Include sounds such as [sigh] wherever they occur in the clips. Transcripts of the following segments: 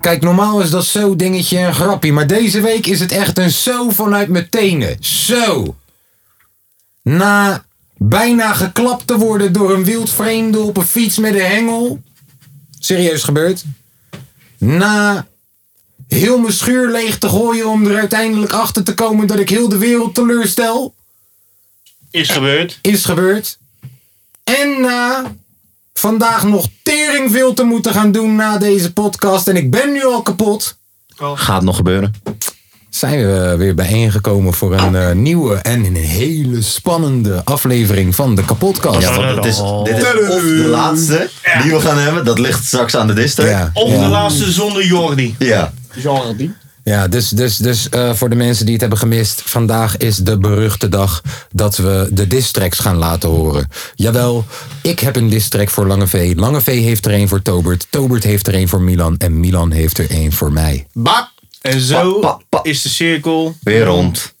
Kijk, normaal is dat zo dingetje een grapje, maar deze week is het echt een zo vanuit mijn tenen. Zo. Na bijna geklapt te worden door een wildvreemde op een fiets met een hengel. Serieus gebeurd. Na heel mijn schuur leeg te gooien om er uiteindelijk achter te komen dat ik heel de wereld teleurstel Is gebeurd. is gebeurd. En na vandaag nog tering veel te moeten gaan doen na deze podcast. En ik ben nu al kapot. Gaat nog gebeuren. Zijn we weer bijeengekomen voor een eh, nieuwe en een hele spannende aflevering van de kapotkast. Ja, want het is, dit is of de laatste die we gaan hebben. Dat ligt straks aan de. Ja, Of ja. de laatste zonder Jordi. Ja. Ja, dus, dus, dus eh, voor de mensen die het hebben gemist, vandaag is de beruchte dag dat we de distracks gaan laten horen. Jawel, ik heb een distrack voor Lange V. Lange V heeft er een voor Tobert. Tobert heeft er een voor Milan. En Milan heeft er een voor mij. Bap. En zo Pa, pa, pa. is de cirkel. Weer rond.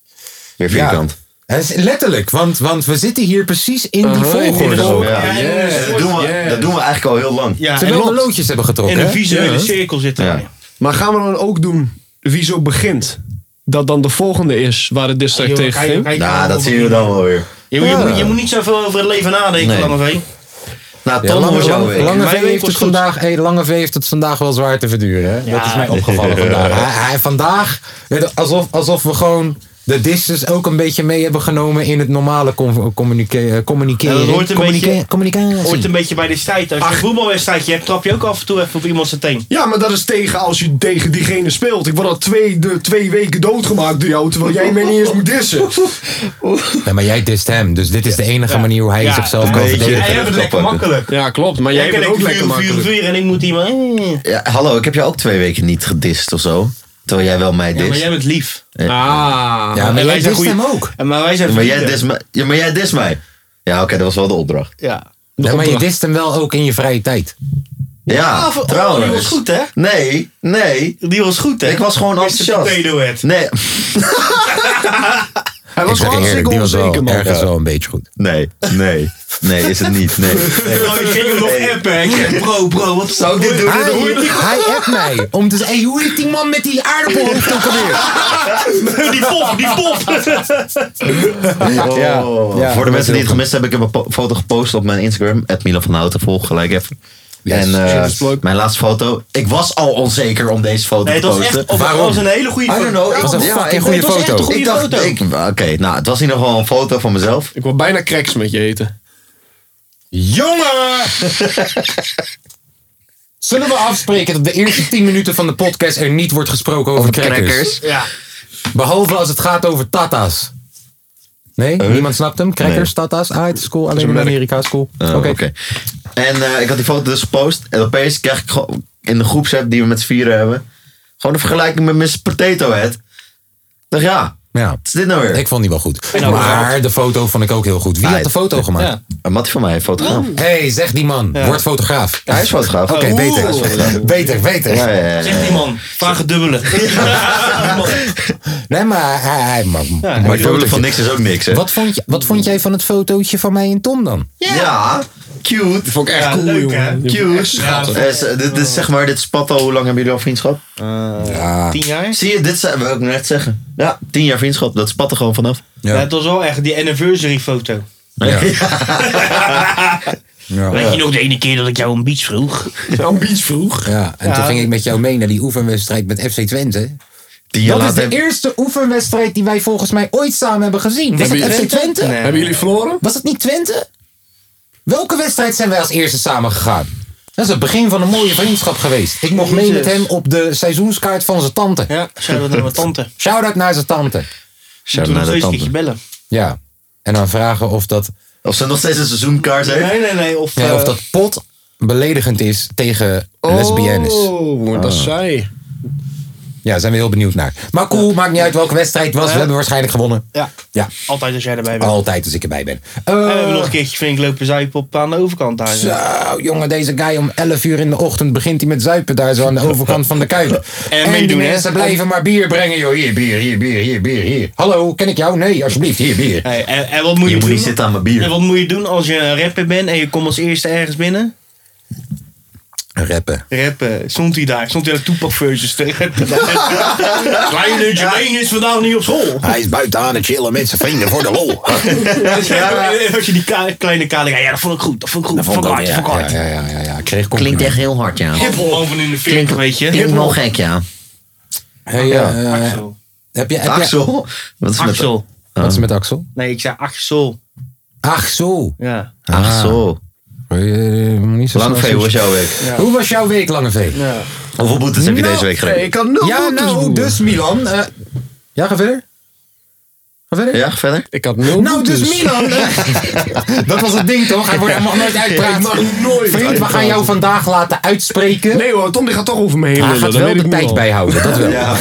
Weer vierkant. Het is letterlijk, want, want we zitten hier precies in die volgorde. Oh, Ja. Ja, En dat, doen we, dat doen we eigenlijk al heel lang. Ja, en Terwijl we loodjes hebben getrokken. in een visuele Ja. cirkel zitten. Ja. wij. Maar gaan we dan ook doen wie zo begint? Dat dan de volgende is waar de district tegen ging? Nou, nou dat zien we dan wel weer. Je, moet- je, moet, je moet niet zoveel over het leven nadenken, Nee. Lange V. Nou, Ja, Tom, hoe Lange, V heeft was het vandaag, hey, Lange V heeft het vandaag wel zwaar te verduren. Hè? dat Ja. is mij opgevallen vandaag. [laughs] Hij, hij, vandaag, alsof, alsof we gewoon de disses ook een beetje mee hebben genomen in het normale communiceren. Ja, dat hoort een beetje- communicatie. Hoort een beetje bij de strijd. Als je een voetbalwedstrijdje hebt, trap je ook af en toe even op iemand zijn teen. Ja, maar dat is tegen als je tegen diegene speelt. Ik word al twee, de, twee weken doodgemaakt door jou, terwijl jij mij niet eens moet dissen. [laughs] Ja, maar jij dist hem, dus dit is de enige Ja. manier hoe hij Ja, zichzelf kan verdedigen. Jij hebt het lekker makkelijk. Ja, klopt. Maar jij Jij bent ook lekker makkelijk. vuur en ik moet iemand... Ja, Ja, hallo, ik heb jou ook twee weken niet gedist of zo. Terwijl jij wel mij maar dist. jij bent lief. Ah. Ja, maar En wij jij dist goeie- hem ook. En maar wij zijn maar, jij dist me, ja, maar jij dist mij. Ja, oké, dat was wel de opdracht. Ja. Ja, maar je dist hem wel ook in je vrije tijd. Ja, voor- oh, trouwens. die was goed, hè? Nee, nee. Die was goed, hè? Ik was gewoon enthousiast. Nee, [laughs] Hij was zeg gewoon onzeker, man. ergens wel een beetje goed. nee, nee. Nee, is het niet. Nee. [laughs] nee. Ik ging hem nog appen. hè. Ik zeg, bro, bro, wat Zou ik dit doen? Hij, hij appt mij om te zeggen, hey, hoe heet die man met die aardappelhoofd ook alweer? [laughs] Die pop, die pop. Ja, Oh. ja, Voor de mensen die het gemist hebben, ik heb een foto gepost op mijn Instagram. Milan van Houten, volg gelijk even. Yes, en eh, mijn laatste foto. Ik was al onzeker om deze foto Nee, het te was posten. echt Waarom? was een hele goede I don't know. Het was een Ja, fucking goede het foto. een goede Ik dacht- foto. Oké, nou, het was in ieder geval een foto van mezelf. Ik wil bijna cracks met je eten. Jongen! [laughs] Zullen we afspreken dat de eerste 10 minuten van de podcast er niet wordt gesproken over, crackers? Ja. Behalve als het gaat over tata's. Nee? Niemand snapt hem? Crackers, Nee. tata's? Ah, het is cool. Alleen in Amerika is cool. Oh, Oké. En eh, ik had die foto dus gepost. En opeens krijg ik in de groepsapp die we met z'n vieren hebben. Gewoon een vergelijking met Mr. Potato Head. Ik dacht ja, Ja. wat is dit nou weer? Ik vond die wel goed. nou Maar de foto vond ik ook heel goed. Wie had de foto gemaakt? Ja. Een mattie van mij, een fotograaf. hey, zeg die man. Word fotograaf. Ja, hij is fotograaf. Oké, beter. Beter, beter. Ja, ja, ja. Zeg die man, vraag het dubbele. [laughs] Nee, maar hij... hij maar, dubbele van niks is ook niks, hè? Wat vond, je, wat vond jij van het fotootje van mij en Tom dan? Ja, cute. Vond ik echt Ja, cool, leuk, jongen. Die echt Cute. schattig. Eh, s- dit is zeg maar, dit is. Hoe lang hebben jullie al vriendschap? Ja. Tien jaar? Zie je, dit zijn, wil ik net zeggen. Ja, tien jaar vriendschap. Dat spat er gewoon vanaf. Ja. het was wel echt die anniversary foto. [laughs] Ja. Ja. Weet je nog de ene keer dat ik jou een beach vroeg? [laughs] Een beach vroeg. Ja, en Ja. toen ging ik met jou mee naar die oefenwedstrijd met FC Twente. Jaar Dat is de eerste oefenwedstrijd die wij volgens mij ooit samen hebben gezien. Was Hebben het FC Twente? Nee. Hebben jullie verloren? Was het niet Twente? Welke wedstrijd zijn wij als eerste samen gegaan? Dat is het begin van een mooie vriendschap geweest. Ik mocht mee met hem op de seizoenskaart van zijn tante. Ja, zijn we naar mijn tante. [laughs] Shout-out naar zijn tante. Shout Toen naar de keertje tante. bellen. Ja. En dan vragen of dat, Of ze nog steeds een seizoenkaart heeft. Nee, nee, nee. Of, ja, eh, of dat pot beledigend is tegen lesbiennes. Oh, dat is zij. Ja, daar zijn we heel benieuwd naar. Maar cool, maakt niet uit welke wedstrijd het was. We hebben waarschijnlijk gewonnen. Ja. Ja, Altijd als jij erbij bent. altijd als ik erbij ben. En we hebben Eh, nog een keertje flink lopen zuipen op aan de overkant daar. Zo, jongen, deze guy om 11 uur in de ochtend begint hij met zuipen daar zo aan de overkant van de kuip. [laughs] En En, meedoen, hè? mensen blijven maar bier brengen, joh. Hier, bier, hier, bier, hier, bier, hier. Hallo, ken ik jou? Nee, alsjeblieft, hier, bier. Hey, en, en wat moet je, Je moet doen? zitten aan mijn bier. En wat moet je doen als je een rapper bent en je komt als eerste ergens binnen? Rappen. Rappen. Stond hij daar? Stond hij daar toepakfeutjes te rappen? [laughs] Kleine Jermaine is vandaag niet op school. Hij is buiten aan het chillen met zijn vrienden voor de lol. [laughs] Als je die ka- kleine kale... Ja, dat vond ik goed. Dat vond ik goed. Dat vond ik hard. Dat vond ik hard. Ja, ja, ja, ja, kreeg Klinkt echt heel hard, ja. Hiphop in de 40, Klinkt, weet je. klinkt wel gek, ja. Hey, Ja. eh, Axel. heb je, heb Axel? Wat is met Axel. Wat is met Axel? Nee, ik zei Axel. Ach zo. Ja. Axel. Eh, niet zo Lang snel veel was jouw week. Hoe was jouw week, Lange V? ja. Hoeveel boetes heb je Nou, deze week Nee, gereden? ik had nul Ja, boetes, nou, dus Milan. eh, ja, ga verder. Ga verder. Ja, verder? Ik had nul Nou, boetes. dus Milan. [laughs] dat was het ding, toch? Hij, wordt, hij mag nooit uitpraten. Ik mag nooit Vriend, we gaan jou vandaag laten uitspreken. Nee hoor, Tom die gaat toch over me heen hij gaat wel de tijd bijhouden, dat wel.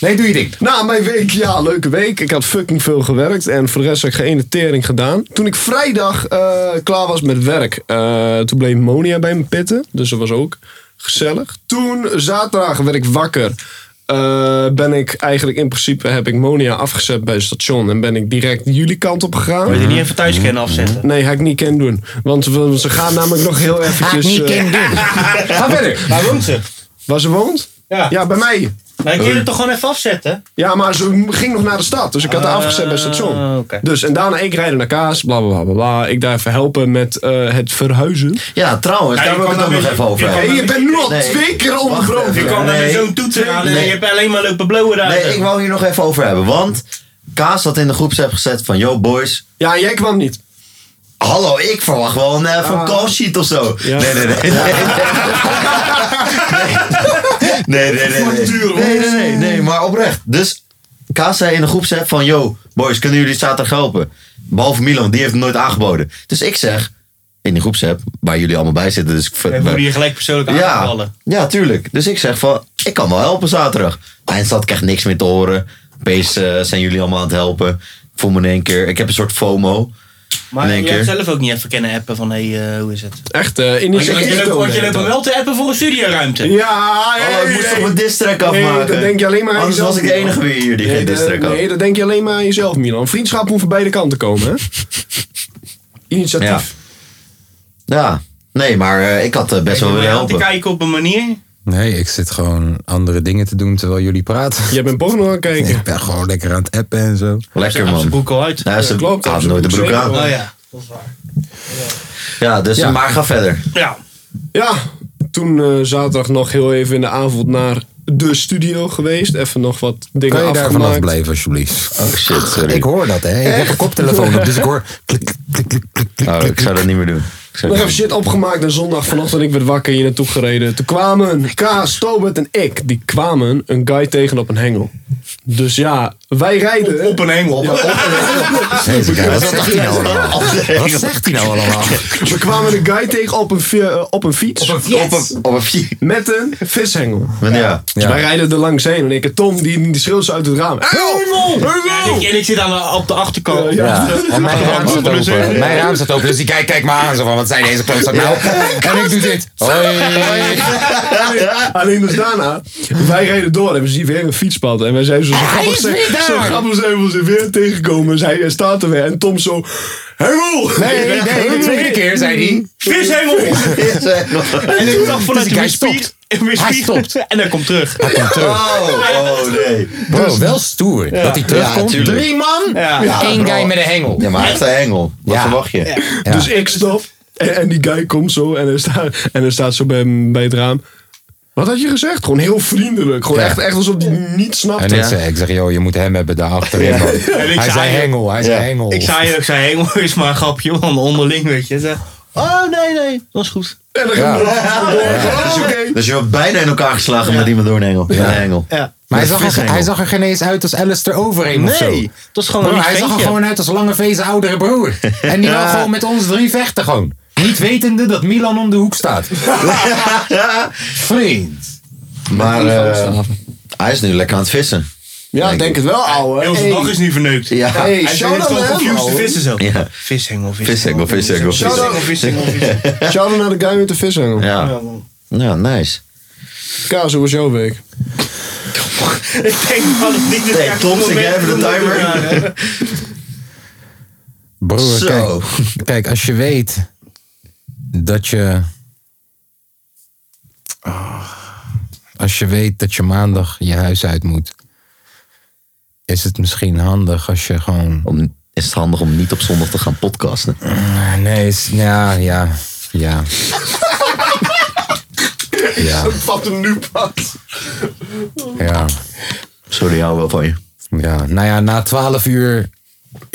Nee, doe je ding. Nou, mijn week, ja, leuke week. Ik had fucking veel gewerkt en voor de rest heb ik geen ene tering gedaan. Toen ik vrijdag eh, klaar was met werk, eh, toen bleef Monia bij me pitten. Dus dat was ook gezellig. Toen, zaterdag, werd ik wakker. Eh, ben ik eigenlijk in principe, heb ik Monia afgezet bij het station. En ben ik direct jullie kant op gegaan. Wil je die even thuis kennen afzetten? Nee, ga ik niet kunnen doen. Want we- ze gaan namelijk nog heel eventjes... niet eh, kind doen. [laughs] Ga verder. Waar woont ze? waar ze woont? Ja. Ja, bij mij. Maar ik kun je het toch gewoon even afzetten? Ja, maar ze ging nog naar de stad. Dus ik had haar afgezet bij het station. Ah, oké. Dus en daarna ik rijden naar Kaas, bla bla bla bla, bla. Ik daar even helpen met eh, het verhuizen. Ja, trouwens, Ja, daar wil ik kan het ook nog dan even over hebben. Je bent nu al Nee. twee keer onderbroken. Je kan Nee. met zo'n toetsen aan en Nee. je hebt alleen maar lopen blowen daar. Nee, ik wou hier nog even over hebben. Want Kaas had in de groepsapp gezet van... Yo boys, Ja, jij kwam niet. hallo, ik verwacht wel een uh, van Ah. call sheet of zo. Ja. Nee, nee, nee. [laughs] Nee, [laughs] [laughs] nee, nee. Nee, nee, nee. Nee, nee, nee, maar oprecht. Dus Kaas zei in de groepsapp van... Yo boys, kunnen jullie zaterdag helpen? Behalve Milan, die heeft het nooit aangeboden. Dus ik zeg in de groepsapp, waar jullie allemaal bij zitten... Dus ik We worden hier gelijk persoonlijk ja, aangevallen. ja, tuurlijk. Dus ik zeg van, ik kan wel helpen zaterdag. Eindstad krijgt niks meer te horen. Opeens eh, zijn jullie allemaal aan het helpen. Ik voel me in één keer, ik heb een soort FOMO. Maar In je hebt keer. zelf ook niet even kennen appen van, hé, hey, hoe is het? Echt, eh Want je, initiatief. want je, tonen. wel te appen voor een studioruimte. Ja, Oh, ik moest hey, toch mijn diss track Nee, afmaken. dat denk je alleen maar aan Anders jezelf, was ik de enige weer hier die Nee, geen diss dat- track had. nee, dat denk je alleen maar aan jezelf, Milan. Vriendschap moet van beide kanten komen, hè? Initiatief. Ja. Ja, nee, maar eh, ik had eh, best wel willen helpen. kijken op een manier. Nee, ik zit gewoon andere dingen te doen terwijl jullie praten. Jij bent porno aan het kijken. Ik ben gewoon lekker aan het appen en zo. Lekker Zijn man. broek al uit. Ja, ze klopt, had nooit de broek zijn aan. Oh ja, dat is waar. Ja, dus Ja. maar ga verder. Ja. Ja, toen eh, zaterdag nog heel even in de avond naar de studio geweest. Even nog wat dingen Kan je daar vanaf blijven, alsjeblieft? Oh shit, sorry. Ik hoor dat, hè. Ik heb een koptelefoon op, dus ik hoor... Klik, klik, klik, klik, klik, klik, Oh, ik zou dat niet meer doen. Nog dat even shit opgemaakt en zondag vanochtend ik werd wakker hier naartoe gereden. Toen kwamen Kaas, Tobert en ik, die kwamen een guy tegen op een hengel. Dus ja, wij rijden. Op een hengel. Ja, op een [laughs] wat zegt hij nou allemaal? Wat zegt hij nou allemaal? We kwamen een guy tegen op een, eh, op een fiets. Op een, op een fiets. Met een vishengel. Ja. Dus wij rijden er langs heen en ik en Tom die, die schreeuwt zo uit het raam. Hengel! En ik, en ik zit aan de, op de achterkant. Ja, Ja, en mijn raam staat open. Mijn raam staat open, dus die kijkt kijk me aan zo van, wat zijn deze klootzak nou? En ik doe dit. Hoi. [laughs] Alleen dus daarna, wij rijden door en we zien weer een fietspad. En wij zijn zo, zo grappig, daar. zo grappig zijn we ze weer tegengekomen. Zij hij staat er weer en Tom zo, hengel! Nee, nee, de tweede keer zei hij. Vishengel! [laughs] En ik dacht vanuit Dus de hij stopt. Weer Hij stopt. En hij komt terug. Oh, [laughs] oh nee. Bro, wel stoer. Dat hij terugkomt. Drie man. Ja. Eén guy met een hengel. Ja, maar hij heeft een hengel. Wat Ja. verwacht je? Ja. Dus ik stop en, en die guy komt zo en hij staat, en hij staat zo bij, bij het raam. Wat had je gezegd? Gewoon heel vriendelijk. Gewoon Ja. echt, echt alsof hij niet snapte. En ik zeg, ik zeg, joh, je moet hem hebben daar achterin. man. [laughs] Ik Hij zei- zei hengel, hij zei hengel. Ik zei, ik zei hengel is maar een grapje, want onderling weet je. Zei, oh nee, nee, dat is goed. En dan Ja. ging oké. Dus je wordt bijna in elkaar geslagen met iemand door een hengel. Met een hengel. Ja. Maar hij zag, er, hij zag er geen eens uit als Alistair Overeem of zo. Nee, dat is gewoon Bro, een hij zag er gewoon uit als lange vezen oudere broer. [laughs] En die wil gewoon met ons drie vechten gewoon. Niet wetende dat Milan om de hoek staat. [laughs] Vriend. Maar eh, Hij is nu lekker aan het vissen. Ja, Denk denk het wel, ouwe. Heel zijn dag is nu verneukt. Ja. Hey, Hij shout heeft out gewoon naar hem, confused de ouwe. vissen zo. Ja. Vishengel, Vishengel, vishengel, Vishengel, vishengel, vishengel. [laughs] Shout out naar de guy met de vishengel. Ja. Ja, nice. Kaas, hoe was jouw week? Ik denk dat het niet het Hey, juiste Tom, zet jij moment even de timer? Broer, Zo. kijk, kijk, als je weet dat je. Ah, Als je weet dat je maandag je huis uit moet, is het misschien handig als je gewoon. Om, is het handig om niet op zondag te gaan podcasten? Ah, Nee, is, ja, ja, ja. [laughs] Ja, Vat hem nu pas. ja. Sorry, hou wel van je. Ja, nou ja, na twaalf uur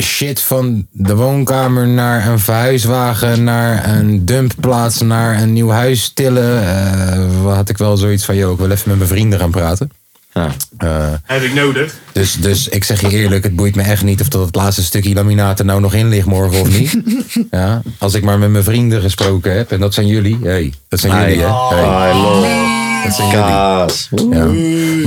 shit van de woonkamer naar een verhuiswagen, naar een dumpplaats, naar een nieuw huis tillen, eh, had ik wel zoiets van, joh, ik wil even met mijn vrienden gaan praten. Ja. Eh, Heb ik nodig. dus, dus ik zeg je eerlijk, het boeit me echt niet of dat het laatste stukje laminaat er nou nog in ligt morgen of niet. [laughs] Ja, als ik maar met mijn vrienden gesproken heb, en dat zijn jullie, hey, dat zijn jullie hè. Hey, Kaas. Ja.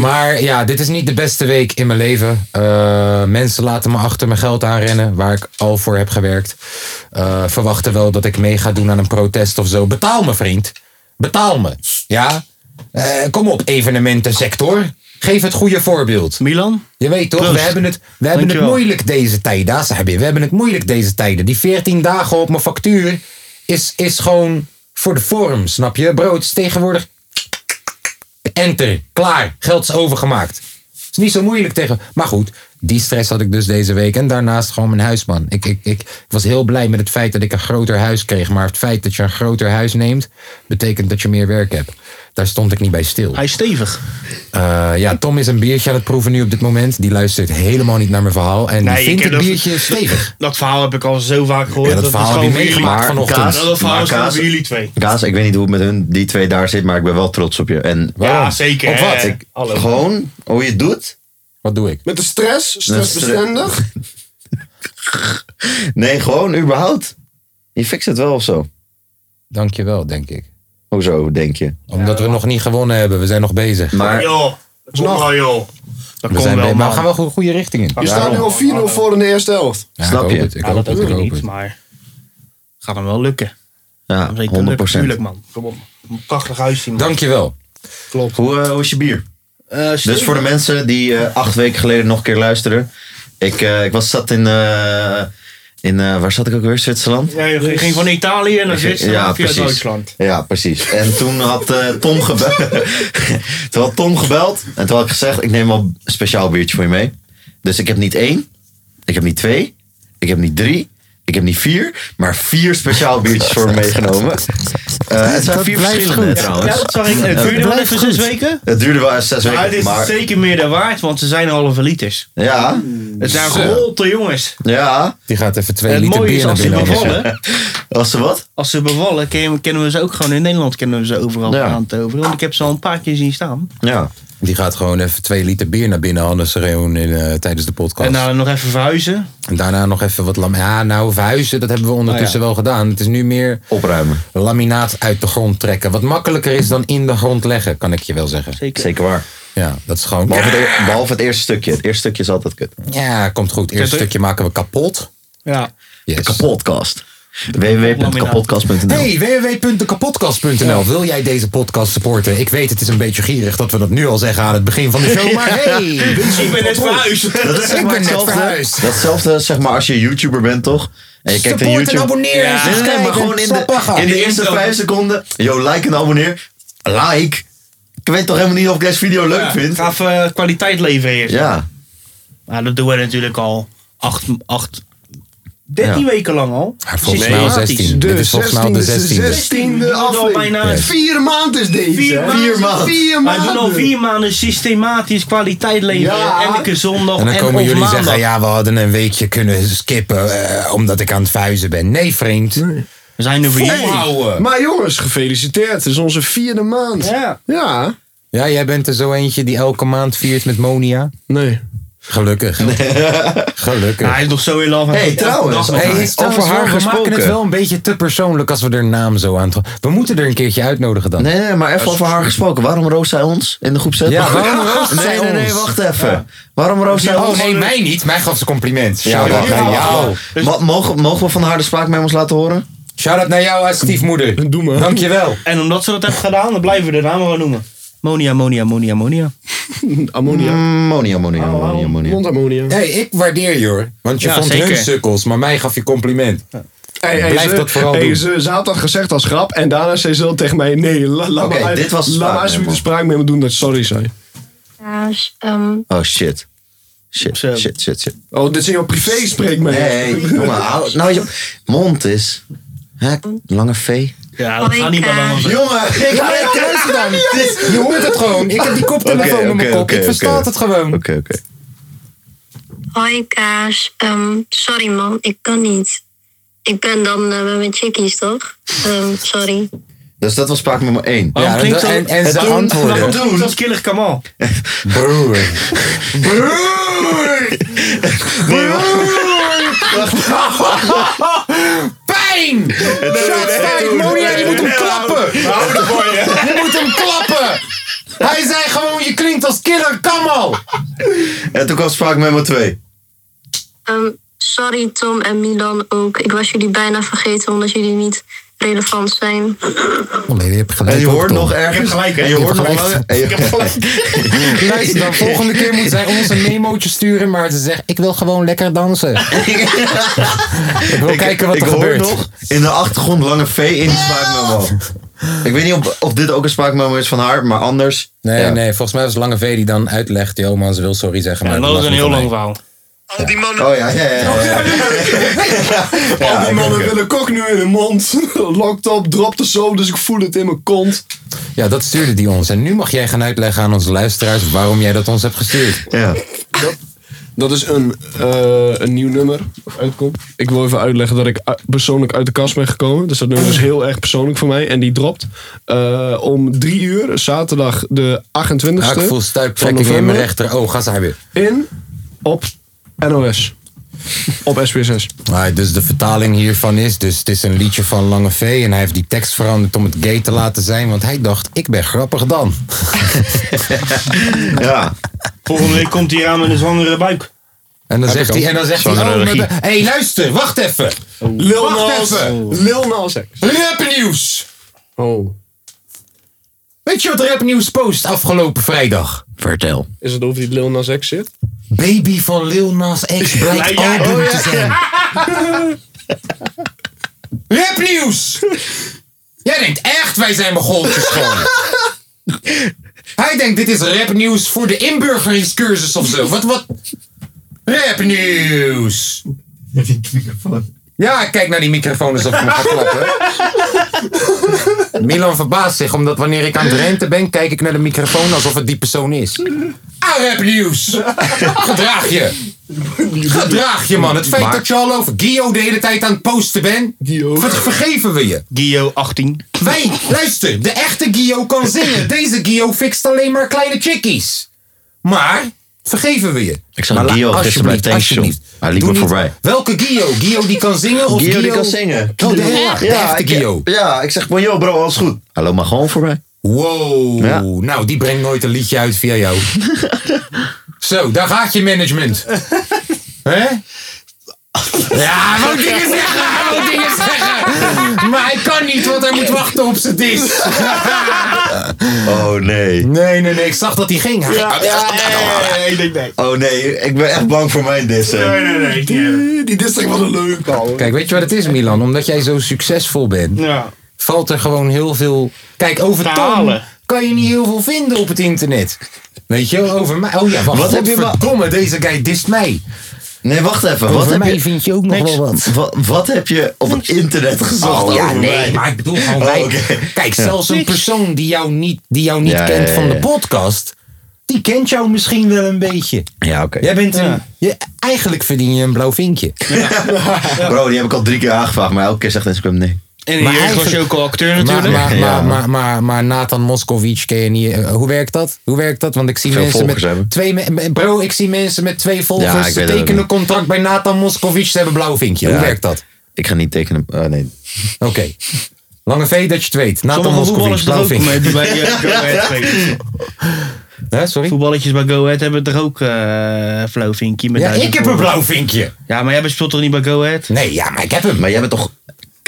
Maar ja, dit is niet de beste week in mijn leven. Eh, mensen laten me achter mijn geld aanrennen, waar ik al voor heb gewerkt. Eh, verwachten wel dat ik mee ga doen aan een protest of zo. Betaal me, vriend. Betaal me. Ja? Eh, kom op, evenementensector. Geef het goede voorbeeld. Milan? Je weet toch, Proost. we hebben het, we hebben het moeilijk deze tijden. Daar heb je. We hebben het moeilijk deze tijden. Die 14 dagen op mijn factuur is, is gewoon voor de vorm, snap je? Brood is tegenwoordig. Enter, klaar, geld is overgemaakt. is niet zo moeilijk tegen. Maar goed, die stress had ik dus deze week. En daarnaast gewoon mijn huisman. Ik, ik, ik, ik was heel blij met het feit dat ik een groter huis kreeg. Maar het feit dat je een groter huis neemt, betekent dat je meer werk hebt. Daar stond ik niet bij stil. Hij is stevig. Eh, ja, Tom is een biertje aan het proeven nu op dit moment. Die luistert helemaal niet naar mijn verhaal. En Nee, die ik vindt het dat- biertje stevig. [laughs] Dat verhaal heb ik al zo vaak gehoord. Ja, dat is verhaal gewoon heb je meegemaakt vanochtend. Kaas- Dat verhaal Maar is Kaas- jullie twee. Kaas, ik weet niet hoe het met hun, die twee daar zit, maar ik ben wel trots op je. En Ja, zeker. Op wat? Ik- gewoon hoe je het doet. Wat doe ik? Met de stress, stressbestendig. [laughs] Nee, gewoon überhaupt. Je fixt het wel of zo. Dankjewel, denk ik. Hoezo, denk je? Omdat we nog niet gewonnen hebben. We zijn nog bezig. Maar Joh, dat komt wel joh. Dat we, zijn wel, maar we gaan wel een goede richting in. Je staat nu al 4-0 voor in de eerste helft. Ja, Snap ik je? het. Ik Ja, hoop dat het. Ik niet, het. maar... Gaat hem wel lukken. ja, Zeker 100%. lukken, tuurlijk man. Kom op. Een prachtig huis zien. man. Dankjewel. Hoe, eh, hoe is je bier? Eh, Dus voor de mensen die eh, acht weken geleden nog een keer luisteren. Ik, eh, ik was zat in, eh, in eh, waar zat ik ook weer? Zwitserland? Ja, je ging van Italië naar Zwitserland Ja, via precies. Duitsland. Ja, precies. En toen had eh, Tom gebeld. [laughs] toen had Tom gebeld. En toen had ik gezegd, ik neem wel een speciaal biertje voor je mee. Dus ik heb niet één. Ik heb niet twee. Ik heb niet drie. Ik heb niet vier. Maar vier speciaal biertjes voor me [laughs] meegenomen. Eh, het zijn Dat vier verschillende goed. trouwens. Ja, dat zag ik. Het duurde wel even zes goed. weken. Het duurde wel eens zes Maar het weken. is Maar zeker meer dan waard, want ze zijn halve liters. ja, Het zijn gerolte jongens. ja. Die gaat even twee Het liter mooie bier is naar als ze binnen. bevallen. Was [laughs] ze wat? Als ze bevallen, ken- kennen we ze ook gewoon in Nederland. Kennen we ze overal Ja. aan het over. Want ik heb ze al een paar keer zien staan. Ja. Die gaat gewoon even twee liter bier naar binnen. Ze gewoon in, eh, tijdens de podcast. En dan nog even verhuizen. En daarna nog even wat lam. Ja, nou, verhuizen, dat hebben we ondertussen wel gedaan. Het is nu meer Opruimen. laminaat uit de grond trekken. Wat makkelijker is dan in de grond leggen, kan ik je wel zeggen. Zeker. Zeker waar. Ja, dat is gewoon. Behalve het, behalve het eerste stukje. Het eerste stukje is altijd kut. Ja, komt goed. Eerste Kijk, stukje maken we kapot. Ja. Yes. www.kapodcast.nl Hey, www.dekapodcast.nl. Wil jij deze podcast supporten? Ik weet, het is een beetje gierig dat we dat nu al zeggen aan het begin van de show. [laughs] Maar hey, Ik ben net verhuisd. [laughs] Dat is zeg Ik maar ben net hetzelfde- verhuisd. Datzelfde zeg maar als je YouTuber bent toch? En je kijkt support en YouTube... abonneer. Ja. Nee, maar gewoon in de, in de eerste vijf seconden. Yo, like en abonneer. Like? Ik weet toch helemaal niet of ik deze video leuk Ja, vind? Ga even eh, kwaliteit leveren eerst. Ja. Maar dat doen we natuurlijk al acht, acht 13 Ja. weken lang al. Ja, volgens mij al Systematisch. 16. Dit is volgens mij al de 16e. 16e al aflevering. Yes. Vier maanden is deze. Vier maanden. Vier maanden. Vier Wij doen al vier maanden systematisch kwaliteit leveren. Ja. Elke zondag En dan en komen jullie maandag. zeggen, ja, we hadden een weekje kunnen skippen eh, omdat ik aan het vuizen ben. Nee, vriend. We zijn er voor jullie. Maar jongens, gefeliciteerd. Het is onze vierde maand. Ja. Ja. Ja, jij bent er zo eentje die elke maand viert met Monia. Nee. Gelukkig. Gelukkig. Hij is nog zo in love. Hey, trouwens, Hey, over, is trouwens over haar we maken het gesproken. wel een beetje te persoonlijk als we er naam zo aan We moeten er een keertje uitnodigen dan. Nee, nee, maar even over haar gesproken. Waarom roost zij ons in de groep zet? Ja, waarom [laughs] roost nee, zij nee, nee, ons? wacht even. Waarom roost zij Oh ons? nee, mij niet. Mij gaf ze compliment. Ja, wacht, naar wacht, jou. wacht. Ma- mogen, mogen we van haar de spraakmemos laten horen? Shout-out naar jou als stiefmoeder. Doe maar. Dankjewel. En omdat ze dat heeft gedaan, dan blijven we de naam gewoon noemen. Monia, Monia, Monia, Monia. Ammonia. Mm, Monia, ammonia, ammonia, ammonia. Mondammonia. Hey, ik waardeer je hoor. Want je Ja, vond zeker. hun sukkels, maar mij gaf je compliment. Hey, hey, Blijf ze, dat vooral hey, doen. Ze, ze had dat gezegd als grap en daarna zei ze tegen mij: Nee, la, laat Oké, maar, dit was de laat maar alsjeblieft de spraakmemo doen dat je sorry zei. Ehm, Oh shit. Shit, shit, shit, shit. Oh, dit is in jouw privé spreek mee. Nee, jongen, hou- nou je mond is. Hè, lange V. Ja, dat gaat niet meer lang. Jongen, ik Ja, ik luister dan. [laughs] Je hoort het gewoon. Ik heb die koptelefoon Oké, in mijn kop. ik versta het gewoon. Oké, oké. hoi Kaas. Ehm, sorry man, ik kan niet. Ik ben dan eh, met mijn chickies, toch? Ehm, sorry. Dus dat was spraakmemo 1. Waarom Ja, klinkt en- zo- en- en het ze doen- antwoorden. Klinkt als Killer Kamal? [laughs] Broer. [laughs] [laughs] Pijn! Shots. Monia, je moet hem klappen. Je moet hem klappen. Hij zei gewoon, je klinkt als killer Kamal. En toen kwam spraakmemo 2. Ehm, sorry Tom en Milan ook. Ik was jullie bijna vergeten omdat jullie niet relevant zijn. Oh nee, je hebt gelijk. En je hoort nog ergens. gelijk, hè? En je Je hoort nog gelijk. [laughs] Luister, dan [laughs] volgende keer moet zij ons een memootje sturen, maar ze zegt, ik wil gewoon lekker dansen. [laughs] ik wil kijken wat ik er hoor gebeurt. nog in de achtergrond lange V in de spraakmemo. Ik weet niet of, of dit ook een spraakmemo is van haar, maar anders. Nee, ja. nee, volgens mij was Lange V die dan uitlegt, yo man, ze wil sorry zeggen, Ja, maar dat het is een heel van lang mij. verhaal. Oh [laughs] ja, ja, ja. ja. Al die mannen willen kok nu in de mond. [laughs] Locked op, dropte zo, dus ik voel het in mijn kont. Ja, dat stuurde die ons. En nu mag jij gaan uitleggen aan onze luisteraars waarom jij dat ons hebt gestuurd. ja. Dat is een, eh, een nieuw nummer dat uitkomt. Ik wil even uitleggen dat ik u- persoonlijk uit de kast ben gekomen. Dus dat nummer is heel erg persoonlijk voor mij. En die dropt eh, om drie uur, zaterdag de 28e. Ja, ik voel stuiptrekking in mijn rechteroog. Ga ze hebben. In op NOS. Op SPSS. Ah, dus de vertaling hiervan is, dus het is een liedje van Lange V. En hij heeft die tekst veranderd om het gay te laten zijn. Want hij dacht, ik ben grappig dan. [laughs] ja. Volgende week komt hij aan met een zwangere buik. En dan zegt hij, en dan zegt hij, Zwangere oh, hey, luister, wacht even. Lil Wacht Nas. even. Lil Nas X. Rapnieuws. Oh. Weet je wat Rapnieuws post afgelopen vrijdag? Vertel. Is het over die Lil Nas X shit? Baby van Lil Nas X blijkt Ja, ja, album oh, te zijn. [laughs] Rapnieuws! Jij denkt echt, wij zijn mogoltjes gewoon. Hij denkt, dit is rapnieuws voor de inburgeringscursus of zo. Wat, wat? Rapnieuws! Ja, ik kijk naar die microfoon alsof ik me ga klappen. Milan verbaast zich, omdat wanneer ik aan het renten ben, kijk ik naar de microfoon alsof het die persoon is. Ah, rapnieuws! Gedraag je! Gedraag je, man. Het feit Maar- dat je al over Gio de hele tijd aan het posten bent, Gio. ver- vergeven we je. Gio 18. Wij, luister, de echte Gio kan zingen. Deze Gio fixt alleen maar kleine chickies. Maar, vergeven we je. Ik zag Maar la- Gio gisteren bij alsjeblieft, Tankstation. alsjeblieft. Hij liep Doe me niet- voorbij. Welke Gio? Gio die kan zingen of Gio... Gio die kan zingen. Oh, de, ja, de echte ik, Gio. ja, ik zeg van, yo bro, alles goed. Hallo, maar gewoon voorbij. Wow. Ja. Nou, die brengt nooit een liedje uit via jou. [laughs] Zo, daar gaat je management. [laughs] Hè? Ja, hij wil dingen zeggen, Maar hij kan niet, want hij moet wachten op zijn dis. [laughs] Oh nee. Nee, nee, nee, ik zag dat hij ging. Hij ging- nee, nee. Oh nee, ik ben echt bang voor mijn dissen. Nee, nee, nee. nee. Die district was een leuk, ouwe. Kijk, weet je wat het is, Milan? Omdat jij zo succesvol bent, Ja. valt er gewoon heel veel... Kijk, over Tom Verhalen. kan je niet heel veel vinden op het internet. Weet je, over mij... Oh ja, wat, Wat heb je godverdomme, deze guy dist mij. Nee, wacht even. Wat heb, mij je, vind je ook nog wel wat. wat, wat heb je op het internet gezocht Oh ja, over nee, mij? maar ik bedoel gewoon Oh, wij. Kijk, zelfs een persoon die jou niet, die jou niet Ja, kent ja, van de podcast, die kent jou misschien wel een beetje. Ja, oké. Jij bent een, je, eigenlijk verdien je een blauw vinkje. [laughs] Bro, die heb ik al drie keer aangevraagd, maar elke keer zegt Instagram nee. En jeugd was ook al acteur natuurlijk. maar, Ja. maar, maar, maar, maar Nathan Moskovic ken je niet. eh, hoe werkt dat? Hoe werkt dat? Want ik zie Veel mensen met hebben. twee... me- Bro, ik zie mensen met twee volgers. ik Ze weet het tekenen ook. contract bij Nathan Moskovic. Ze hebben blauw vinkje. Hoe Ja. werkt dat? Ik ga niet tekenen. Oh, nee. Oké. Lange V, dat je het weet. Nathan Sommige voetballers blauw toch ook vinkje. bij eh, [laughs] Go Ahead spelen. Hè, sorry? Voetballetjes bij Go Ahead hebben toch ook eh flauw vinkje met Ja, duizend ik heb een volgers. blauw vinkje. Ja, maar jij speelt toch niet bij Go Ahead? Nee, ja, maar ik heb hem. Maar jij bent toch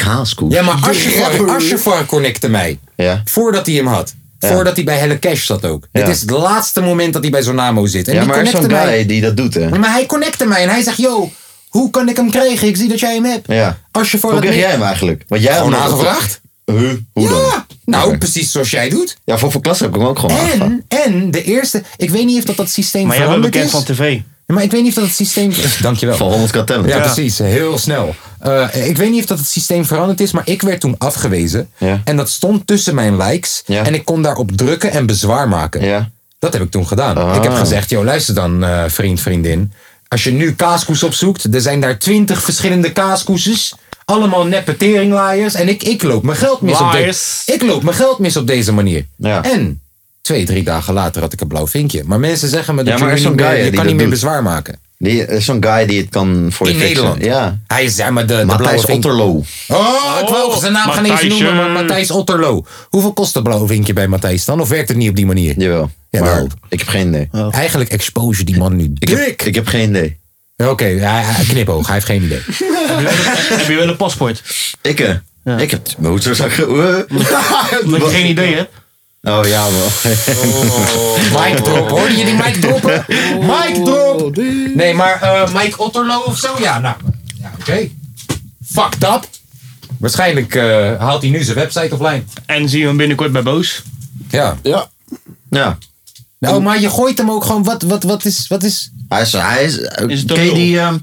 kaaskoek? Ja, maar Asjefar Asjefar connecte mij. Ja. Voordat hij hem had. Ja. Voordat hij bij Helle Cash zat ook. Ja. Dit is het laatste moment dat hij bij Zonamo zit. En Ja, die maar is zo'n connecte guy mij. die dat doet, hè? Maar hij connecte mij en hij zegt, yo, hoe kan ik hem krijgen? Ik zie dat jij hem hebt. Ja. Asjefar Hoe kreeg jij hem eigenlijk? Want jij Gewoon aangevraagd? Huh? Hoe dan? Ja, nou, precies zoals jij doet. Ja, voor, voor klas heb ik hem ook gewoon aangevraagd. En, en de eerste, ik weet niet of dat, dat systeem Maar jij bent veranderd bekend is. van tv. Ja, maar ik weet niet of dat het systeem... [laughs] Dankjewel. Van 100 Got Talent. Ja, precies. Heel snel. Eh, ik weet niet of dat het systeem veranderd is, maar ik werd toen afgewezen. Ja. En dat stond tussen mijn likes. Ja. En ik kon daarop drukken en bezwaar maken. Ja. Dat heb ik toen gedaan. Ah. Ik heb gezegd, joh, luister dan, eh, vriend, vriendin. Als je nu kaaskoes opzoekt, er zijn daar twintig verschillende kaaskoeses. Allemaal neppe teringlaaiers. En ik, ik loop mijn geld mis op deze Ik loop mijn geld mis op deze manier. Ja. En twee, drie dagen later had ik een blauw vinkje. Maar mensen zeggen me dat Ja, maar je, er niet meer- kan niet meer doet. bezwaar maken. Die er is zo'n guy die het kan voor je In fixen. Nederland. Ja. Hij is zeg maar de, de blauwe. Otterlo. Oh, ik wou zijn naam gaan eens noemen, maar Matthijs Otterlo. Hoeveel kost een blauwe vinkje bij Matthijs dan? Of werkt het niet op die manier? Jawel. Ja, maar wel. ik heb geen idee. Eigenlijk expose die man nu Ik heb, dik. ik heb geen idee. Oké, hij, hij knipoog, hij heeft geen idee. [laughs] Heb je wel een paspoort? Ik, eh, ik heb... Hoe zou ik... hoe- [laughs] Omdat je geen idee hebt. Oh ja, man. [laughs] Mike drop, hoorde je die Mike droppen? Mike drop! Nee, maar eh, Mike Otterlo of zo? Ja, nou. Ja, oké. Fucked up. Waarschijnlijk eh, haalt hij nu zijn website offline. En zien we hem binnenkort bij Boos. Ja. Ja. Ja. Nou, maar je gooit hem ook gewoon. Wat, wat, wat is. Wat is Hij is... Hij is, Is het ken je die ehm,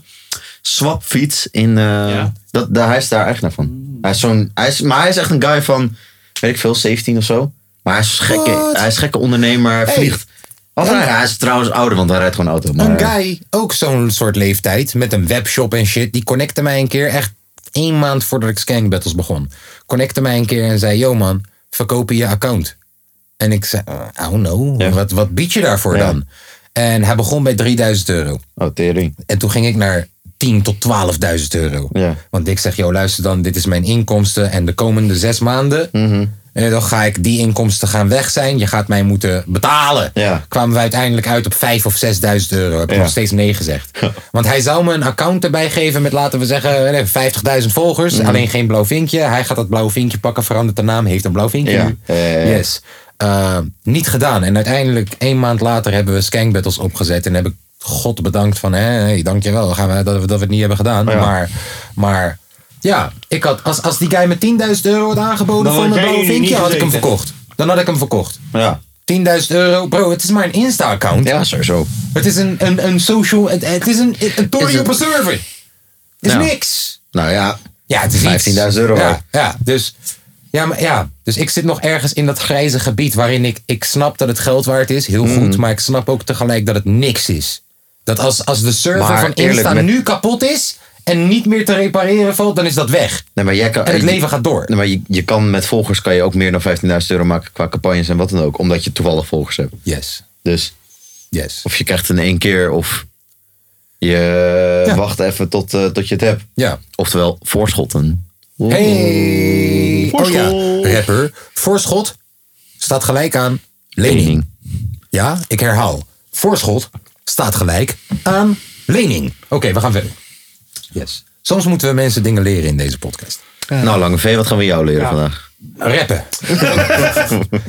swapfiets in... eh, dat, daar, hij is daar eigenaar van. Hij is zo'n... Hij is, maar hij is echt een guy van... Weet ik veel, 17 of zo. Maar hij is gekke, What? hij is gekke ondernemer. Hij vliegt. Hij, hij is trouwens ouder, want hij rijdt gewoon auto. Maar, een guy, ook zo'n soort leeftijd, met een webshop en shit, die connecte mij een keer, echt één maand voordat ik Skank Battles begon. Connecte mij een keer en zei: Yo man, verkopen je account. En ik zei: Oh no, Ja. wat, wat bied je daarvoor Ja. dan? En hij begon bij 3000 euro. Oh, tering. En toen ging ik naar 10 tot 12.000 euro. Ja. Want ik zeg, joh, luister dan, dit is mijn inkomsten. En de komende zes maanden, Mhm. eh, dan ga ik die inkomsten gaan weg zijn. Je gaat mij moeten betalen. Ja. Kwamen we uiteindelijk uit op 5 of 6.000 euro. Heb ik Ja. nog steeds nee gezegd. Want hij zou me een account erbij geven met, laten we zeggen, eh, 50.000 volgers. Mhm. Alleen geen blauw vinkje. Hij gaat dat blauw vinkje pakken, verandert de naam, heeft een blauw vinkje Ja. nu. Yes. Uh, niet gedaan. En uiteindelijk, één maand later, hebben we Skank Battles opgezet. En heb ik God bedankt van, hé, hey, dankjewel gaan we, dat, we, dat we het niet hebben gedaan. Maar, maar ja, ik had, als, als die guy me 10.000 euro had aangeboden voor mijn blauwe vinkje, had ik hem verkocht. Dan had ik hem verkocht. 10.000 Ja. euro, bro, het is maar een Insta-account. Ja, sowieso. Het is een, een, een social, het, het is een, een tory op een server. Het is niks. Nou ja. Ja, het is iets. 15.000 euro Ja, ja, dus, ja, maar, ja, dus ik zit nog ergens in dat grijze gebied waarin ik, ik snap dat het geld waard is, heel Mhm. goed, maar ik snap ook tegelijk dat het niks is. Dat als, als de server Maar van eerlijk, Insta met- nu kapot is en niet meer te repareren valt, dan is dat weg. Nee, maar jij kan, En het leven gaat door. Nee, maar je, je kan met volgers kan je ook meer dan 15.000 euro maken qua campagnes en wat dan ook. Omdat je toevallig volgers hebt. Yes, Dus yes. of je krijgt het in één keer of je Ja. wacht even tot, eh, tot je het hebt. Ja. Oftewel, voorschotten. Hey, oh ja, rapper. Voorschot staat gelijk aan lening. Lening. Ja, ik herhaal. Voorschot staat gelijk aan lening. Oké, we gaan verder. Yes. Soms moeten we mensen dingen leren in deze podcast. Nou, Lange V, wat gaan we jou leren vandaag? Rappen.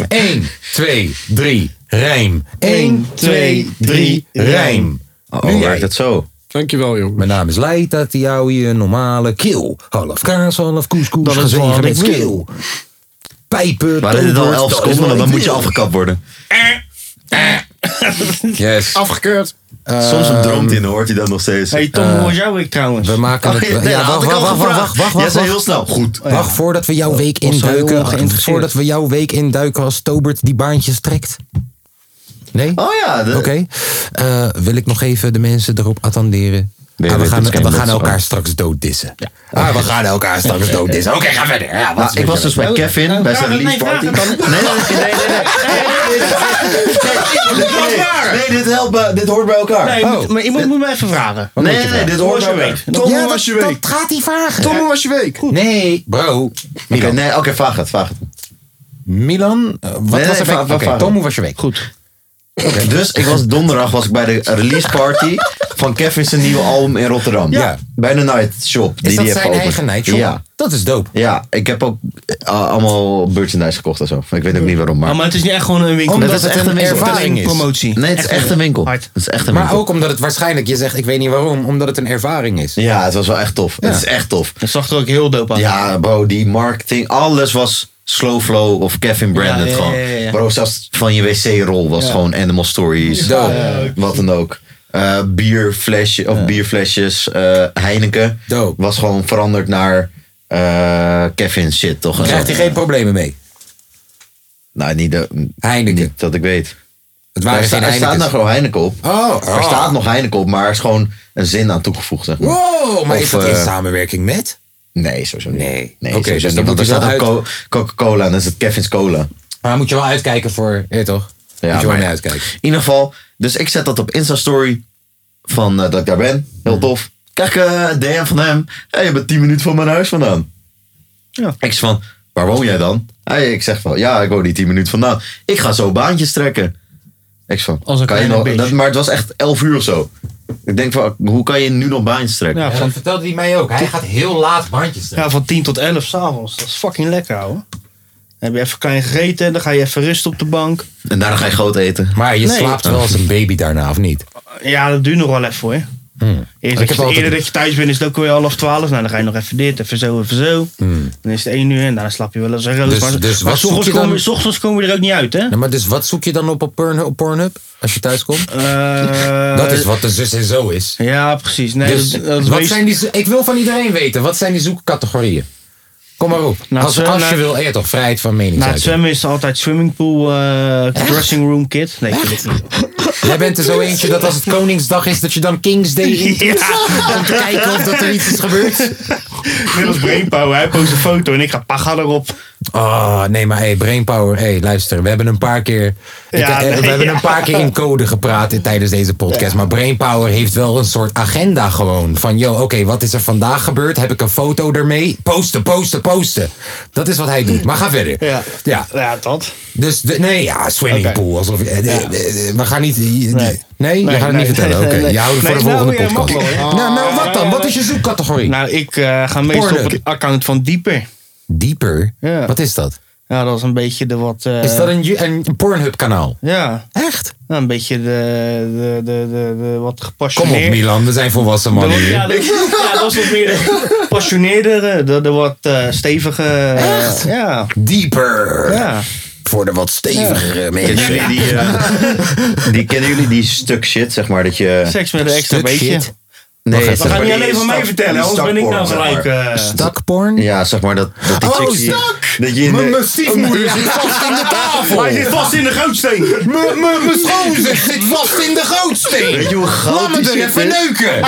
1, 2, 3, rijm. 1, 2, 3, rijm. Oh, Nu werkt het zo? Dankjewel, jongen. Mijn naam is Leid, jou je normale keel. Half kaas, half couscous, Dat is gezegen met skill. Pijpen, Maar dit is al tovert, 11 dat is seconden, dan moet je afgekapt worden. Yes. Afgekeurd. Soms droomt hij en dan hoort hij dat nog steeds. Hey Tom, hoe was jouw week trouwens? We maken Oh, het... ja, wacht, wacht, wacht, wacht, wacht, Jij wacht, heel snel. Goed. Wacht voordat we jouw week was zo heel induiken. Voordat we jouw week induiken als Tobert die baantjes trekt. Nee? Oh ja. de- Oké. Eh, wil ik nog even de mensen erop attenderen. Je Ah, we gaan, dus we elkaar straks dooddissen. Ah, we gaan elkaar straks dooddissen. Oké, ga verder. Ja, Nou, ik was je- dus bij Kevin bij zijn release nee, party. Nee, nee, nee, nee, dit helpt, dit hoort bij elkaar. Nee, Oh. maar iemand moet me even vragen. Nee, nee, dit hoort bij je elkaar. Tom, Ja, was je week? dat gaat hij vragen. Tom, was je week? Nee, bro. Milan, nee, oké, vraag het, vraag het. Milan eh, wat was er Tom, hoe was je week? Goed. Dus ik was donderdag was ik bij de release party van Kevin's nieuwe album in Rotterdam. Ja. Bij de Night Shop. Die Is dat die zijn eigen nightshop? Ja. Dat is dope. Ja, ik heb ook eh, allemaal merchandise gekocht en zo. Ik weet ook niet waarom, maar... Maar, maar het is niet echt gewoon een winkel. Omdat het is het echt een ervaring is. promotie. nee, het is echt een winkel. Het is echt een Maar winkel. ook omdat het waarschijnlijk, je zegt ik weet niet waarom, omdat het een ervaring is. Ja, het was wel echt tof. Ja. Het is echt tof. Het zag er ook heel dope uit. Ja, bro, die marketing, alles was slow flow of Kevin ja, gewoon. ja. Bro, zelfs van je wc-rol was gewoon Animal Stories. Eh, wat dan ook. Eh bierflesje, of bierflesjes, eh, Heineken. Dope. Was gewoon veranderd naar eh Kevin shit, toch? Krijgt hij geen problemen mee? Nou, niet, de, Heineken. niet dat ik weet. Het Er, waren sta- geen er staat nog gewoon Heineken op. Oh, Er staat nog Heineken op, maar er is gewoon een zin aan toegevoegd. Zeg maar. Wow, maar Of, is dat in samenwerking met? Nee, sowieso niet. Nee. nee Oké, dus dan Want moet er je staat wel ook Co- Coca-Cola en dan is het Kevin's Cola. Maar moet je wel uitkijken voor, ja toch? Ja, moet je wel mee uitkijken. In ieder geval, dus ik zet dat op Insta-story van eh, dat ik daar ben. Heel tof. Krijg ik eh, een DM van hem. Hey, je bent 10 minuten van mijn huis vandaan. Ja. Ik zeg van, waar woon jij dan? Hey, ik zeg van, ja, ik woon hier 10 minuten vandaan. Ik ga zo baantjes trekken. Ik zeg van, Als een kan je nog, dat, maar het was echt 11 uur of zo. Ik denk van, hoe kan je nu nog baantjes trekken? Ja, van, dat vertelde hij mij ook. Hij gaat heel laat bandjes trekken. ja, van 10 tot 11 s'avonds. Dat is fucking lekker, hoor. Dan heb je even klein gegeten, dan ga je even rusten op de bank. En daarna ga je groot eten. Maar je Nee. slaapt wel als een baby daarna, of niet? Ja, dat duurt nog wel even hoor. Eerst Ik heb altijd- Eerder dat je thuis bent is het ook weer half twaalf. Nou, dan ga je nog even dit, even zo, even zo. Dan is het één uur en daarna slaap je wel eens een roos. Dus- maar dus maar wat dan? komen, ochtends komen we er ook niet uit, hè? Maar dus wat zoek je dan op op Pornhub, op Pornhub als je thuis komt? Eh, dat is wat de zus en zo is. Ja, precies. Nee, Dus dat, wat wees- zijn die, ik wil van iedereen weten, wat zijn die zoekcategorieën? Kom maar op. Nou, als, als je nou- wil, ja toch, vrijheid van Na het meningsuiting. zwemmen is het altijd swimmingpool, eh dressing room kit. Nee, ik het niet. [laughs] Jij bent er zo eentje dat als het Koningsdag is, dat je dan Kings Day [laughs] in Ja. [laughs] om te kijken of dat er iets is gebeurd. Als Brainpower, hij post een foto en ik ga paga erop. Oh, nee, maar hey, Brainpower, hey, luister, we hebben een paar keer, ik- Ja, eh, nee, we hebben ja. [laughs] een paar keer in code gepraat in- tijdens deze podcast, maar Brainpower heeft wel een soort agenda gewoon van, yo, oké, wat is er vandaag gebeurd? Heb ik een foto ermee? Posten, posten, posten. Dat is wat hij doet. Maar ga verder. Ja. ja. Ja, dat. Dus de, nee, ja, swimmingpool. Alsof, eh, eh, we gaan niet. Nee, Nee. nee, je gaat het niet vertellen. [laughs] nee, Oké, je houdt het voor de volgende nou, podcast. nou, nou, wat dan? Wat is je zoekcategorie? Nou, ik eh, ga meestal op het account van Dieper. Dieper? Ja. Wat is dat? Ja, dat is een beetje de wat... eh, Is dat een, een Pornhub-kanaal? Ja, Echt? nou, een beetje de, de, de, de, de wat Kom op, gepassioneerd... Milan, we zijn volwassen mannen ja, hier. [laughs] ja, dat is wat meer de gepassioneerdere, de, de wat eh, stevige... Echt? Ja, Dieper. ja. Voor de wat stevigere Kennen mensen. jullie die, eh, die, kennen jullie die stuk shit, zeg maar, dat je... Seks met een extra beetje. shit. Nee, Wacht We gaan niet alleen van mij vertellen, anders ben ik nou gelijk... eh, Stakporn? Ja, zeg maar dat, dat die Oh, chicks stak! Dat je in Mijn de, mijn stiefmoeder zit vast in de [laughs] tafel. Hij zit vast in de gootsteen. Mijn- Mijn mijn schoonzus zit vast in de gootsteen. Weet je hoe groot Laat me die er shit even is? neuken.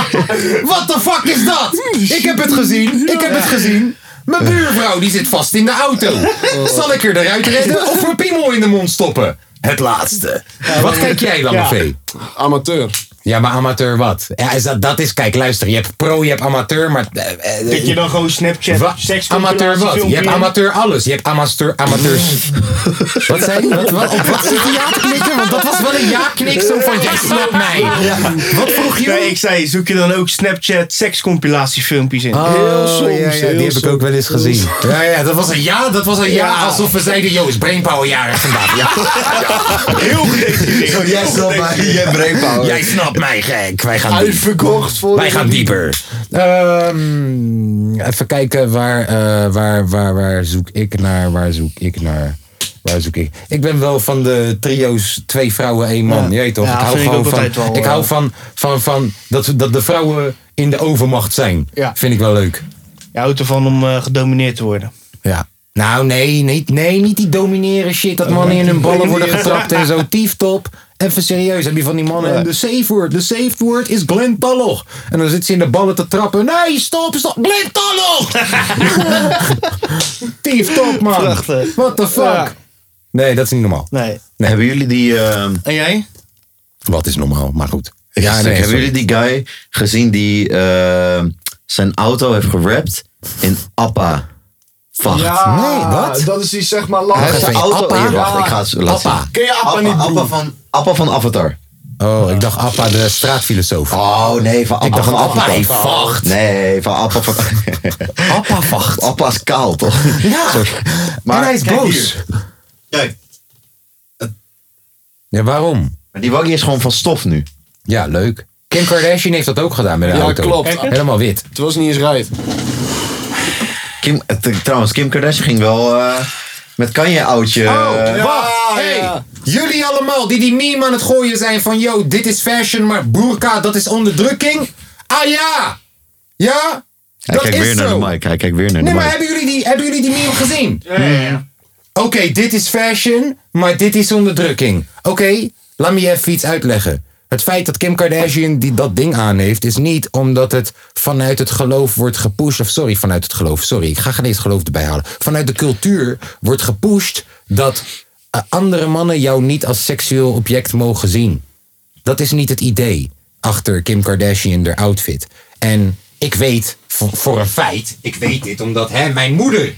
What the fuck is dat? Ik heb het gezien. Ik heb het gezien. Mijn buurvrouw die zit vast in de auto. Zal ik er eruit redden of een piemel in de mond stoppen? Het laatste. Wat kijk jij dan, Ja. Vee? Amateur. Ja, maar amateur wat? Ja, is dat, dat is, kijk, luister. Je hebt pro, je hebt amateur, maar... eh, eh, Dat je dan gewoon Snapchat, Wa- seks amateur wat? Je hebt amateur alles. Je hebt amateur, amateurs. [laughs] wat zei je? Wat, wat, op wat zit die ja te knikken? Want dat was wel een ja-knik zo van, jij snapt mij. Wat vroeg je? Nee, ik zei, zoek je dan ook Snapchat sekscompilatiefilmpjes in? Oh, soms, ja, ja, die heel heb ik ook wel eens gezien. Ja, ja, dat was een ja, dat was een ja, Ja. alsof we zeiden, joh, is Brainpower jarig vandaag. Ja, Heel. Zo, jij snapt mij, jij brainpower. jij snapt mij, gek. Wij gaan. Uitverkocht voor Wij gaan dieper. Ehm, even kijken, waar, eh, waar, waar, waar zoek ik naar, waar zoek ik naar... Waar zoek ik? Ik ben wel van de trio's twee vrouwen, één man. Ja. Je weet toch? Ja, ik hou ik gewoon van. wel, ik eh, hou van, van, van dat, dat de vrouwen in de overmacht zijn. Ja. Vind ik wel leuk. Je houdt ervan om eh, gedomineerd te worden. Ja. Nou, nee, nee, nee, niet die domineren shit. Dat mannen in hun ballen [laughs] worden getrapt en zo. Tieftop. Even serieus, heb je van die mannen. En de safe word, de safe word is Glenn Talloch. En dan zit ze in de ballen te trappen. Nee, stop, stop. Glenn Talloch! [laughs] Tief top, man. Prachtig. What the fuck? Ja. Nee, dat is niet normaal. Nee. Hebben jullie die... ehm, En jij? Wat is normaal, maar goed. Ja, nee, hebben sorry. jullie die guy gezien die eh, zijn auto heeft gerapt in Appa? Vacht. Nee, wat? Dat is die zeg maar Hij lang. heeft zijn Appa? auto... Hier, wacht, Ja. ik ga het laten Appa. zien. Ken je Appa, Appa, niet, Appa, van, Appa van Avatar. Oh, ik dacht Appa, de straatfilosoof. Oh nee, van Appa dacht van Appa Avatar. in Vacht. Nee, van Appa van... [laughs] Appa vacht. Appa is kaal, toch? Ja, [laughs] Maar en hij is kijk boos. hier. Kijk, Ja, waarom? maar die waggie is gewoon van stof nu. Ja, leuk. Kim Kardashian heeft dat ook gedaan met de Ja, auto. klopt. Helemaal wit. Het was niet eens rijdt. Kim, trouwens, Kim Kardashian ging wel eh, met Kanye oudje. eh, Wacht, hey, ja. jullie allemaal die die meme aan het gooien zijn van... Yo, dit is fashion, maar burka, dat is onderdrukking. Ah ja! Ja? hij dat kijkt is weer naar zo. de mic. Hij kijkt weer naar Nee, de maar mic. hebben jullie die, hebben jullie die meme gezien? Oké, dit is fashion, maar dit is onderdrukking. Oké, laat me je even iets uitleggen. Het feit dat Kim Kardashian die dat ding aan heeft, is niet omdat het vanuit het geloof wordt gepusht. Of sorry, vanuit het geloof. Sorry, ik ga geen eens geloof erbij halen. Vanuit de cultuur wordt gepusht dat eh, andere mannen jou niet als seksueel object mogen zien. Dat is niet het idee achter Kim Kardashian haar outfit. En ik weet voor, voor een feit, ik weet dit omdat hè, mijn moeder.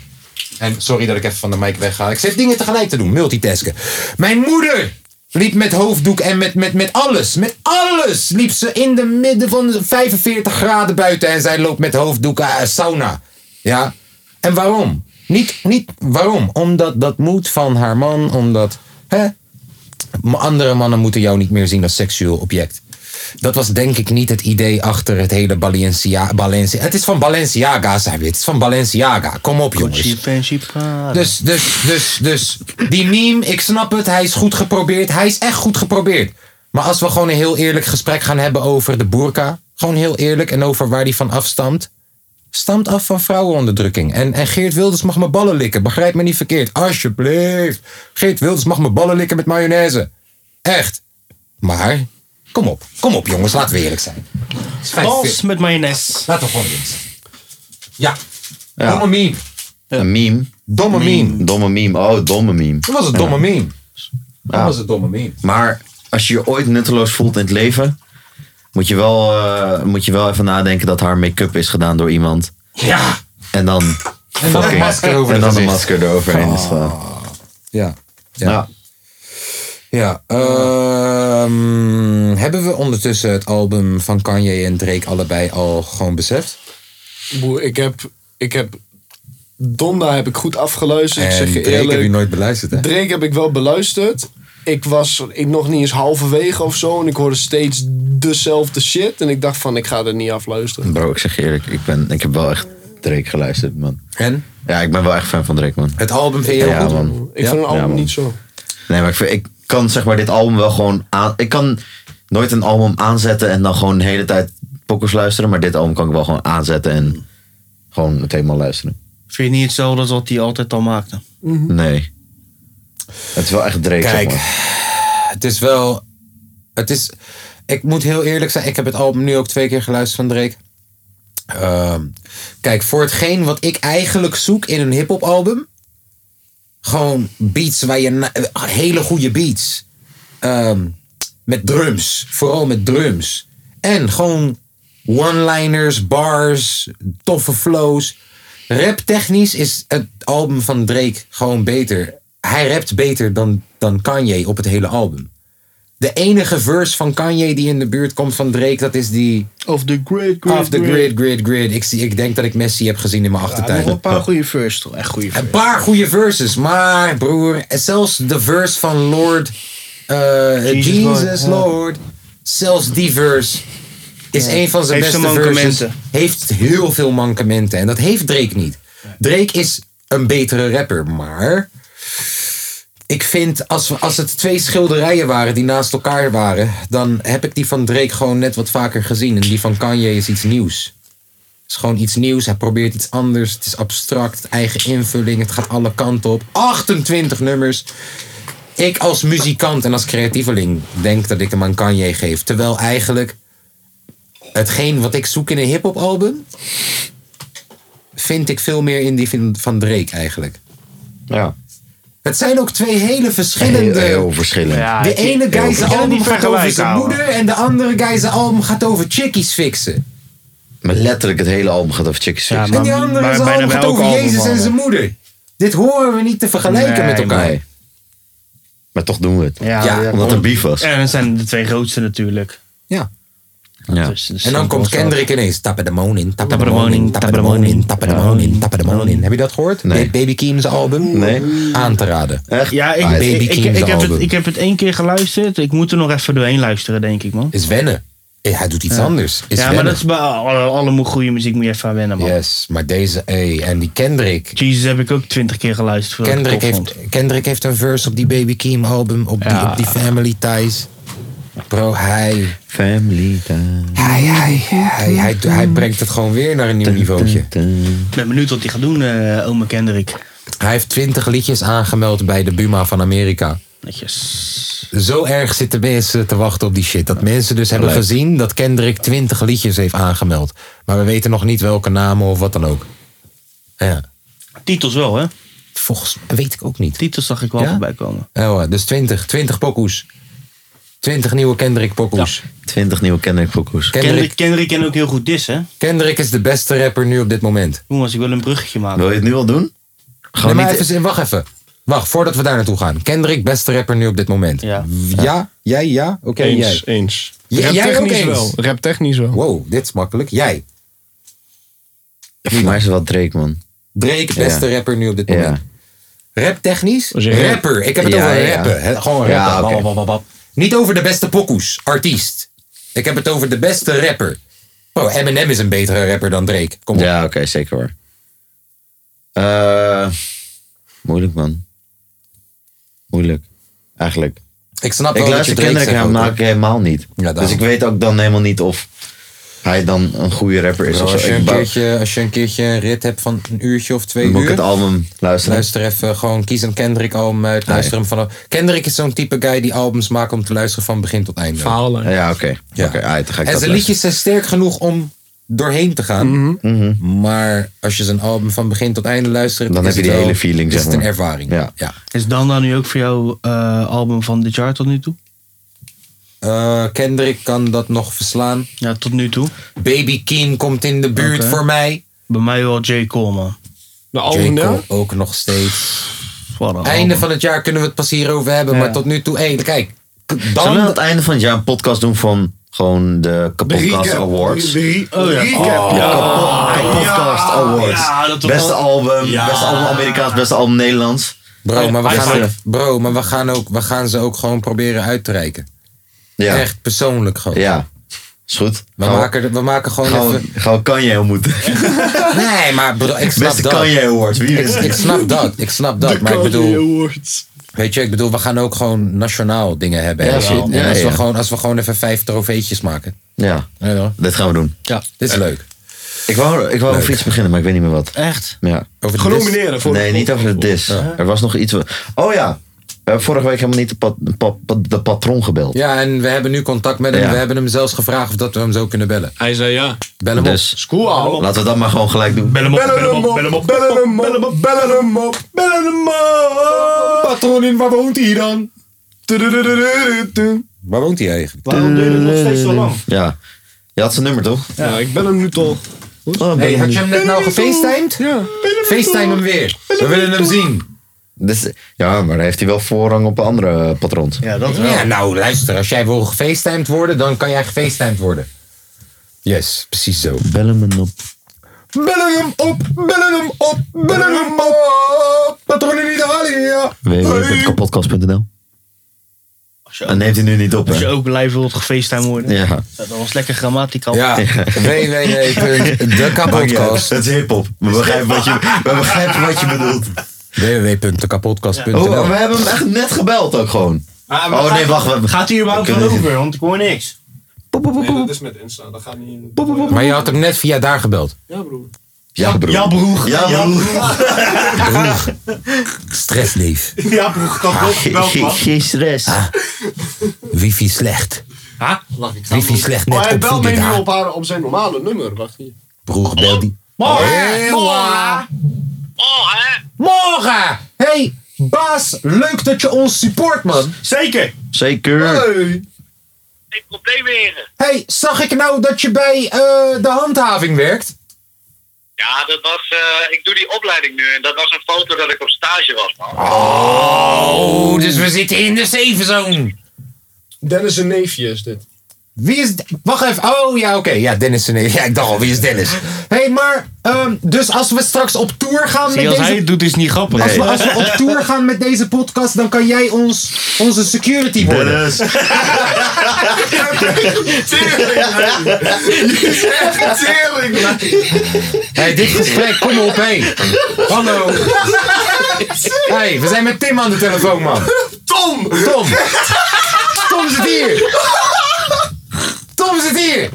En sorry dat ik even van de mic wegga. Ik zit dingen tegelijk te doen, multitasken. Mijn moeder liep met hoofddoek en met, met, met alles. Met alles liep ze in de midden van de 45 graden buiten. En zij loopt met hoofddoek uh, sauna. Ja. En waarom? Niet, niet waarom? Omdat dat moet van haar man. Omdat hè, Andere mannen moeten jou niet meer zien als seksueel object. Dat was denk ik niet het idee achter het hele Balenciaga. Balenciaga. Het is van Balenciaga, zei we. Het is van Balenciaga. Kom op, jongens. Dus, dus, dus, dus, die meme, ik snap het. Hij is goed geprobeerd. Hij is echt goed geprobeerd. Maar als we gewoon een heel eerlijk gesprek gaan hebben over de burka. Gewoon heel eerlijk en over waar die van afstamt. Stamt af van vrouwenonderdrukking. En, en Geert Wilders mag mijn ballen likken. Begrijp me niet verkeerd. Alsjeblieft. Geert Wilders mag mijn ballen likken met mayonaise. Echt. Maar, kom op. Kom op jongens, laten we eerlijk zijn. Bals met mayonaise. Laten we gewoon eerlijk zijn. Ja. Ja. Domme meme. Een meme. Domme meme. Domme meme. Oh, domme meme. Dat was een domme meme. Dat Ja. was een domme meme. Maar als je je ooit nutteloos voelt in het leven, moet je wel, eh, moet je wel even nadenken dat haar make-up is gedaan door iemand. Ja. En dan, En dan een masker over en het dan een gezicht. masker eroverheen is gedaan. Ja. Ja. Ja. ehm, hebben we ondertussen het album van Kanye en Drake allebei al gewoon beseft? Boer, ik heb, ik heb Donda heb ik goed afgeluisterd. ik zeg je Drake heb eerlijk. je nooit beluisterd, hè? Drake heb ik wel beluisterd. Ik was ik nog niet eens halverwege of zo. En ik hoorde steeds dezelfde shit. En ik dacht van, ik ga er niet afluisteren. Bro, ik zeg je eerlijk, ik, ben, ik heb wel echt Drake geluisterd, man. En? Ja, ik ben wel echt fan van Drake, man. Het album vind je heel Ja, goed? man. Ik vind een album Ja, niet zo. Nee, maar ik, vind, ik kan zeg maar dit album wel gewoon aan... Ik kan nooit een album aanzetten en dan gewoon de hele tijd pokkers luisteren. Maar dit album kan ik wel gewoon aanzetten en gewoon het helemaal luisteren. Vind je niet hetzelfde als wat hij altijd al maakte? Nee. Het is wel echt Drake, Kijk, zeg maar. het is wel... Het is... Ik moet heel eerlijk zijn, ik heb het album nu ook twee keer geluisterd van Drake. Ehm, kijk, voor hetgeen wat ik eigenlijk zoek in een hip-hop album. Gewoon beats waar je. hele goede beats. Ehm, met drums. Vooral met drums. En gewoon one-liners, bars, toffe flows. Rap-technisch is het album van Drake gewoon beter. Hij rapt beter dan, dan Kanye op het hele album. De enige verse van Kanye die in de buurt komt van Drake, dat is die Of the great, great, Off the grid, grid, grid. Ik, zie, ik denk dat ik Messi heb gezien in mijn Ja, achtertuin. nog wel een paar goede verses toch? Echt goede Een verses. paar goede verses, maar broer, zelfs de verse van Lord, eh, Jesus, Jesus Lord, ja. zelfs die verse is een van zijn Heeft beste verses. Heeft heel veel mankementen en dat heeft Drake niet. Drake is een betere rapper, maar ik vind als, als het twee schilderijen waren die naast elkaar waren, dan heb ik die van Drake gewoon net wat vaker gezien en die van Kanye is iets nieuws. Het is gewoon iets nieuws. Hij probeert iets anders. Het is abstract. Eigen invulling. Het gaat alle kanten op. 28 nummers. ik als muzikant en als creatieveling denk dat ik hem aan Kanye geef. Terwijl eigenlijk hetgeen wat ik zoek in een hip-hop album, vind ik veel meer in die van Drake eigenlijk. Ja. Het zijn ook twee hele verschillende. Heel, heel verschillend. Ja, de ene ik- guy ik zijn kan het album niet gaat over zijn moeder en de andere guy zijn album gaat over chickies fixen. Maar letterlijk het hele album gaat over chickies. Ja, Six. En die Maar andere zijn bijna album gaat over album Jezus en zijn moeder. Dit horen we niet te vergelijken Nee, met elkaar. Nee. Maar toch doen we het. Ja, Ja, ja, Omdat er beef was. En dat zijn de twee grootste natuurlijk. Ja. Ja. Dus- dus En dan komt. Kendrick ineens. Tappen de moon in, tappen de moon in, tappen de moon in, tappen de moon in, tappen de moon in. Heb je dat gehoord? Nee. Baby Keem's album? Nee. Aan te raden. Echt? Ja, ik, ik, Baby ik, ik, heb het, album. ik heb het één keer geluisterd. Ik moet er nog even doorheen luisteren, denk ik, man. Is wennen. Eh, Hij doet iets anders. Is ja, maar dat is bij alle, alle goede muziek moet je even aan wennen, man. Yes, maar deze, hey, en die Kendrick. Jesus heb ik ook twintig keer geluisterd. Kendrick heeft, Kendrick heeft een verse op die Baby Keem album, op die, op die Family Ties. Bro, hij, Family time. hij, hij, hij, hij, hij brengt het gewoon weer naar een nieuw niveautje. vond. Ik ben benieuwd wat hij gaat doen, eh oma Kendrick. Hij heeft 20 liedjes aangemeld bij de Buma van Amerika. Netjes. Zo erg zitten mensen te wachten op die shit. Dat mensen dus hebben Leuk. gezien dat Kendrick 20 liedjes heeft aangemeld. Maar we weten nog niet welke namen of wat dan ook. Ja, Titels wel, hè? volgens weet ik ook niet. Titels zag ik wel Ja? voorbij komen. Oh, dus 20, 20 pokoes. 20 nieuwe Kendrick pokoes. 20 nieuwe Kendrick pokoes. Kendrick, Kendrick, Kendrick kan ook heel goed dissen. Kendrick is de beste rapper nu op dit moment. Jongens, ik wil een bruggetje maken. Wil je het nu al doen? Nee, Gewoon maar niet... even, wacht even. Wacht, voordat we daar naartoe gaan. Kendrick, beste rapper nu op dit moment. Ja. Ja? Jij? Ja? Oké, Eens, jij. eens. Ja, Rap jij ook technisch wel. Rap technisch wel. Wow, dit is makkelijk. Jij. Voor mij is het wel Drake, man. Drake, beste rapper nu op dit Ja. moment. Rap technisch? Rapper. Ik heb het Ja, over ja. rappen. hè, Gewoon Ja, rappen. oké. Niet over de beste pokoes. Artiest. Ik heb het over de beste rapper. Oh, Eminem is een betere rapper dan Drake. Kom op. Ja, oké, zeker hoor. Eh, moeilijk, man. Moeilijk. Eigenlijk. Ik snap Ik wel dat je luister Drake Kendrick zegt hem ook, hoor. helemaal niet. Daarom. dus ik weet ook dan helemaal niet of hij dan een goede rapper is. Bro, als, zo. je een keertje, als je een keertje een rit hebt van een uurtje of twee moet ik uur. het album luisteren. Luister even, gewoon kies een Kendrick album uit. Luister hem vanaf. Kendrick is zo'n type guy die albums maakt om te luisteren van begin tot einde. Verhalen. Ja, oké. Ja. Oké, dan ga ik en dat zijn luisteren. liedjes zijn sterk genoeg om doorheen te gaan. Mhm. Maar als je zijn album van begin tot einde luistert, Dan heb je die hele feeling, Is zeg het een maar. ervaring. Ja. ja. Is Dan dan nu ook voor jou eh, album van dit jaar tot nu toe? Eh, Kendrick kan dat nog verslaan. Ja, tot nu toe. Baby Keem komt in de buurt voor mij. Bij mij wel J. Cole, man. De album Cole ook nog steeds. Einde album. van het jaar kunnen we het pas hierover hebben. Ja. Maar tot nu toe, hé, kijk. Zullen we aan Dan, het einde van het jaar een podcast doen van gewoon de Kapotkast recap. Awards? De Oh, ja. recap. Kapotkast Awards. Ja, dat was beste album, beste album Amerikaans, beste album Nederlands. bro, maar we gaan, bro, maar we gaan, ook, we gaan ze ook gewoon proberen uit te reiken. Ja, Echt persoonlijk gewoon. ja. Is goed. We, Gaan maken, we maken gewoon Gaan even... we, gaan we Kanye ontmoeten. [laughs] Nee, maar bro, ik snap Beste dat. Kanye Awards. Wie is Ik, ik snap dat, ik snap dat. De Maar ik bedoel, Awards. weet je, ik bedoel, we gaan ook gewoon nationaal dingen hebben. Ja, wel. En Ja, als, we ja. gewoon, als we gewoon even vijf trofeetjes maken. Ja, Ja, dit gaan we doen. Ja. Dit is leuk. Ik wou, ik wou over iets beginnen, maar ik weet niet meer wat. Echt? Ja. Over de Genomineren voor Nee, niet over de dis. Er was nog iets. Oh ja. We hebben vorige week helemaal niet de, pat, de, pat- de patron gebeld. Ja, en we hebben nu contact met hem. Ja. We hebben hem zelfs gevraagd of dat we hem zo kunnen bellen. Hij zei ja. Bel hem Dus School al. laten we dat maar gewoon gelijk doen. Bel hem op, bel hem op, bel hem op. Bellen hem op. Bellen hem op. Bellen hem op. Patronin, waar woont hij dan? Waar woont hij eigenlijk? Waarom duurt het nog steeds zo lang? Ja. Je had zijn nummer toch? Ja, ik bel hem nu toch. Oh, Hey, had je hem net nou gefacetimed? Ja. Facetime hem weer. We willen hem zien. Dus, ja, maar dan heeft hij wel voorrang op andere patrons. Ja, dat wel. Ja, nou luister, als jij wil gefacetimed worden, dan kan jij gefacetimed worden. Yes, precies zo. Bellen me op. Bellen hem op, bellen hem op, bellen hem op. Patroon in Italië. www.kapotkast.nl ook, neemt hij nu niet op, als je hè? ook live wilt gefacetime worden. Ja. Dat was lekker grammatical. Ja, www.dekapodcast. Dat is hip-hop. We begrijpen wat je, we begrijpen wat je bedoelt. www.dekapodcast.nl Oh, we hebben hem echt net gebeld ook gewoon. Maar- maar Oh nee, gaat- wacht. We, Gaat hij überhaupt We van kunnen- over? Want ik hoor niks. Nee, dat is met Insta. Dat gaat niet in. Maar je had hem net via daar gebeld. Ja, broer. ja, broer. Ja, broer. Ja, broer. [laughs] Stressleef. Ja, broer, kan wel wel, man. Geen stress. Wifi slecht. Ha? Wifi slecht Maar net hij belt mij opvoeden nu daar. op, haar, op zijn normale nummer. Wacht hier. Broer, bel die. Morgen! Morgen! Morgen! Hey, baas, leuk dat je ons support, man. Zeker! Zeker. Hey. Geen probleem meer. Hey, zag ik nou dat je bij eh, de handhaving werkt? Ja, dat was. eh, ik doe die opleiding nu en dat was een foto dat ik op stage was, man. Oh, dus we zitten in de safe zone. Dennis een neefje is dit. Wie is... Wacht even. Oh, ja, oké. Ja, Dennis. Ja, ik dacht al, wie is Dennis? hey, maar... ehm, dus als we straks op tour gaan Zie, met als hij deze... het doet, is niet grappig. Als we, als we op tour gaan met deze podcast, dan kan jij ons, onze security worden. Dennis. [laughs] Hey, dit gesprek, kom op, hey. Hallo. Hey, we zijn met Tim aan de telefoon, man. Tom! Tom. Tom zit hier. Tom zit hier.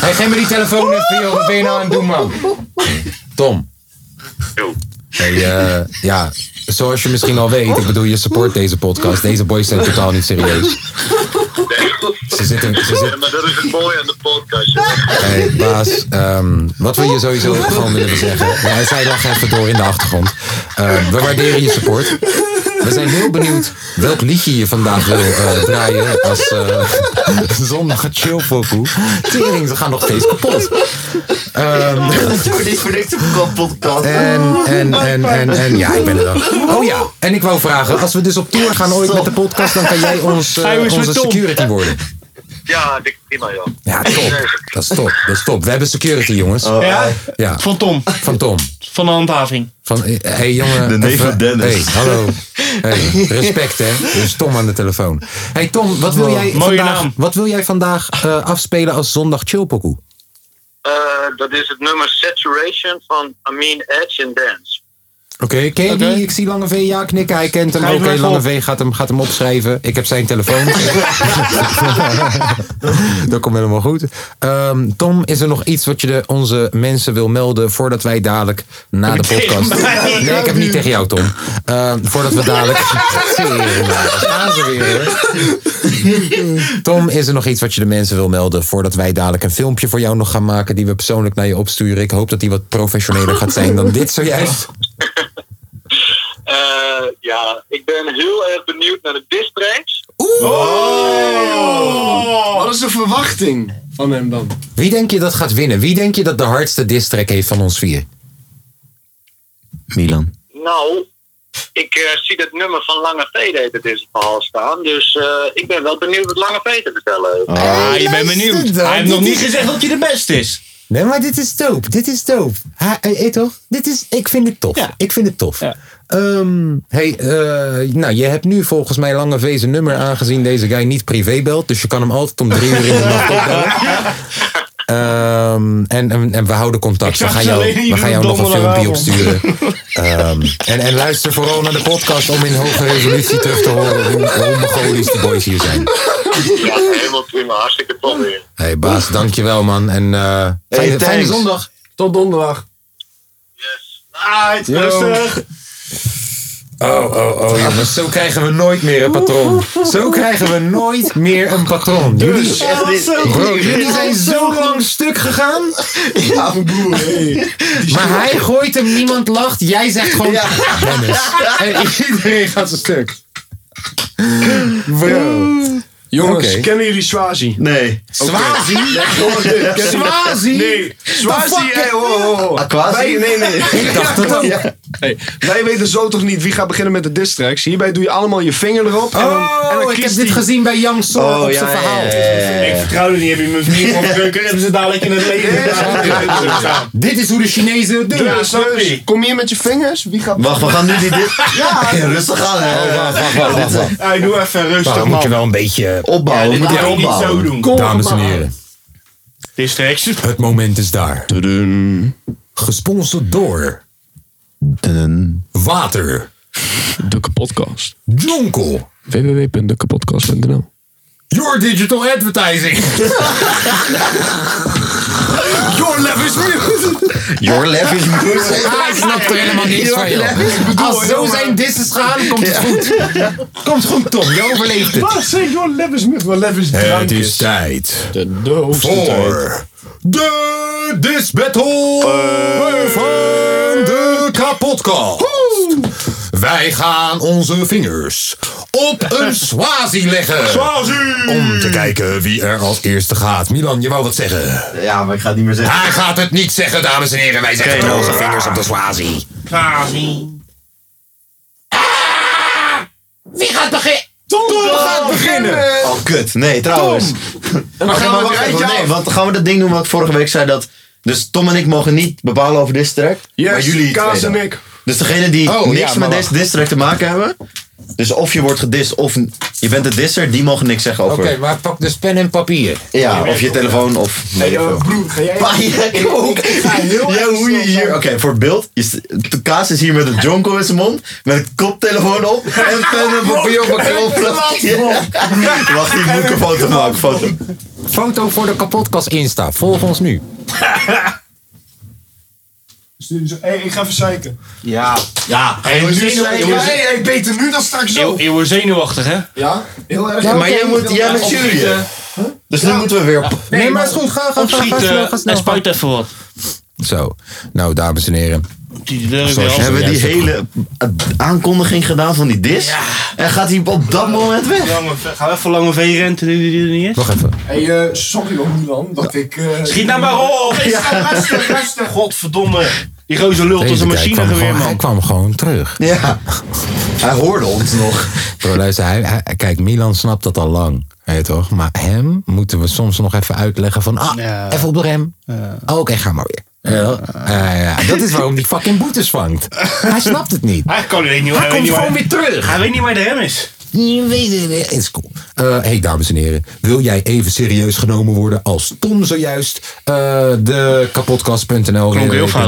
Hey, geef me die telefoon even, joh. Wat ben je nou aan het doen, man? Tom. Yo. Hey, eh, ja, zoals je misschien al weet, ik bedoel, je support deze podcast. Deze boys zijn totaal niet serieus. Ze zitten, ze Ja, maar dat is het mooie aan de podcast. joh. Hey, baas, ehm, wat we je sowieso gewoon willen zeggen. Ja, zij lachen even door in de achtergrond. Ehm, we waarderen je support. We zijn heel benieuwd welk liedje je vandaag wil eh, draaien als eh zondag chill pokoe. Tering, ze gaan nog steeds kapot. Ehm, voor niks een podcast. en, en, en, en, en, ja, ik ben er dan. Oh ja, en ik wou vragen, als we dus op tour gaan ooit met de podcast, dan kan jij ons, eh, onze security worden. Ja, dik prima, joh. Ja, top. Dat is top. Dat is top. We hebben security, jongens. Ja? Ja, Van Tom, van Tom. van de handhaving. Van, hé hey, jongen. De neef van Dennis. Hey, hallo. [laughs] Hey, respect hè. Er is Tom aan de telefoon. Hey Tom, wat wil jij Mooie vandaag, naam. wat wil jij vandaag eh, afspelen als zondag chillpokoe? Eh, dat is het nummer Saturation van Amin Edge and Dance. Oké, ken je Oké. die? Ik zie Lange V, ja knikken, hij kent hem. Oké, even Lange op. V gaat hem, gaat hem opschrijven. Ik heb zijn telefoon. [laughs] dat komt helemaal goed. Ehm, Tom, is er nog iets wat je de, onze mensen wil melden voordat wij dadelijk na de podcast... [laughs] Nee, ik heb het niet tegen jou, Tom. Ehm, voordat we dadelijk... [laughs] Tering, daar gaan ze weer. hoor. Tom, is er nog iets wat je de mensen wil melden voordat wij dadelijk een filmpje voor jou nog gaan maken die we persoonlijk naar je opsturen? Ik hoop dat die wat professioneler gaat zijn dan dit zojuist. [laughs] Eh, ja, ik ben heel erg benieuwd naar de diss tracks. Wat is de verwachting van hem dan? Wie denk je dat gaat winnen? Wie denk je dat de hardste distrack heeft van ons vier? Milan. Nou, ik eh, zie dat nummer van Lange V deed het in zijn verhaal staan. Dus eh, ik ben wel benieuwd wat Lange V te vertellen heeft. Ah, je bent benieuwd. Hij heeft nog niet gezegd dat je de beste is. Nee, maar dit is dope. Dit is dope. Ha, eh, eh, toch? Dit is, ik vind het tof. Ja. Ik vind het tof. Ja. Ehm, hey, eh, nou, je hebt nu volgens mij Lange V zijn nummer aangezien deze guy niet privé belt. Dus je kan hem altijd om drie uur in de nacht opbellen. [laughs] Ehm, en, en, en we houden contact. We gaan jou, we gaan jou nog een filmpje opsturen. [laughs] Ehm, en, en luister vooral naar de podcast om in hoge resolutie terug te horen hoe, hoe Mongolisch die boys hier zijn. Ja, helemaal prima. Hartstikke tof weer. Hey Baas, dankjewel man. En eh fijne, fijne zondag. Tot donderdag. Yes. Ah, rustig. Oh, oh, oh jongens, zo [laughs] krijgen we nooit meer een patroon. Zo krijgen we nooit meer een patroon. Jullie, bro, jullie zijn zo lang stuk gegaan. Ja, broer. Hey. [laughs] Maar hij gooit hem, niemand lacht. Jij zegt gewoon Dennis. En iedereen gaat zijn stuk. Bro. Jongens, kennen jullie Swazi? Nee. Swazi? Swazi? Nee, Hey. Aquasi? Wij, nee, nee. [laughs] Ik dacht het ook. Hey, wij weten zo toch niet wie gaat beginnen met de diss tracks. Hierbij doe je allemaal je vinger erop. en dan, en dan Oh, ik heb dit gezien bij Young Sor Oh, op ja, zijn verhaal. ja, ja, ja. Ik vertrouw er niet. Heb je mijn vriend van drukker? Hebben ze dadelijk in het leven? Dit is hoe de Chinezen het doen. Dus, kom hier met je vingers. Wie gaat... Wacht, we gaan nu die dit. [laughs] Ja, [laughs] rustig aan. hè. Oh, wacht, wacht, wacht, wacht, wacht. Hey, doe even rustig, dan moet je wel een beetje... Opbouwen. Dit we moeten moet je niet zo opbouwen. doen. Kom Dames en heren, Het moment is daar. Tudun. Gesponsord door. Water, De kapotkast. Jonkel, www.dekapodcast.nl Your Digital Advertising. [laughs] Your love is mute. Your left is mute. Hij snapt er helemaal niks van, joh. Als zo zijn disses gaan, komt het goed. Komt goed, Tom. Je overleeft het. Wat zeg your love is mute? Your love is drankjes. tijd De, tijd. voor de Dis Battle van de kapotkast. Wij gaan onze vingers op een [laughs] swazi leggen. Om te kijken wie er als eerste gaat. Milan, je wou wat zeggen. Ja, maar ik ga het niet meer zeggen. Hij gaat het niet zeggen, dames en heren. Wij zetten onze vingers op de swazi. Wie gaat beginnen? Tom, gaat beginnen. Oh, kut. Nee, trouwens. En dan [laughs] gaan we nee, want gaan we dat ding doen wat ik vorige week zei. Dat, dus Tom en ik mogen niet bepalen over dit track. Yes, maar jullie Kaas en ik. Dus degene die Oh, niks ja, met deze diss track te maken hebben. Dus of je wordt gedist of je bent de disser. Die mogen niks zeggen Oké, over... maar pak dus pen en papier. Ja, of je telefoon of... Hey, Nee, eh, broer, ga jij... Pa, ook. Ik ga heel Ja, erg hoe je hier... Oké, voor het beeld. De Kaas is hier met een jonko in zijn mond. Met een koptelefoon op. En [laughs] pen en papier op een knopje. Wacht, ik moet een foto maken. Foto. Foto voor de kapotkast Insta. Volg ons nu. [laughs] Zo- Hey, ik ga even zeiken. Ja. Ja, Hey, nu Hey, beter nu dan straks Je, zo. je wordt zenuwachtig, hè? Ja, heel erg. Ja, Maar jij, moet, jij bent jury. hè? Dus nu moeten we weer... op- Nee, maar is goed. Ga, ga, ga, ga, snel, Opschieten ga snel. en spuit even wat. Zo. Nou, dames en heren. Die Hebben we die hele aankondiging gedaan van die dis? En gaat hij op dat moment weg? Lange V- Gaan we even lange V renten nu die er niet is? Wacht even. Hey, eh, sorry hoor, Milan, dat ik... eh, Schiet nou maar op! Rustig, rustig. Godverdomme. Die gozer lult als een guy kwam machinegeweer, gewoon, hij man. kwam gewoon terug. Ja. Hij hoorde ons nog. Bro, luister, hij, hij- kijk, Milan snapt dat al lang. Weet toch? Maar hem moeten we soms nog even uitleggen van... Ah, Ja. even op de rem. Oh, Oké, ga maar weer. Ja, ja, dat is waarom die fucking boetes vangt. Hij snapt het niet. Hij kan weet niet Hij weet komt niet waar- gewoon weer terug. Hij weet niet waar de rem is. Is cool. Hey, dames en heren. Wil jij even serieus genomen worden als Tom zojuist eh, de kapotkast.nl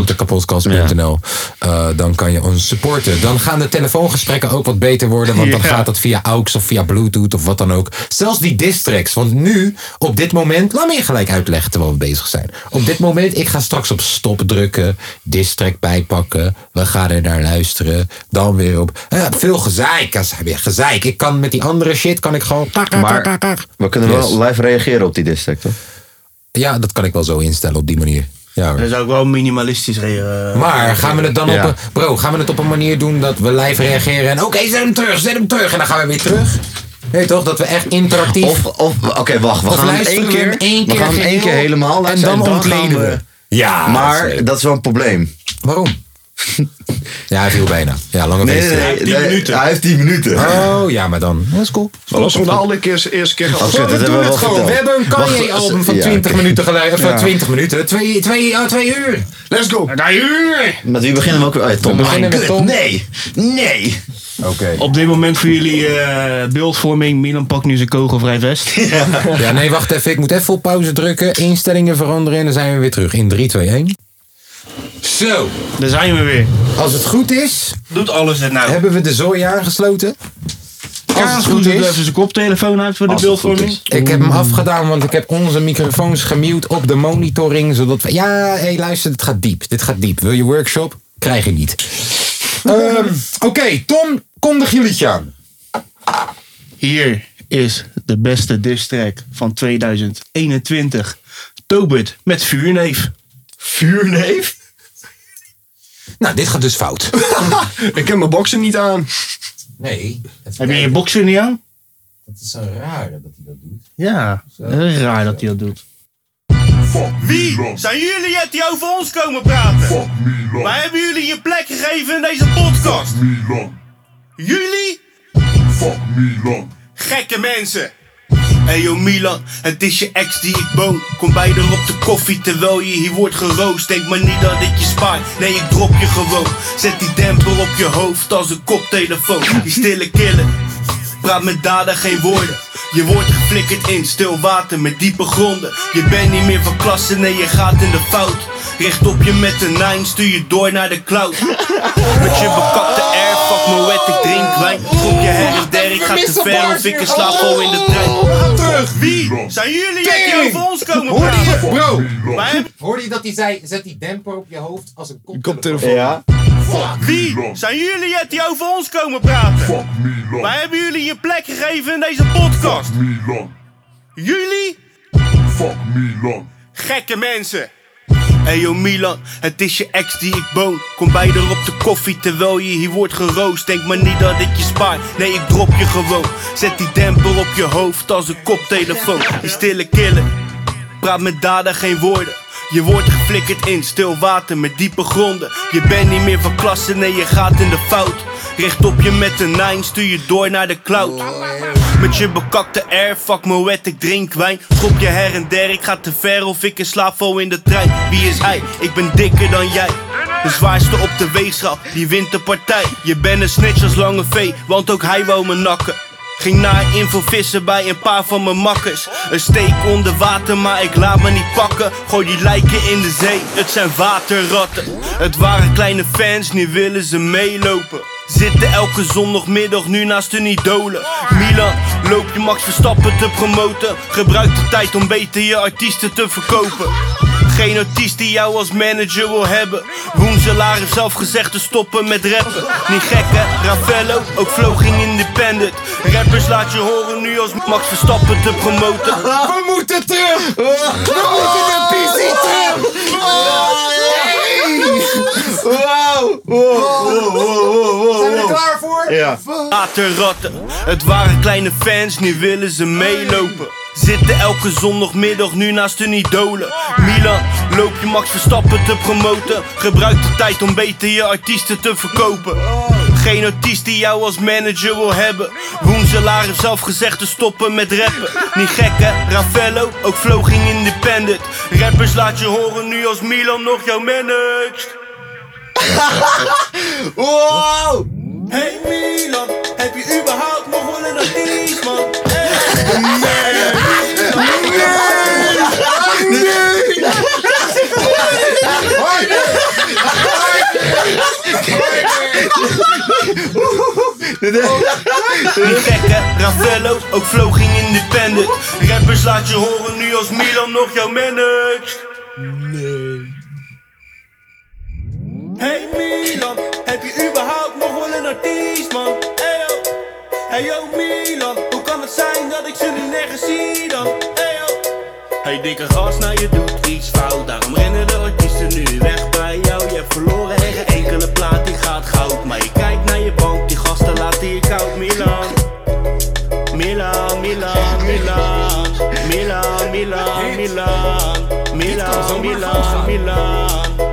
de kapotkast.nl Eh, dan kan je ons supporten. Dan gaan de telefoongesprekken ook wat beter worden. Want dan Ja. gaat dat via AUX of via Bluetooth of wat dan ook. Zelfs die distracks. Want nu, op dit moment, laat me je gelijk uitleggen terwijl we bezig zijn. Op dit moment, ik ga straks op stop drukken. Distrack bijpakken. We gaan er naar luisteren. Dan weer op. Veel gezeik. Weer gezeik. Ik kan met die andere shit kan ik gewoon. Maar we kunnen Yes. wel live reageren op die dis track, toch? Ja, dat kan ik wel zo instellen op die manier. Ja, hoor. Dat is ook wel minimalistisch reageren. Maar gaan we het dan Ja. op een, bro, gaan we het op een manier doen dat we live reageren en oké, zet hem terug, zet hem terug en dan gaan we weer terug? Nee toch, dat we echt interactief Of, of oké, wacht. We Of gaan hem één keer, we keer gaan hem één keer helemaal en dan gaan ontleden we. Ja, Maar dat is wel een probleem. waarom? Ja, hij viel bijna. Ja, lange Nee, nee, minuten. Hij heeft 10 minuten. Oh, ja, maar dan. Dat is cool. We de alle keer, eerste keer gaan Oké, Bro, dat we hebben doen we het wel gewoon. verteld. We hebben een Kanye-album van ja, 20 oké. minuten geleden. Van 20 minuten. Twee, twee, oh, twee uur. Let's go. Daar uur! Met wie beginnen we ook weer? Oh, Tom. We beginnen met kut. Tom. Nee. Nee. Oké. Op dit moment voor jullie eh, beeldvorming. Milan pakt nu zijn kogelvrij vest. [laughs] Ja, nee, wacht even. Ik moet even op pauze drukken. Instellingen veranderen en dan zijn we weer terug. In 3, 2, 1. Zo. Daar zijn we weer. Als het goed is, Doet alles het nou. hebben we de zooi aangesloten. Als Ja, het goed, is. even zijn koptelefoon uit voor de beeldvorming. Ik heb hem afgedaan, want ik heb onze microfoons gemute op de monitoring. Zodat we. Ja, hé, luister, dit gaat diep. Dit gaat diep. Wil je workshop? Krijg je niet. Ehm, Oké, Tom, kondig je liedje aan. Hier is de beste diss track van 2021. Tobit met Vuurneef. Vuurneef? Nou, dit gaat dus fout. [laughs] Ik heb mijn boksen niet aan. Nee. Heb je je boxer niet aan? Het is zo raar dat hij dat doet. Ja, heel raar dat hij dat doet. Wie zijn jullie het die over ons komen praten? Wij hebben jullie je plek gegeven in deze podcast. Jullie? Gekke mensen. Hey yo Milan, het is je ex die ik boon. Kom bij er op de koffie terwijl je hier wordt geroost. Denk maar niet dat ik je spaar, nee ik drop je gewoon. Zet die demper op je hoofd als een koptelefoon. Die stille killer, praat met daden geen woorden. Je wordt geflikkerd in stil water met diepe gronden. Je bent niet meer van klasse, nee je gaat in de fout. Richt op je met een nine, stuur je door naar de cloud. Met je bekapte fuck me wet, ik drink wijn. Schop je her en der, ik ga te ver of ik slaap al in de trein. Terug! Wie? Zijn jullie het die over ons komen Hoorde je, praten? bro? Hoorde je dat hij zei, zet die demper op je hoofd als een koptelefoon? Ja? Wie? Zijn jullie het die over ons komen praten? Wij hebben jullie je plek gegeven in deze podcast. Milan, Jullie? fuck Milan. Gekke mensen. Hey yo Milan, het is je ex die ik boon. Kom bij er op de koffie terwijl je hier wordt geroost. Denk maar niet dat ik je spaar, nee ik drop je gewoon. Zet die demper op je hoofd als een koptelefoon. Die stille killer, praat met daden geen woorden. Je wordt geflikkerd in stil water met diepe gronden. Je bent niet meer van klasse, nee je gaat in de fout. Richt op je met een nine, stuur je door naar de cloud. Met je bekakte air, fuck me wet, ik drink wijn. Schop je her en der, ik ga te ver of ik in slaap val in de trein. Wie is hij? Ik ben dikker dan jij. De zwaarste op de weegschaal, die wint de partij. Je bent een snitch als lange vee, want ook hij wou me nakken. Ging naar info vissen bij een paar van mijn makkers. Een steek onder water, maar ik laat me niet pakken. Gooi die lijken in de zee, het zijn waterratten. Het waren kleine fans, nu willen ze meelopen. Zitten elke zondagmiddag nu naast hun idolen. Milan, loop je Max Verstappen te promoten. Gebruik de tijd om beter je artiesten te verkopen. Geen artiest die jou als manager wil hebben. Woenselaar heeft zelf gezegd te stoppen met rappen. Niet gek hè, Ravello, ook Flow ging independent. Rappers laat je horen nu als Max Verstappen te promoten. We moeten terug! We moeten de PC terug! Wow! Wow, wow, wow, wow, Zijn we er klaar voor? Ja. Waterratten, het waren kleine fans, nu willen ze meelopen. Zitten elke zondagmiddag nu naast hun idolen. Milan, loop je Max Verstappen te promoten. Gebruik de tijd om beter je artiesten te verkopen. Geen artiest die jou als manager wil hebben. Woenselaar heeft zelf gezegd te stoppen met rappen. Niet gek hè, Ravello, ook Flow ging independent. Rappers laat je horen nu als Milan nog jou managt. [laughs] Wow! Hey Milan, heb je überhaupt nog wel een artiest man? Niet gek hè, Ravello, ook Flow ging independent. Rappers laat je horen nu als Milan nog jou managt. Hey Milan, heb je überhaupt nog wel een artiest man? Hey yo, hey yo Milan, hoe kan het zijn dat ik ze nu nergens zie dan? Hey yo. Hey dikke gast, nou je doet iets fout. Daarom rennen de artiesten nu weg bij jou. Je hebt verloren en geen enkele plaat die gaat goud. Maar je kijkt naar je bank, die gasten laten je koud. Milan. Milan, Milan, Milan. Milan, Milan, Milan. Milan, Milan, Milan Milan,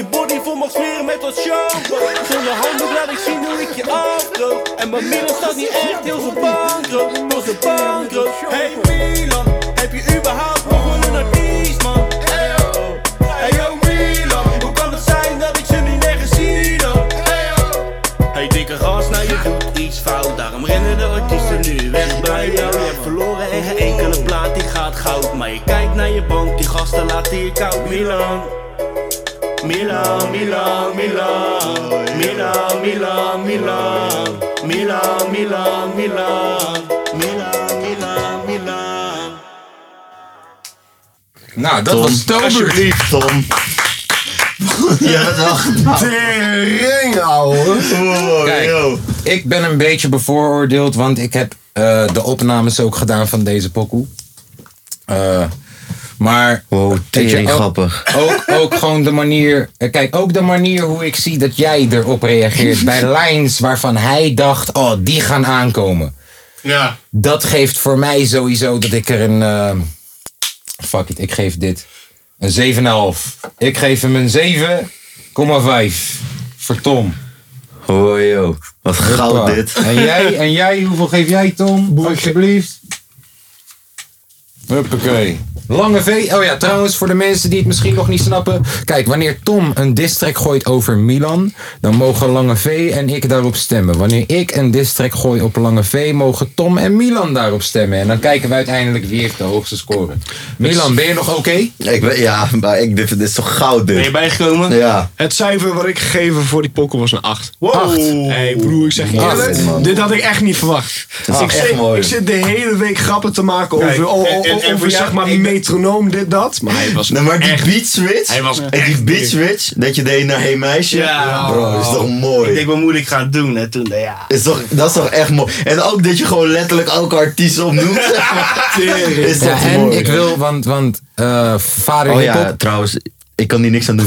je body vol mag smeren met wat shampoo Zonder handdoek laat ik zien hoe ik je afdroog. En mijn Milan staat niet echt heel zo bankrood Heel zo Hey Milan, heb je überhaupt nog een artiest man? Hey yo, hey yo Milan Hoe kan het zijn dat ik ze nu nergens zie dan? Hey dikke gast, nou je doet iets fout. Daarom rennen de artiesten nu weg bij jou. Je hebt verloren en geen enkele plaat die gaat goud. Maar je kijkt naar je bank, die gasten laten je koud. Milan Milan, Milan, Milan Milan, Milan, Milan Milan, Milan, Milan Milan, Milan, Milan Nou, dat Tom, was Tober. alsjeblieft, Tom. Je hebt het wel gedaan. Tering, ouwe. Kijk. Ik ben een beetje bevooroordeeld, want ik heb eh, de opnames ook gedaan van deze pokoe. Eh, maar. Wow, weet je, tering ook- grappig. Ook, ook gewoon de manier. eh, Kijk, ook de manier hoe ik zie dat jij erop reageert. [laughs] bij lines waarvan hij dacht: oh, die gaan aankomen. Ja Dat geeft voor mij sowieso dat ik er een. eh, fuck it, ik geef dit. Een 7,5. Ik geef hem een 7,5. Voor Tom. Oh, yo. Wat goud dit. En jij, en jij, hoeveel geef jij Tom? Alsjeblieft. Huppakee. Lange V. Oh ja, trouwens, voor de mensen die het misschien nog niet snappen. Kijk, wanneer Tom een distrack gooit over Milan, dan mogen Lange V en ik daarop stemmen. Wanneer ik een distrack gooi op Lange V, mogen Tom en Milan daarop stemmen. En dan kijken we uiteindelijk wie heeft de hoogste score. Milan, ben je nog oké? Ik ben, ja, maar ik, dit, dit is toch goud Ben je dit. bijgekomen? Ja. Het cijfer wat ik gegeven voor die pokkel was een 8. Wow. Hey broer, ik zeg eerlijk, dit had ik echt niet verwacht. Dat is ik, echt zit, mooi. ik zit de hele week grappen te maken over, Kijk, en- en- over zeg maar ik- metronoom, dit, dat. Maar hij was Nee, maar die echt... beat switch. Hij was en die beat switch, dat je deed naar Hey Meisje. Ja. Bro, dat is toch mooi. Ik denk, wat moet ik gaan doen? En toen, ja. Is toch, dat is toch echt mooi. En ook dat je gewoon letterlijk elke artiest opnoemt. [laughs] is toch Ja, en mooi. ik wil, want, want eh, vader Oh hiphop... ja, trouwens, ik kan hier niks aan doen.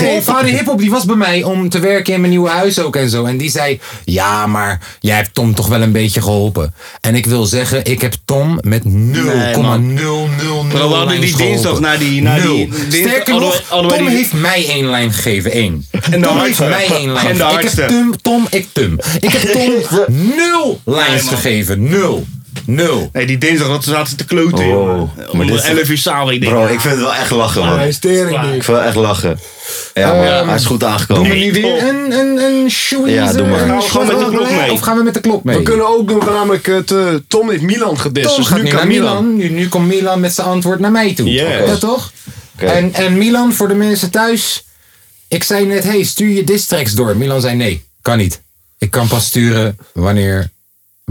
Nee, vader Hiphop die was bij mij om te werken in mijn nieuwe huis ook en zo. En die zei, ja, maar jij hebt Tom toch wel een beetje geholpen. En ik wil zeggen, ik heb Tom met 0,000 Bro, we hadden die dinsdag naar die- naar die- Sterker nog, Tom die- heeft mij één lijn gegeven, één. En Tom heeft mij één lijn gegeven. Ik heb Tom, Tom, ik Tum. Ik heb [laughs] Tom nul lijns gegeven. Nul. Nul. Nee, die dinsdag dat ze zaten te kloten, Oh, jongen. maar Om dit is 11 uur s'avonds. Denk, Bro, ik vind het wel echt lachen, man. Hij is tering Klaar. dik. Ik vind het echt lachen. Ja, maar hij is goed Doen we aangekomen. nu weer een, een, een shoeie? Ja, doe maar. Gaan we met de klok mee? Of gaan we met de klok mee? We kunnen ook doen, namelijk het, eh, Tom heeft Milan gedist. Tom dus gaat nu kan naar Milan. Milan. Nu, nu komt Milan met zijn antwoord naar mij toe. Yes. Ja, toch? Oké. En, en Milan, voor de mensen thuis. Ik zei net, hey, stuur je distracts door. Milan zei, nee, kan niet. Ik kan pas sturen wanneer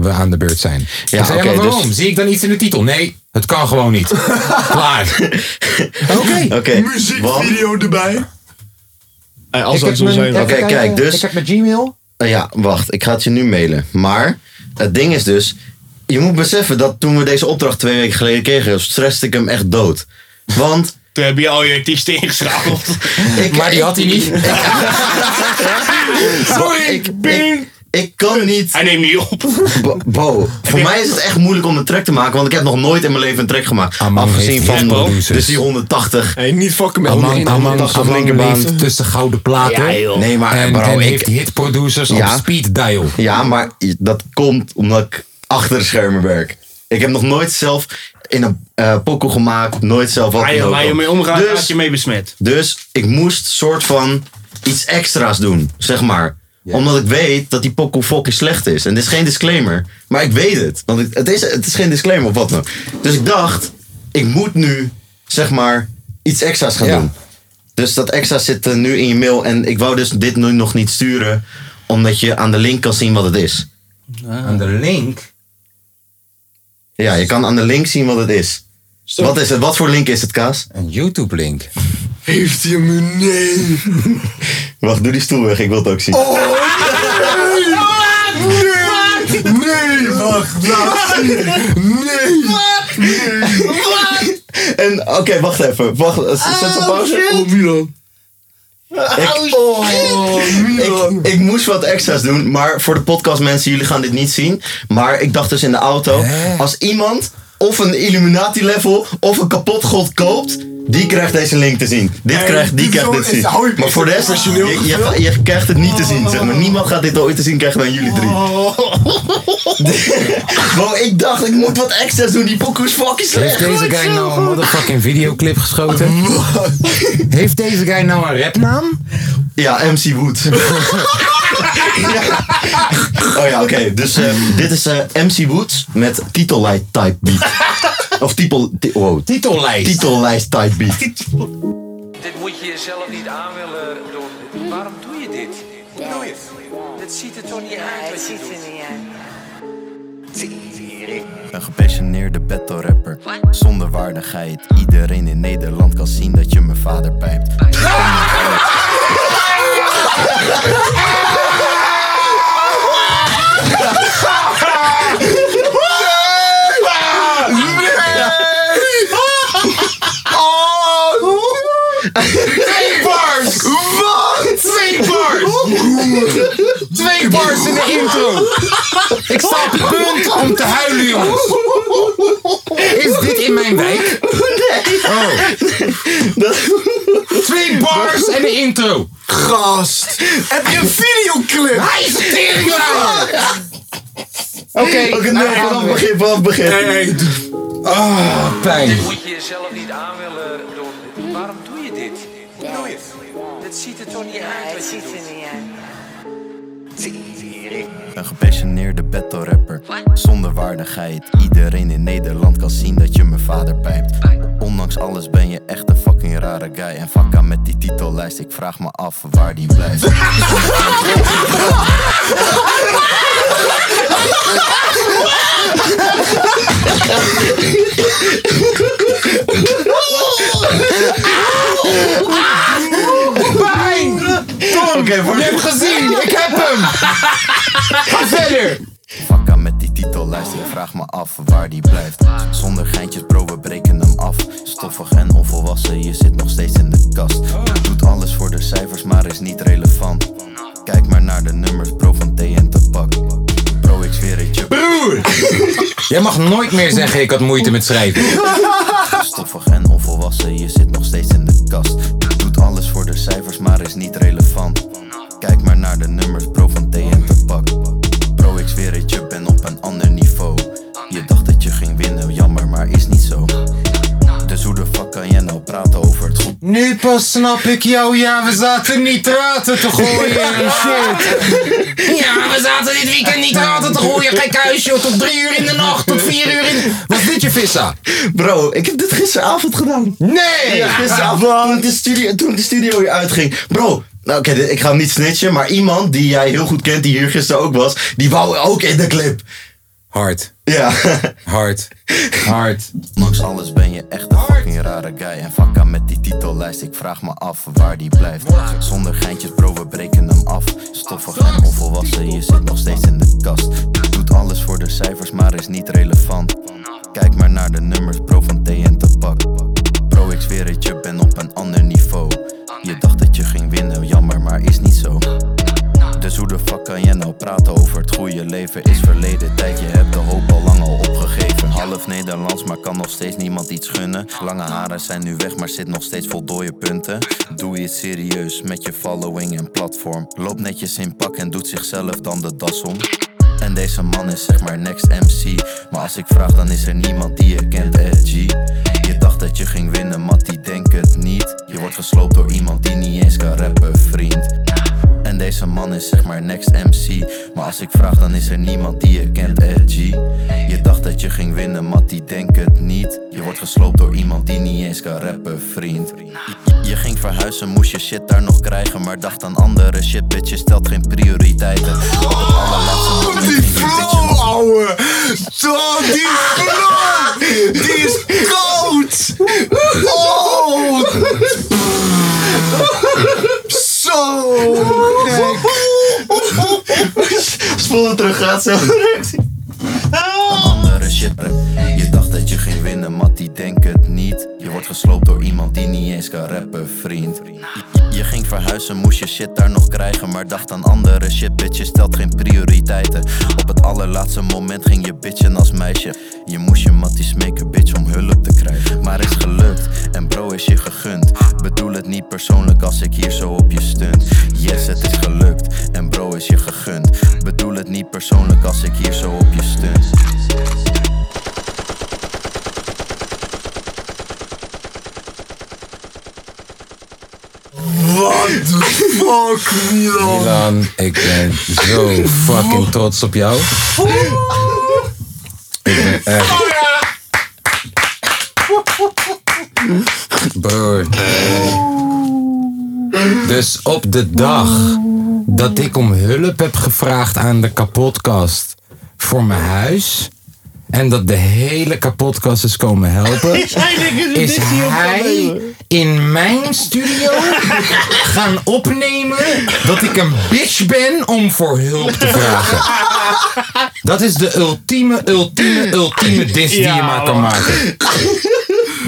we aan de beurt zijn. Ja, oké, maar waarom? dus- Zie ik dan iets in de titel? Nee, het kan gewoon niet. [laughs] Klaar. [laughs] Oké. Oké, Muziekvideo erbij. Hey, als Ik dat zo mijn- zijn. Oké, kijk, dus- Ik heb mijn Gmail. Uh, Ja, wacht. Ik ga het je nu mailen. Maar het ding is dus... Je moet beseffen dat toen we deze opdracht twee weken geleden kregen... stresste ik hem echt dood. Want... [laughs] Toen heb je al je artiesten ingeschakeld. Maar die had hij niet. Sorry, ik, ik, ik kan niet... Hij neemt niet op. [laughs] Bo, Bo, voor mij is het echt moeilijk om een track te maken... want ik heb nog nooit in mijn leven een track gemaakt. Amang Afgezien van dus die 180... Hey, niet fucken met Amang, Amang, Amang, 180 Amang linkerbaan. leeft tussen gouden platen. Ja, joh. Nee, maar en, bro, en ik- heeft hitproducers Ja. op speed dial. Ja, maar dat komt omdat ik achter de schermen werk. Ik heb nog nooit zelf in een eh pokoe gemaakt. Nooit zelf wat Waar je, waar je mee omgaat, Dus- raak je mee besmet. Dus ik moest soort van iets extra's doen, zeg maar. Omdat ik weet dat die pokoe fucking slecht is. En dit is geen disclaimer. Maar ik weet het. Want ik- het is, het is geen disclaimer of wat dan ook. Dus ik dacht, ik moet nu, zeg maar, iets extra's gaan Ja. doen. Dus dat extra zit nu in je mail. En ik wou dus dit nu nog niet sturen. Omdat je aan de link kan zien wat het is. Aan de link. Ja, je kan aan de link zien wat het is. Wat is het? Wat voor link is het, Kaas? Een YouTube link. Heeft hij hem nu? Nee. [laughs] Wacht, doe die stoel weg. Ik wil het ook zien. Nee, nee, wacht, laat zien. Nee. En oké, wacht even. Wacht, zet op pauze. Oh, Milan. Ik, Oh, ik, ik moest wat extra's doen, maar voor de podcast mensen, jullie gaan dit niet zien. Maar ik dacht dus in de auto, als iemand of een Illuminati level of een kapot god koopt, die krijgt deze link te zien. Dit krijgt, die krijgt dit te zien. Maar voor de rest, je, je, krijgt het niet te zien, zeg maar. Niemand gaat dit ooit te zien krijgen dan jullie drie. [laughs] Bro, ik dacht, ik moet wat extra's doen. Die pokoe is fucking Heeft slecht. deze guy nou een motherfucking videoclip geschoten? [laughs] Heeft deze guy nou een rapnaam? Ja, MC Wood. [laughs] Oh ja, oké. Dus eh, dit is eh, MC Woods met titellijst type beat. Of titel, ti- wow, Titellijst. titellijst type beat. [laughs] Dit moet je jezelf niet aan willen doen. Waarom doe je dit? Hoe doe je het? Dit ziet er toch niet uit wat je doet? Een gepassioneerde battle rapper Zonder waardigheid Iedereen in Nederland kan zien dat je mijn vader pijpt [laughs] [laughs] Twee bars! Wat? Twee bars! Twee bars in de intro! Ik sta op het punt om te huilen, jongens! Is dit in mijn wijk? Oh. Twee bars en de intro! Gast. Heb je een videoclip? Hij is een! Oké, Oké, nee, vanaf het begin, vanaf het begin. Ah, pijn. Moet je jezelf niet aan willen ziet er toch niet uit? Een gepassioneerde battle rapper Zonder waardigheid. Iedereen in Nederland kan zien dat je mijn vader pijpt. Ondanks alles ben je echt een fucking rare guy. En vakka met die titellijst. Ik vraag me af waar die blijft [laughs] af waar die blijft. Zonder geintjes, bro, we breken hem af. Stoffig en onvolwassen, je zit nog steeds in de kast. Doet alles voor de cijfers, maar is niet relevant. Kijk maar naar de nummers, bro, van thee en tabak. Bro, ik zweer het je. Broer! Jij mag nooit meer zeggen ik had moeite met schrijven. [laughs] pas snap ik jou, ja, we zaten nitraten te gooien [laughs] en shit. Ja, we zaten dit weekend nitraten te gooien, gek huisje, tot drie uur in de nacht, tot vier uur in... Was dit je vissa? Bro, ik heb dit gisteravond gedaan. Nee! Ja, gisteravond toen de studio, toen de studio weer uitging. Bro, nou oké, ik ga hem niet snitchen, maar iemand die jij heel goed kent, die hier gisteren ook was, die wou ook in de clip. Hard, Ja. hard, hard. Ondanks alles ben je echt een fucking rare guy En vakka met die titellijst, ik vraag me af waar die blijft. Zonder geintjes bro, we breken hem af. Stoffig en onvolwassen, je zit nog steeds in de kast. Doet alles voor de cijfers, maar is niet relevant. Kijk maar naar de nummers bro, van thee en tabak Bro, ik zweer het, je bent op een ander niveau. Je dacht dat je ging winnen, jammer, maar is niet zo dus hoe de fuck kan jij nou praten over het goede leven? Is verleden tijd Je hebt de hoop al lang al opgegeven. Half Nederlands, maar kan nog steeds niemand iets gunnen. Lange haren zijn nu weg, maar zit nog steeds vol dode punten. Doe je het serieus met je following en platform. Loop netjes in pak en doet zichzelf dan de das om. En deze man is zeg maar next MC Maar als ik vraag dan is er niemand die je kent, SG Je dacht dat je ging winnen, Mattie, denk het niet. Je wordt gesloopt door iemand die niet eens kan rappen, vriend en deze man is zeg maar next MC Maar als ik vraag dan is er niemand die je kent, SG Je dacht dat je ging winnen, Mattie, denk het niet Je wordt gesloopt door iemand die niet eens kan rappen, vriend Je- Je ging verhuizen, moest je shit daar nog krijgen Maar dacht aan andere shit, bitch, je stelt geen prioriteiten Op het allerlaatste moment ging je bitchen als ouwe! Zo, die flow! Die is koud! [laughs] Oh! Zo! Spoel hem terug, gaat zo. andere shit. Je dacht dat je ging winnen, Mattie, denk het niet. Je wordt gesloopt door iemand die niet eens kan rappen, vriend. Je, je ging verhuizen, moest je shit daar nog krijgen. Maar dacht aan andere shit, bitch, je stelt geen prioriteiten. Op het allerlaatste moment ging je bitchen als meisje. Je moest je Mattie smeken, bitch, om hulp te krijgen. Maar is gelukt, en bro is je gegund. Bedoel het niet persoonlijk als ik hier zo op je stunt. Yes, het is gelukt, en bro is je gegund. Bedoel het niet persoonlijk als ik hier zo op je stunt. Fuck, Milan? Milan, ik ben zo fucking trots op jou. Ik ben echt... Broer. Dus op de dag dat ik om hulp heb gevraagd aan de kapotkast voor mijn huis. En dat de hele kapotkast is komen helpen. [laughs] Is hij in mijn studio [laughs] gaan opnemen dat ik een bitch ben om voor hulp te vragen. [laughs] Dat is de ultieme, ultieme, ultieme dis die je maar kan maken.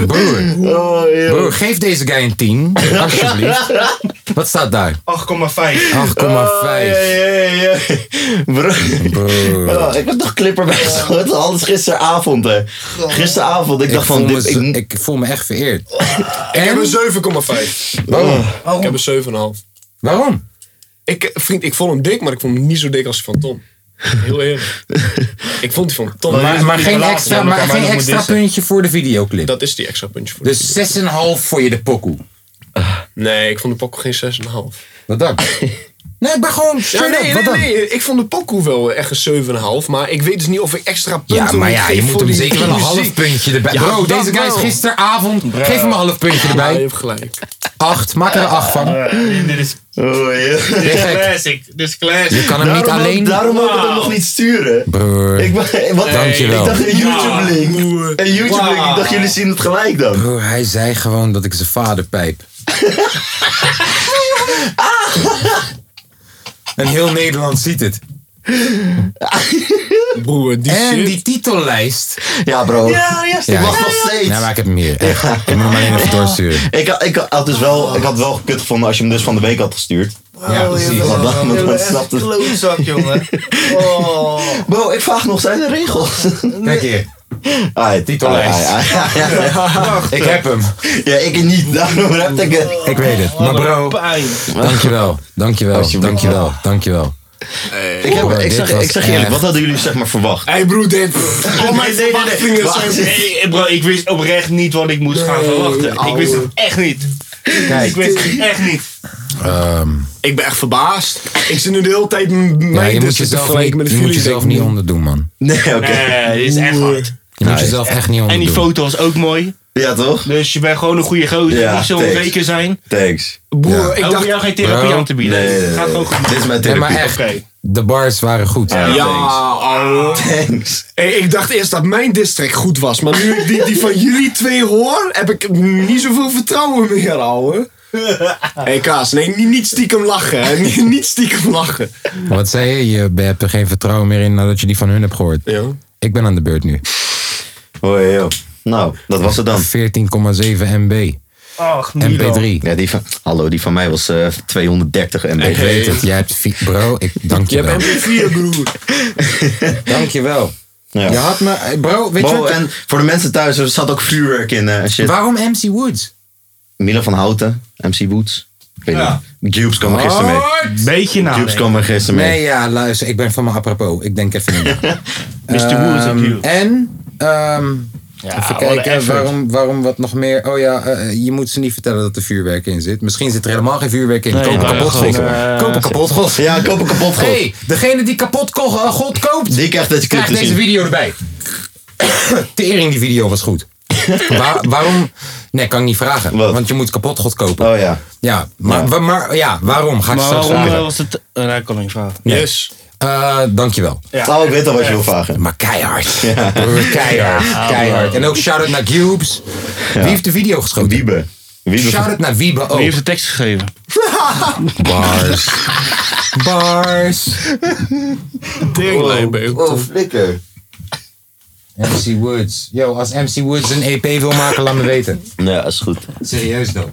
Broer, broer, geef deze guy een 10, alsjeblieft. Wat staat daar? 8,5. 8,5. Bro, oh, ik heb nog clipper bij geschoten. Alles gisteravond, hè. Gisteravond. Ik Ik dacht van, me, dit, ik, ik voel me echt vereerd. [laughs] Ik heb En? een 7,5. Waarom? Ik heb een 7,5. Waarom? Ik, vriend, ik vond hem dik, maar ik vond hem niet zo dik als die van Tom. Heel eerlijk. [laughs] ik vond die van Tom. Maar, maar geen extra, maar geen extra puntje voor de videoclip. Dat is die extra puntje voor. Dus 6,5 voor je de pokoe. Nee, ik vond de pokoe geen 6,5. Wat dan? Nee, ik ben gewoon Ja, nee, nee, nee, ik vond de pokoe wel echt een 7,5. Maar ik weet dus niet of ik extra punten Ja, maar moet ja, je moet voor hem die zeker wel een half puntje erbij. Ja, Bro, deze guy is gisteravond. Geef hem een half puntje Ja, je erbij. hebt gelijk. Acht, maak er een acht van. dit is, Oh, ja. dit is classic. Dit is classic. Je kan hem niet alleen... ook, daarom ook het hem nog niet sturen. Broer, Ik, wat, Dankjewel. ik dacht een YouTube-link. Een YouTube-link. Ik Wow. dacht, jullie zien het gelijk dan. broer, hij zei gewoon dat ik zijn vader pijp. [laughs] en heel Nederland ziet het. [laughs] Broer, die En shit. die titellijst. Ja, bro. Ja, ja, Ja, wacht ik- nog steeds. Nee, maar ik heb hem hier. Echt. Ik moet hem alleen even doorsturen. Ik, had- ik, had dus wel, ik had wel gekut gevonden als je hem dus van de week had gestuurd. Ja, precies. Want dan, Klootzak, jongen. [laughs] Oh. Bro, ik vraag nog zijn de regels. Kijk hier. Ai, Titellijst. ai. Ik heb hem. Ja, ik niet. [laughs] Daarom heb ik het. Ik weet het. Maar bro, Pijn. dankjewel. Dankjewel. Dankjewel. Dankjewel. Ik, heb, Bro, ik, zeg, ik zeg eerlijk, echt- wat hadden jullie zeg maar verwacht? Hey broer, dit. Al mijn verwachtingen zijn... Hey, bro, ik wist oprecht niet wat ik moest gaan verwachten. Ik wist het echt niet. Ik wist het echt niet. Ehm, Ik ben echt verbaasd. Ik zit nu de hele tijd m- ja, mij je dus moet jezelf niet, je moet jezelf niet onderdoen, man. Nee, oké. Nee, dit is echt hard. Je moet jezelf echt niet En die onderdoen. foto was ook mooi. Ja, toch? Dus je bent gewoon een goede gozer. Ja, niet zo thanks. onzeker zijn. Thanks. Broer, Ja. ik dacht... hoef jou geen therapie Bro. aan te bieden. Nee, nee, nee. Gaat gewoon goed. Dit is mijn Nee, therapie. maar echt. Oké. De bars waren goed. Ja. Ja, thanks. oh. Thanks. Hey, ik dacht eerst dat mijn district goed was. Maar nu ik die, die van jullie twee hoor, heb ik niet zoveel vertrouwen meer, ouwe. Hé hey, Kaas, nee, niet, niet stiekem lachen. Hè. Niet, niet stiekem lachen. Wat zei je? Je hebt er geen vertrouwen meer in nadat je die van hun hebt gehoord. Ja. Ik ben aan de beurt nu. 14,7 Hoi, joh. Nou, dat was het dan. MB. Ach, Milo. MP3. Ja, die van, hallo, die van mij was eh 230 MB. Ik weet het. Jij hebt... Bro, ik dank Je je wel. hebt MP4, broer. [laughs] Dank je wel. Ja. Je had me... Bro, weet je wat? en voor de mensen thuis, er zat ook vuurwerk in eh, en shit. Waarom MC Woods? Milan van Houten, MC Woods. Ik weet Ja. niet. Cubes kwam er gisteren mee. Beetje Cubes nadenken. kwam er gisteren mee. Nee, ja, luister. Ik ben van mijn apropos. Ik denk even niet. Mr. [laughs] Woods en Cube. En... ehm, Ja, even kijken, waarom, waarom wat nog meer? Oh ja, eh, je moet ze niet vertellen dat er vuurwerk in zit. Misschien zit er helemaal geen vuurwerk in. Nee, Koop een kapot eh, Koop een kapot god. Ja, koop een kapot god. hey, degene die kapot eh, god koopt, Die krijgt deze krijgt deze zien. video erbij. [coughs] Tering, die video was goed. [laughs] Waar- waarom? Nee, kan ik niet vragen. Wat? Want je moet kapot god kopen. Oh ja. Ja, maar, maar ja, waarom? Ga ik Maar straks waarom vragen. eh, was het... Uh, nee, ik kan niet vragen. Yes. Eh, dankjewel. Ja. Oh, ik weet al wat je wil vragen. Maar keihard. Broer, [laughs] Keihard. Keihard. En ook shout-out naar Cubes. Wie heeft de video geschoten? Wiebe. Wiebe. Shout-out naar Wiebe Wie ook. heeft de tekst gegeven? [laughs] Bars. Bars. Teringlijnbeeld. Oh, flikker. MC Woods. Yo, als MC Woods een EP wil maken, laat me weten. Ja, is goed. Serieus dan.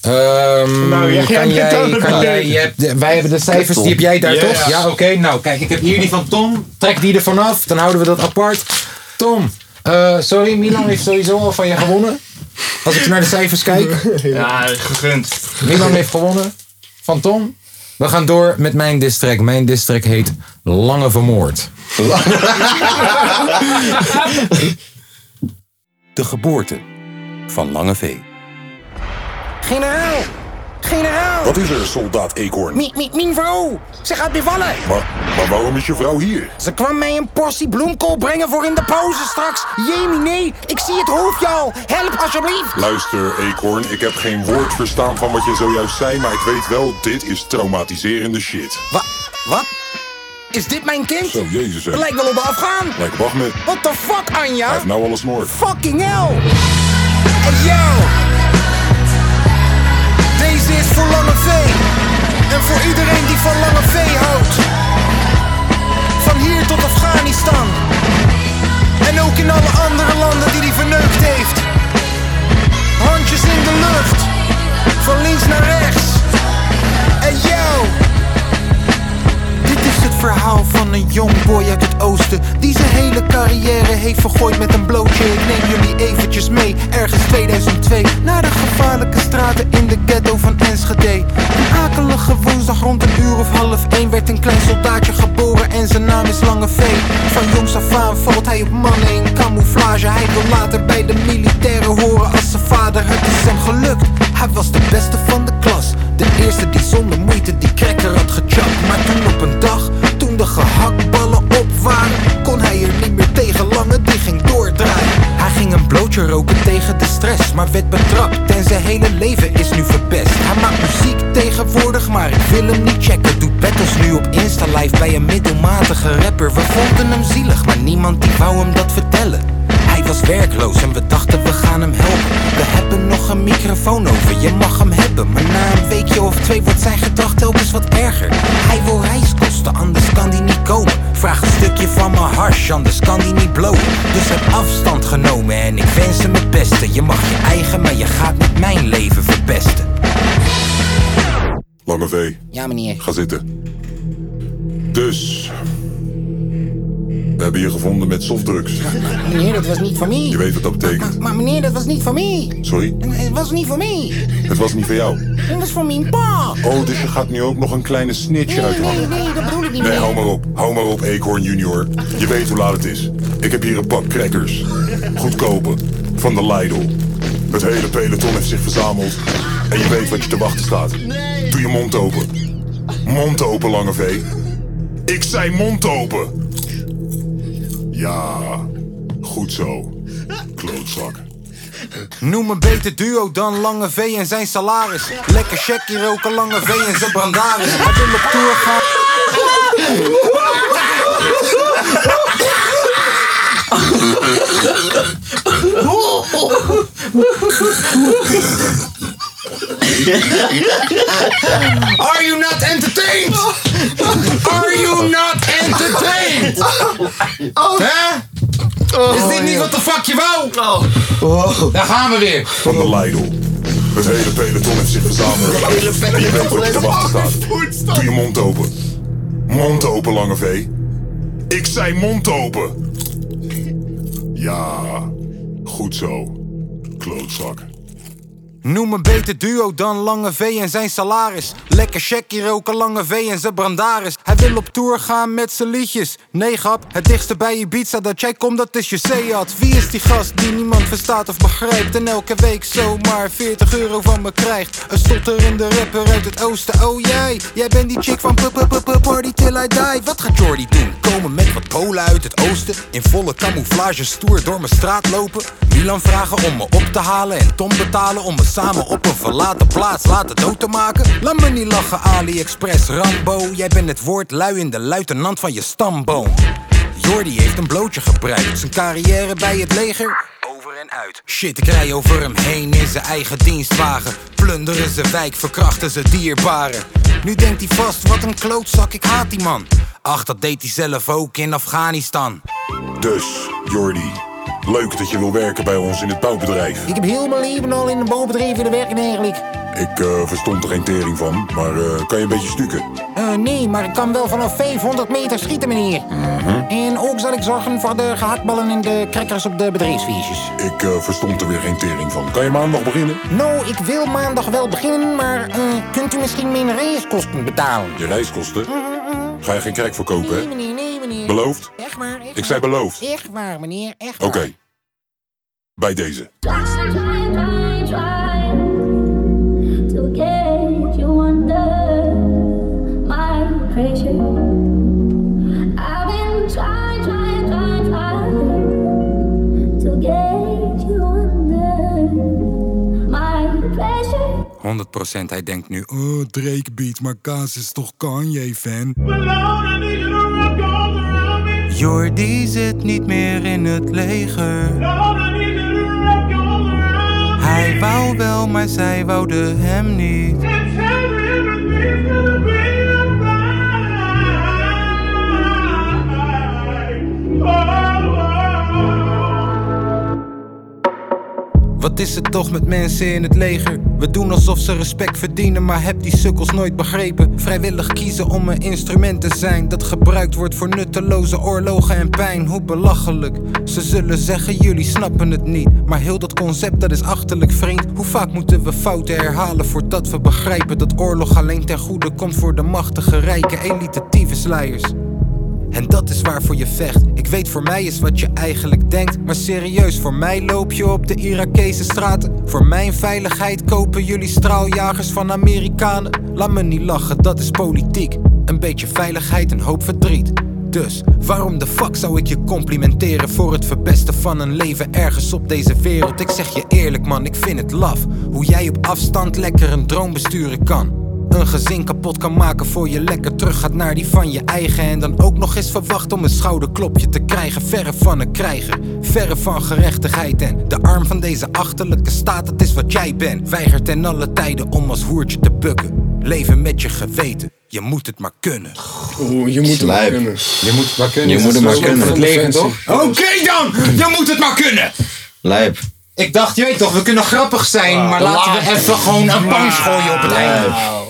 Ehm Nou, kan [laughs] jij, kan jij, je hebt de- wij hebben de cijfers, die heb jij daar toch? Ja, oké. Nou, kijk, ik heb hier die van Tom. Trek die er vanaf, dan houden we dat apart. Tom, eh, sorry, Milan heeft sowieso al van je gewonnen. Als ik naar de cijfers kijk. [laughs] Ja, gegund. Milan heeft gewonnen van Tom. We gaan door met mijn district. Mijn district heet Lange Vermoord. [laughs] De geboorte van Lange V. Generaal! Generaal! Wat is er, soldaat Eekhoorn? Mi, mi, mijn vrouw! Ze gaat bevallen! Maar, maar waarom is je vrouw hier? Ze kwam mij een portie bloemkool brengen voor in de pauze straks. Jemie, nee, ik zie het hoofdje al. Help alsjeblieft! Luister, Eekhoorn, ik heb geen woord verstaan van wat je zojuist zei, maar ik weet wel, dit is traumatiserende shit. Wat? Wat? Is dit mijn kind? Zo, jezus hè. Lijkt wel op de afgaan. Lijkt wacht met. What the fuck, Hij Anja? heeft nou alles noord. Fucking hell! Hey, yo! Deze is voor Lange V. En voor iedereen die van Lange V houdt. Van hier tot Afghanistan. En ook in alle andere landen die hij verneukt heeft. Handjes in de lucht. Van links naar rechts. Hey yo! Verhaal van een jong boy uit het oosten Die zijn hele carrière heeft vergooid met een blootje Ik neem jullie eventjes mee, ergens 2002 Naar de gevaarlijke straten in de ghetto van Enschede Een akelige woensdag Woensdag rond een uur of half één werd een klein soldaatje geboren en zijn naam is Lange V. Van jongs af aan valt hij op mannen in camouflage. Hij wil later bij de militairen horen als zijn vader. Het is hem gelukt, hij was de beste van de klas. De eerste die zonder moeite die cracker had gechapt. Maar toen op een dag, de gehaktballen op waren, kon hij er niet meer tegen. Lange die ging doordraaien. Hij ging een blootje roken tegen de stress, maar werd betrapt en zijn hele leven is nu verpest. Hij maakt muziek tegenwoordig, maar ik wil hem niet checken. Doet battles nu op Insta live bij een middelmatige rapper. We vonden hem zielig, maar niemand die wou hem dat vertellen. Hij was werkloos en we dachten we gaan hem helpen. We hebben nog een microfoon over, je mag hem hebben. Maar na een weekje of twee wordt zijn gedrag telkens wat erger. Hij wil reiskosten, anders kan die niet komen. Vraag een stukje van mijn hash, anders kan die niet blowen. Dus heb afstand genomen en ik wens hem het beste. Je mag je eigen, maar je gaat niet mijn leven verpesten. Lange V, Ja, meneer. ga zitten. Dus. We hebben je gevonden met softdrugs. Meneer, dat was niet voor mij. Je weet wat dat betekent. Maar meneer, dat was niet voor mij. Sorry? Het was niet voor mij. Het was niet voor jou. Het was voor mijn pa. Oh, dus je gaat nu ook nog een kleine snitch uithangen. Nee, dat bedoel ik niet Nee, meer. hou maar op. Hou maar op, Eekhoorn Junior. Je weet hoe laat het is. Ik heb hier een pak crackers. Goedkope. Van de Lidl. Het hele peloton heeft zich verzameld. En je weet wat je te wachten staat. Doe je mond open. Mond open, Lange V. Ik zei mond open. Ja, goed zo. Klootzak. Noem een beter duo dan Lange V en zijn salaris. Lekker checkie roken, Lange V en zijn brandaris. Hij wil op tour gaan. [laughs] [laughs] Are you not entertained? Are you not entertained? Hè? Is dit niet wat de fuck je wou? Daar gaan we weer. Van de Lidl. Het hele peloton heeft zich verzameld. En je weet wat je te wachten staat. Doe je mond open. Mond open, Lange V. Ik zei mond open. Ja, goed zo. Klootzak. Noem een beter duo dan Lange V en zijn salaris. Lekker checkie roken, Lange V en zijn brandaris. Hij wil op tour gaan met zijn liedjes. Nee, grap, het dichtste bij Ibiza dat jij komt, dat is je Seat. Wie is die gast die niemand verstaat of begrijpt? En elke week zomaar 40 euro van me krijgt. Een stotterende rapper uit het oosten. Oh jij, jij bent die chick van p- p- p- Party Till I Die. Wat gaat Jordy doen? Komen met wat polen uit het oosten. In volle camouflage stoer door mijn straat lopen. Milan vragen om me op te halen. En Tom betalen om me samen op een verlaten plaats laten dood te maken. Laat me niet lachen, AliExpress Rambo. Jij bent het woord lui in de luitenant van je stamboom. Jordy heeft een blootje gebruikt. Zijn carrière bij het leger. Over en uit. Shit, ik rij over hem heen in zijn eigen dienstwagen. Plunderen ze wijk, verkrachten ze dierbaren. Nu denkt hij vast, wat een klootzak, ik haat die man. Ach, dat deed hij zelf ook in Afghanistan. Dus, Jordi. Leuk dat je wil werken bij ons in het bouwbedrijf. Ik heb heel mijn leven al in een bouwbedrijf willen werken eigenlijk. Ik eh, verstond er geen tering van, maar eh, kan je een beetje stukken? Eh, nee, maar ik kan wel vanaf 500 meter schieten, meneer. En ook zal ik zorgen voor de gehaktballen en de crackers op de bedrijfsfeestjes. Ik verstond er weer geen tering van. Kan je maandag beginnen? Nou, ik wil maandag wel beginnen, maar kunt u misschien mijn reiskosten betalen? Je reiskosten? Ga je geen crack verkopen, Nee, hè? meneer, nee, meneer. Beloofd? Echt waar, echt Ik zei waar. beloofd. Echt waar, meneer, echt Oké. waar. Bij deze. Pressure. 100% hij denkt nu, oh Drake beat, maar Kaas is toch Kanye-fan? Jordi zit niet meer in het leger. Hij wou wel, maar zij wouden hem niet. Wat is het toch met mensen in het leger? We doen alsof ze respect verdienen, maar heb die sukkels nooit begrepen. Vrijwillig kiezen om een instrument te zijn dat gebruikt wordt voor nutteloze oorlogen en pijn. Hoe belachelijk. Ze zullen zeggen, jullie snappen het niet. Maar heel dat concept dat is achterlijk vreemd. Hoe vaak moeten we fouten herhalen voordat we begrijpen dat oorlog alleen ten goede komt voor de machtige, rijke, elite tyfusleiers? En dat is waarvoor je vecht. Ik weet voor mij is wat je eigenlijk denkt. Maar serieus, voor mij loop je op de Irakese straten. Voor mijn veiligheid kopen jullie straaljagers van Amerikanen. Laat me niet lachen, dat is politiek. Een beetje veiligheid, een hoop verdriet. Dus waarom de fuck zou ik je complimenteren voor het verpesten van een leven ergens op deze wereld? Ik zeg je eerlijk man, ik vind het laf. Hoe jij op afstand lekker een droom besturen kan. Een gezin kapot kan maken voor je lekker terug gaat naar die van je eigen. En dan ook nog eens verwacht om een schouderklopje te krijgen. Verre van een krijger, verre van gerechtigheid. En de arm van deze achterlijke staat, dat is wat jij bent. Weigert ten alle tijden om als hoertje te bukken. Leven met je geweten, je moet het maar kunnen. Oeh, je moet het maar kunnen. Je moet het maar kunnen. Je moet het maar kunnen. Het leven toch? Oké dan, je moet het maar kunnen. Lijp. Ik dacht, je weet toch, we kunnen grappig zijn, maar laten we even gewoon een punch gooien op het einde. Oh,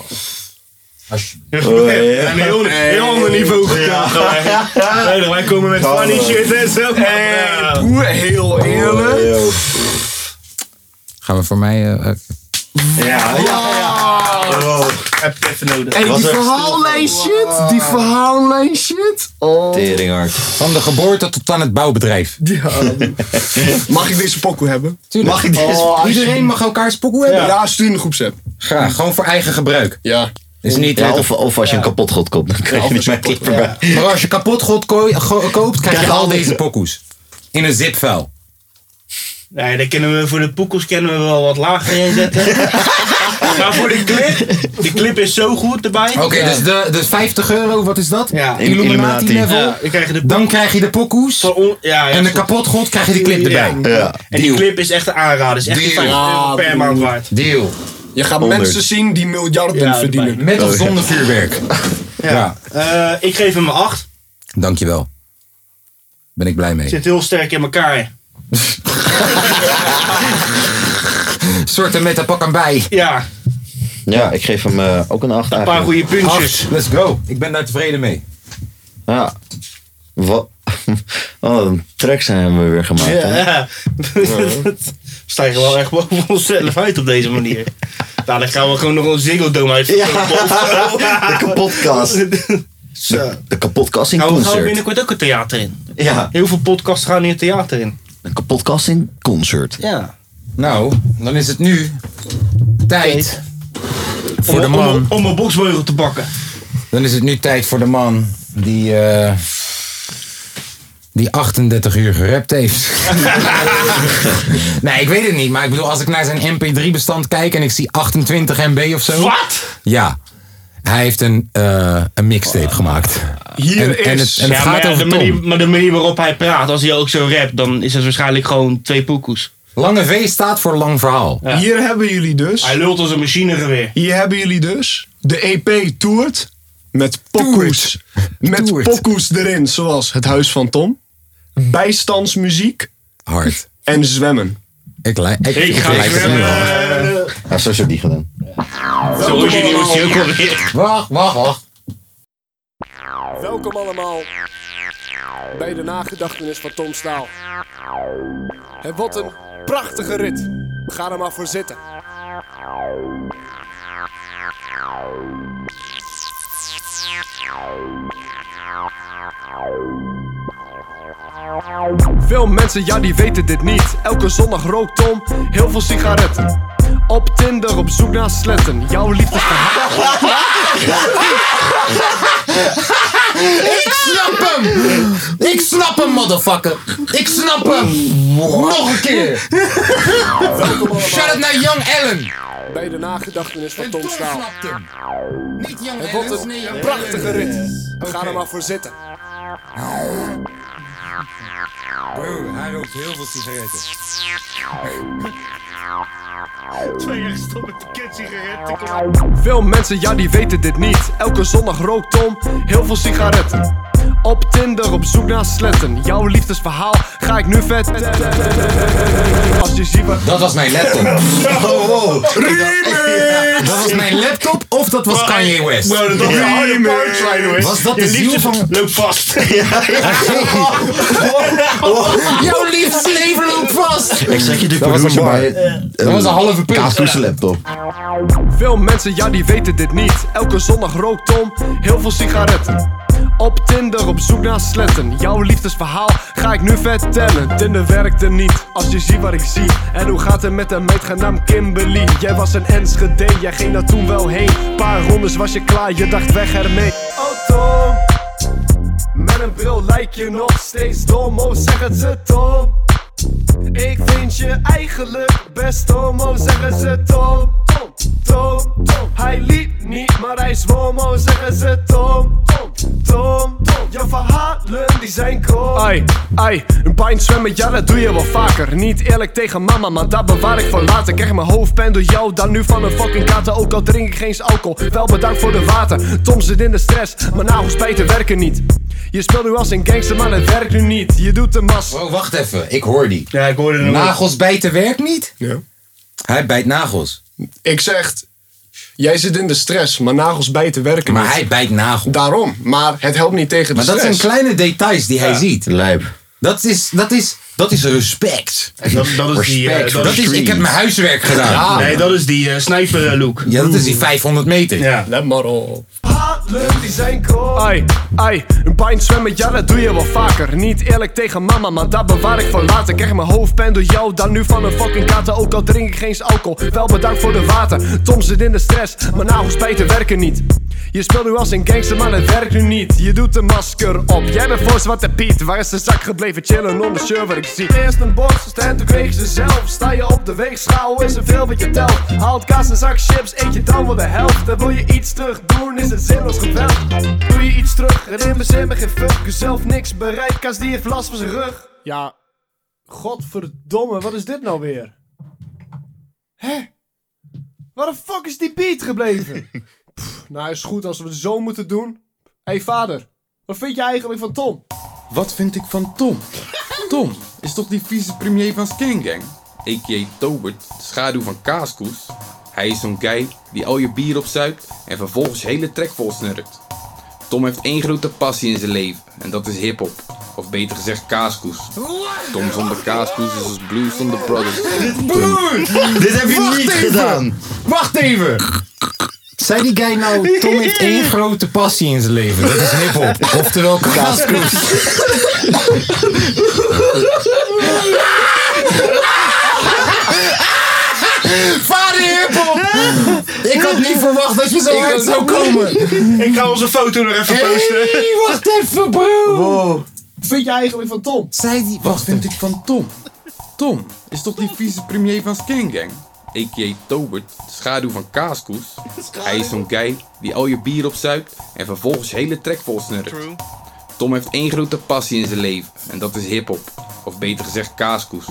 Een heel, heel ander niveau gekomen. [laughs] Nee, wij komen met funny shit en zo. Heel eerlijk. Gaan we voor mij... eh, Ja, ja, ja. Heb ik even nodig. Hey, die verhaallijn shit. Die verhaallijn shit. Oh. Teringhard. van de geboorte tot aan het bouwbedrijf. [laughs] Ja. [laughs] Mag ik deze pokoe hebben? Tuurlijk. Mag ik deze Oh, Iedereen mag elkaar spokoe hebben? Ja, stuur in de groepsapp. Graag, gewoon voor eigen gebruik. Ja. Is niet Ja, of, of als je een kapot god koopt, dan krijg je niet mijn clip erbij. Maar als je kapot god ko- go- koopt, krijg je al deze pokoes. In een zipvuil. Nee, daar kunnen we voor de poekels kunnen we wel wat lager inzetten. [laughs] maar voor de clip, die clip is zo goed erbij. Oké, dus, de, dus 50 euro, wat is dat? Ja. Illuminati level. Ja, dan krijg je de Dan krijg je de pokoes. Ja, ja, en de kapot god krijg je die clip erbij. Ja. Ja. En die clip is echt een aanrader. Is echt Deal. 50 euro per maand waard. Deal. Je gaat 100. mensen zien die miljarden Ja, verdienen. Met of zonder vuurwerk. [laughs] Ja. Eh, ik geef hem een 8. Dankjewel. Ben ik blij mee. Zit heel sterk in elkaar. [laughs] [laughs] Soorten met een pak aan bij. Ja, Ja, ik geef hem eh, ook een 8 een paar goede puntjes. Acht. Let's go. Ik ben daar tevreden mee. Ja. Wat? [laughs] Oh, een track zijn we weer gemaakt. hè? Ja. [laughs] We stijgen wel echt boven onszelf uit op deze manier. Nou, dan gaan we gewoon nog een Ziggo Dome uit. De kapotkast. Zo. De kapotkast in Nou, we gaan concert. binnenkort ook een theater in. Ja, Heel veel podcasts gaan in het theater in. een kapotkast in concert. Ja. Nou, dan is het nu tijd voor de om, om, man. om een boksbeugel te bakken. Dan is het nu tijd voor de man die, eh, die 38 uur gerapt heeft. [laughs] nee, ik weet het niet. Maar ik bedoel, als ik naar zijn mp3-bestand kijk en ik zie 28 MB of zo. Wat? Ja. Hij heeft een, eh, een mixtape gemaakt. Hier En, en is... het, en het ja, gaat maar, ja, over de Tom. manier, maar de manier waarop hij praat, als hij ook zo rapt, dan is het waarschijnlijk gewoon twee poekoes. Lange V staat voor lang verhaal. Ja. Hier hebben jullie dus... Hij lult als een machinegeweer. Hier hebben jullie dus de EP Toert met pokoes. [laughs] Met Toert. pokoes erin, zoals Het Huis van Tom, bijstandsmuziek Hard. en zwemmen. Ik, li- ik, Ik ik ga zwemmen. Ja, zo is het niet gedaan. Zo is je weer. Wacht, wacht, wacht. Welkom allemaal bij de nagedachtenis van Tom Staal. Het wordt een prachtige rit. Ga er maar voor zitten. Veel mensen, ja, die weten dit niet. Elke zondag rookt Tom heel veel sigaretten. Op Tinder op zoek naar sletten. Jouw liefdesverhaal. Ik snap hem! Ik snap hem, motherfucker! Ik snap hem! Nog een keer! Shout out naar Young Ellen! Bij de nagedachtenis van Tom Staal. Niet Young Het wordt een prachtige rit. Ga er maar voor zitten. Bro, hij rookt heel veel sigaretten. [laughs] Twee echt stomme sigaretten. Veel mensen, ja, die weten dit niet. Elke zondag rookt Tom heel veel sigaretten. Op Tinder op zoek naar sletten. Jouw liefdesverhaal ga ik nu vet. Als je ziet wat. Dat was mijn laptop. [laughs] Oh, wow. Dat was mijn laptop of dat was Kanye West? Dat was een harde punchline hoor. Was dat Je de ziel liefde van... Loop vast. [laughs] Jouw liefdesleven loopt vast! Ik zeg je de Dat was een producer bij Dat was een halve punt. Kaaskoes laptop. Veel mensen, ja, die weten dit niet. Elke zondag rookt Tom heel veel sigaretten. Op Tinder op zoek naar sletten. Jouw liefdesverhaal ga ik nu vertellen. Tinder werkte niet, als je ziet wat ik zie. En hoe gaat het met een meid genaamd Kimberly? Jij was een Enschede, jij ging daar toen wel heen. Paar rondes was je klaar, je dacht weg ermee. Oh Tom, met een bril lijk je nog steeds dom. Oh zeggen ze Tom. Ik vind je eigenlijk best homo, zeggen ze Tom. Tom, Tom, Tom. Hij liep niet, maar hij zwom, oh zeggen ze Tom. Tom. Je verhalen, die zijn krom. Ai, ai, een pint zwemmen, ja dat doe je wel vaker. Niet eerlijk tegen mama, maar dat bewaar ik voor later. Krijg mijn hoofdpijn door jou, dan nu van een fucking kater. Ook al drink ik geen eens alcohol, wel bedankt voor de water. Tom zit in de stress, maar nagels bijten werken niet. Je speelt nu als een gangster, maar het werkt nu niet. Je doet de mas. Oh, wacht even. Ik hoor die. Ja, ik hoorde hem. Nagels bijten werkt niet? Ja. Hij bijt nagels. Ik zeg, jij zit in de stress, maar nagels bijten werken Maar niet. hij bijt nagels. Daarom, maar het helpt niet tegen de Maar dat stress. zijn kleine details die hij ziet. Lijp. Dat is, dat is, dat is respect. Dat, dat is die... eh, Respect. dat Dat is ik heb mijn huiswerk gedaan. Nee, dat is die eh, sniper eh, look. Ja, dat is die 500 meter. Ja. Let maar op. die zijn. Ai, ai, een pint zwemmen, ja dat doe je wel vaker. Niet eerlijk tegen mama, maar dat bewaar ik voor later. Krijg mijn hoofdpijn door jou, dan nu van een fucking kater. Ook al drink ik geen eens alcohol, wel bedankt voor de water. Tom zit in de stress, maar nagels bijten werken niet. Je speelt nu als een gangster, maar het werkt nu niet. Je doet een masker op, jij bent voor Zwarte Piet. Waar is de zak gebleven chillen onder wat Eerst een borst en toen kreeg ze zelf. Sta je op de weegschaal, is er veel wat je telt. Haalt kaas en zak chips, eet je dan wel de helft. Dan wil je iets terug doen, is het zinloos geweld. Doe je iets terug, en in bezin me geen fuck. Jezelf niks bereikt, kaas die heeft last van zijn rug. Ja, godverdomme, wat is dit nou weer? Hè? Waar de fuck is die beat gebleven? [laughs] Pff, nou, is goed als we het zo moeten doen. Hé hey, vader, wat vind je eigenlijk van Tom? Wat vind ik van Tom? Tom is toch die vicepremier van Skangang? A.k.a. Tobert, de schaduw van Kaaskoes. Hij is zo'n guy die al je bier opzuipt en vervolgens je hele trek vol snurkt. Tom heeft één grote passie in zijn leven en dat is hip-hop. Of beter gezegd kaaskoes. Tom zonder kaaskoes is als Blues zonder Brothers. Broer! Dit heb je Wacht niet even. gedaan. Wacht even! Zei die guy nou, Tom heeft [laughs] één grote passie in zijn leven. Dat is hiphop. Oftewel kaaskoes. Vader hiphop! Ik had niet verwacht dat je zo hard zou komen. Ik ga onze foto nog even posten. Hey, wacht even bro! Wat vind je eigenlijk van Tom? Zei die, Wat vind ik van Tom? Tom is toch die vicepremier van Skangang? A.k.a. Tobert, de schaduw van Kaaskoes. Hij is zo'n guy die al je bier opzuipt en vervolgens je hele trek vol snurkt. Tom heeft één grote passie in zijn leven en dat is hip-hop. Of beter gezegd kaaskoes.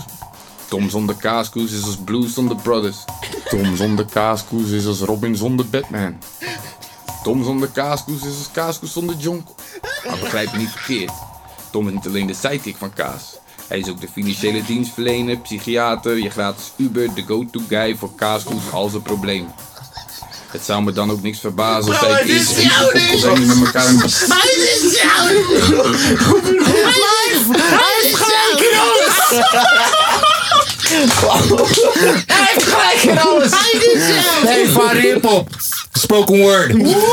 Tom zonder kaaskoes is als Blues zonder Brothers. Tom zonder kaaskoes is als Robin zonder Batman. Tom zonder kaaskoes is als kaaskoes zonder jonko. Maar begrijp me niet verkeerd. Tom is niet alleen de sidekick van Kaas. Hij is ook de financiële dienstverlener, psychiater, je gratis Uber, de go-to guy voor kaaskoes, al zijn problemen. Het zou me dan ook niks verbazen als het is niet. zijn met elkaar in [laughs] [laughs] Hij is jou! Hij heeft gelijk in alles! Hij heeft gelijk in alles! Nee, vader hiphop. Spoken word.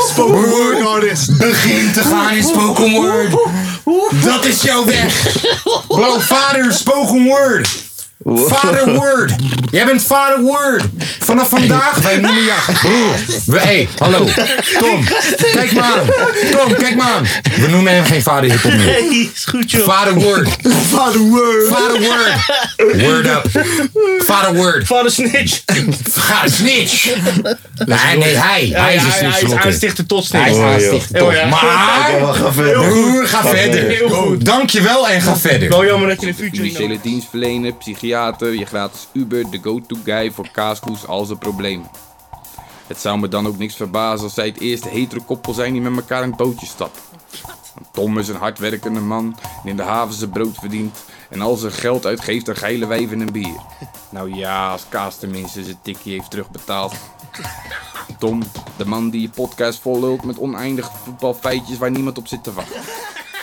Spoken word artist. Begin te gaan in spoken word. Dat is jouw weg. [laughs] Bro, vader spoken word. Vader word. Jij bent vader word. Vanaf vandaag, wij noemen jou... [laughs] Broer. Hey, hallo. Tom, kijk maar aan. Tom, kijk maar aan. We noemen hem geen vader hiphop meer. Hey, is goed joh. Vader word. Vader word. Vader word. Word up. Vader word. Vader snitch. Vader snitch. Nee, nee, hij. Hij is een hij, hij is aanstichter tot snitch. Hij is Oh, aanstichter tot. Oh. Maar, broer, ga verder. Goed. Dankjewel en ga verder. Wel jammer dat je de future niet Financiële dienstverlener, psychiater, je gratis Uber, de go-to guy voor kaaskoes, al zijn problemen. Het zou me dan ook niks verbazen als zij het eerste hetero koppel zijn die met elkaar het bootje. Want Tom is een hardwerkende man die in de haven zijn brood verdient en al zijn geld uitgeeft aan geile wijven en bier. Nou ja, als Kaas tenminste zijn tikkie heeft terugbetaald. Tom, de man die je podcast vollult met oneindige voetbalfeitjes waar niemand op zit te wachten.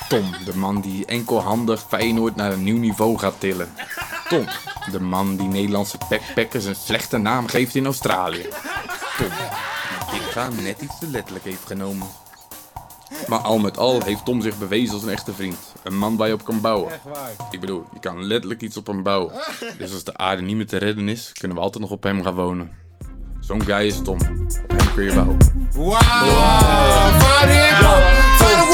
Tom, de man die enkelhandig Feyenoord naar een nieuw niveau gaat tillen. Tom, de man die Nederlandse backpackers een slechte naam geeft in Australië. Tom, die dit gaan net iets te letterlijk heeft genomen. Maar al met al heeft Tom zich bewezen als een echte vriend. Een man waar je op kan bouwen. Ik bedoel, je kan letterlijk iets op hem bouwen. Dus als de aarde niet meer te redden is, kunnen we altijd nog op hem gaan wonen. Zo'n guy is Tom. Op hem kun je bouwen.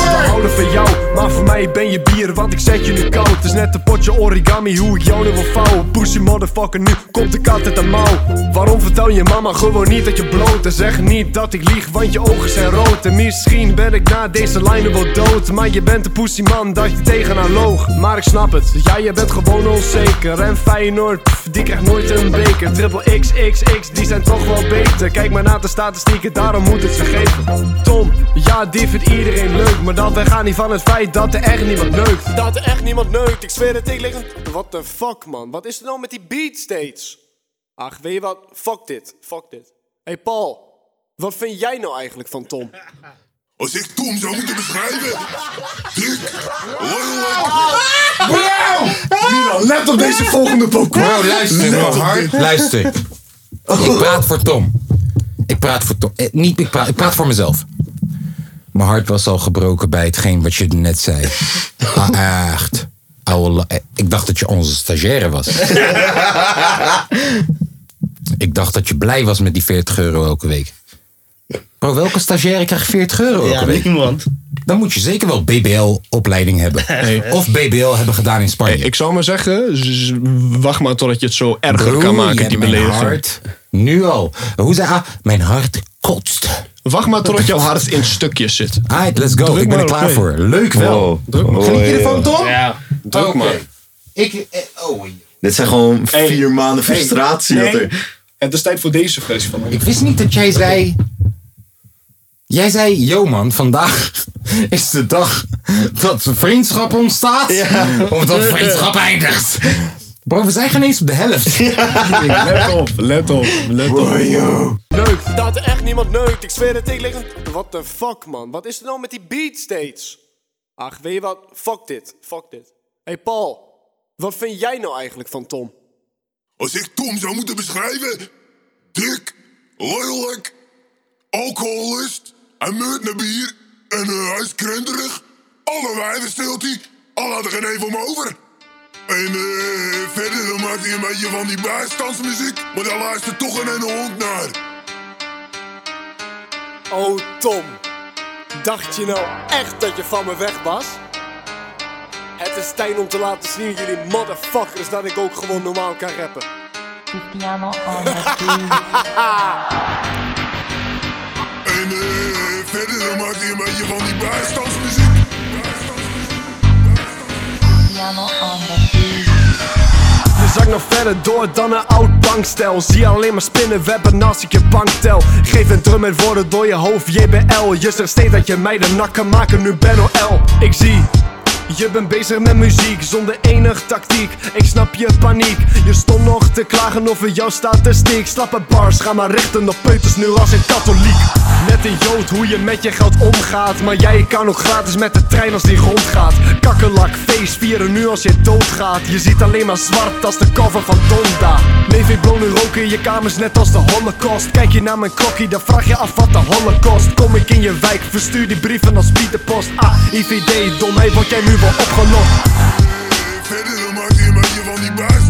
We houden van jou, maar voor mij ben je bier, want ik zet je nu koud. Het is net een potje origami, hoe ik jou nu wil vouwen. Pussy motherfucker, nu komt de kat uit de mouw. Waarom vertel je mama gewoon niet dat je bloot? En zeg niet dat ik lieg, want je ogen zijn rood. En misschien ben ik na deze lijnen wel dood. Maar je bent een pussy man, dat je tegen haar loog. Maar ik snap het, ja je bent gewoon onzeker. En Feyenoord, pff, die krijgt nooit een beker. Triple XXX, die zijn toch wel beter. Kijk maar naar de statistieken, daarom moet het vergeven. Tom, ja die vindt iedereen leuk. Maar dat wij gaan niet van het feit dat er echt niemand neukt. Dat er echt niemand neukt, ik zweer het, ik lig een... What the fuck man, wat is er nou met die beat steeds? Ach, weet je wat? Fuck dit, fuck dit. Hey Paul, wat vind jij nou eigenlijk van Tom? Als ik Tom zou moeten beschrijven. Dik, Milan, let op deze volgende Pokémon. Bro, luister, Let dit. Luister. Ik praat voor Tom. Ik praat voor Tom. Eh, niet, ik, praat, ik praat voor mezelf. Mijn hart was al gebroken bij hetgeen wat je net zei. [laughs] Ah, echt. Oude eh, ik dacht dat je onze stagiaire was. [laughs] ik dacht dat je blij was met die 40 euro elke week. Bro, welke stagiaire krijgt 40 euro elke Ja, week? niemand. Dan moet je zeker wel BBL-opleiding hebben. [laughs] Of BBL hebben gedaan in Spanje. Ik zou maar zeggen, wacht maar totdat je het zo erger kan maken, die mijn belediging. hart Nu al. Hoe zei ah, Mijn hart kotst. Wacht maar totdat jouw hart in stukjes zit. Alright, let's go. Druk ik ben er klaar play. voor. Leuk wel. Wow. Druk maar. Geniet je ervan, Tom? Ja, druk Oké. maar. Ik, eh, oh, Dit zijn gewoon vier maanden Hey, frustratie. nee. dat er- Het is tijd voor deze versie van ik wist niet dat jij zei... Jij zei, yo man, vandaag [laughs] is de dag dat vriendschap ontstaat. Of dat vriendschap eindigt. Bro, we zijn geen eens op de helft. [laughs] Let op, let op, let op. Neukt. Dat er echt niemand neukt. Ik zweer het, ik lig een... What the fuck, man. Wat is er nou met die beat steeds? Ach, weet je wat? Fuck dit, fuck dit. Hey Paul, wat vind jij nou eigenlijk van Tom? Als ik Tom zou moeten beschrijven. Dik, lelijk, alcoholist, hij meurt naar bier en eh, hij is krenterig. Alle wijven stilt hij, al had er geen een me over. En eh, verder dan maakt hij een beetje van die bijstandsmuziek, maar daar luistert toch geen ene hond naar. Oh Tom, dacht je nou echt dat je van me weg was? Het is tijd om te laten zien jullie motherfuckers dat ik ook gewoon normaal kan rappen. Piano on [laughs] the En eh, verder dan maakt hij een beetje van die bijstandsmuziek. Piano on the zak nog verder door dan een oud bankstel. Zie alleen maar spinnenwebben als ik je bank tel Geef een drum met woorden door je hoofd, JBL Je zegt steeds dat je mij de nak kan maken, nu ben L. Ik zie je bent bezig met muziek zonder enig tactiek. Ik snap je paniek Je stond nog te klagen over jouw statistiek. Slappe bars, ga maar richten op peuters nu als een katholiek. Net een jood hoe je met je geld omgaat. Maar jij kan nog gratis met de trein als die rondgaat Kakkelak, feest vieren nu als je doodgaat. Je ziet alleen maar zwart als de cover van Donda. Neef ik roken in je kamers net als de holocaust. Kijk je naar mijn klokkie dan vraag je af wat de holocaust. Kom ik in je wijk, verstuur die brieven als Pieterpost Ah, IVD, domheid word jij nu wel opgelost Verder dan maakt hij een beetje van die bijstandsmuziek.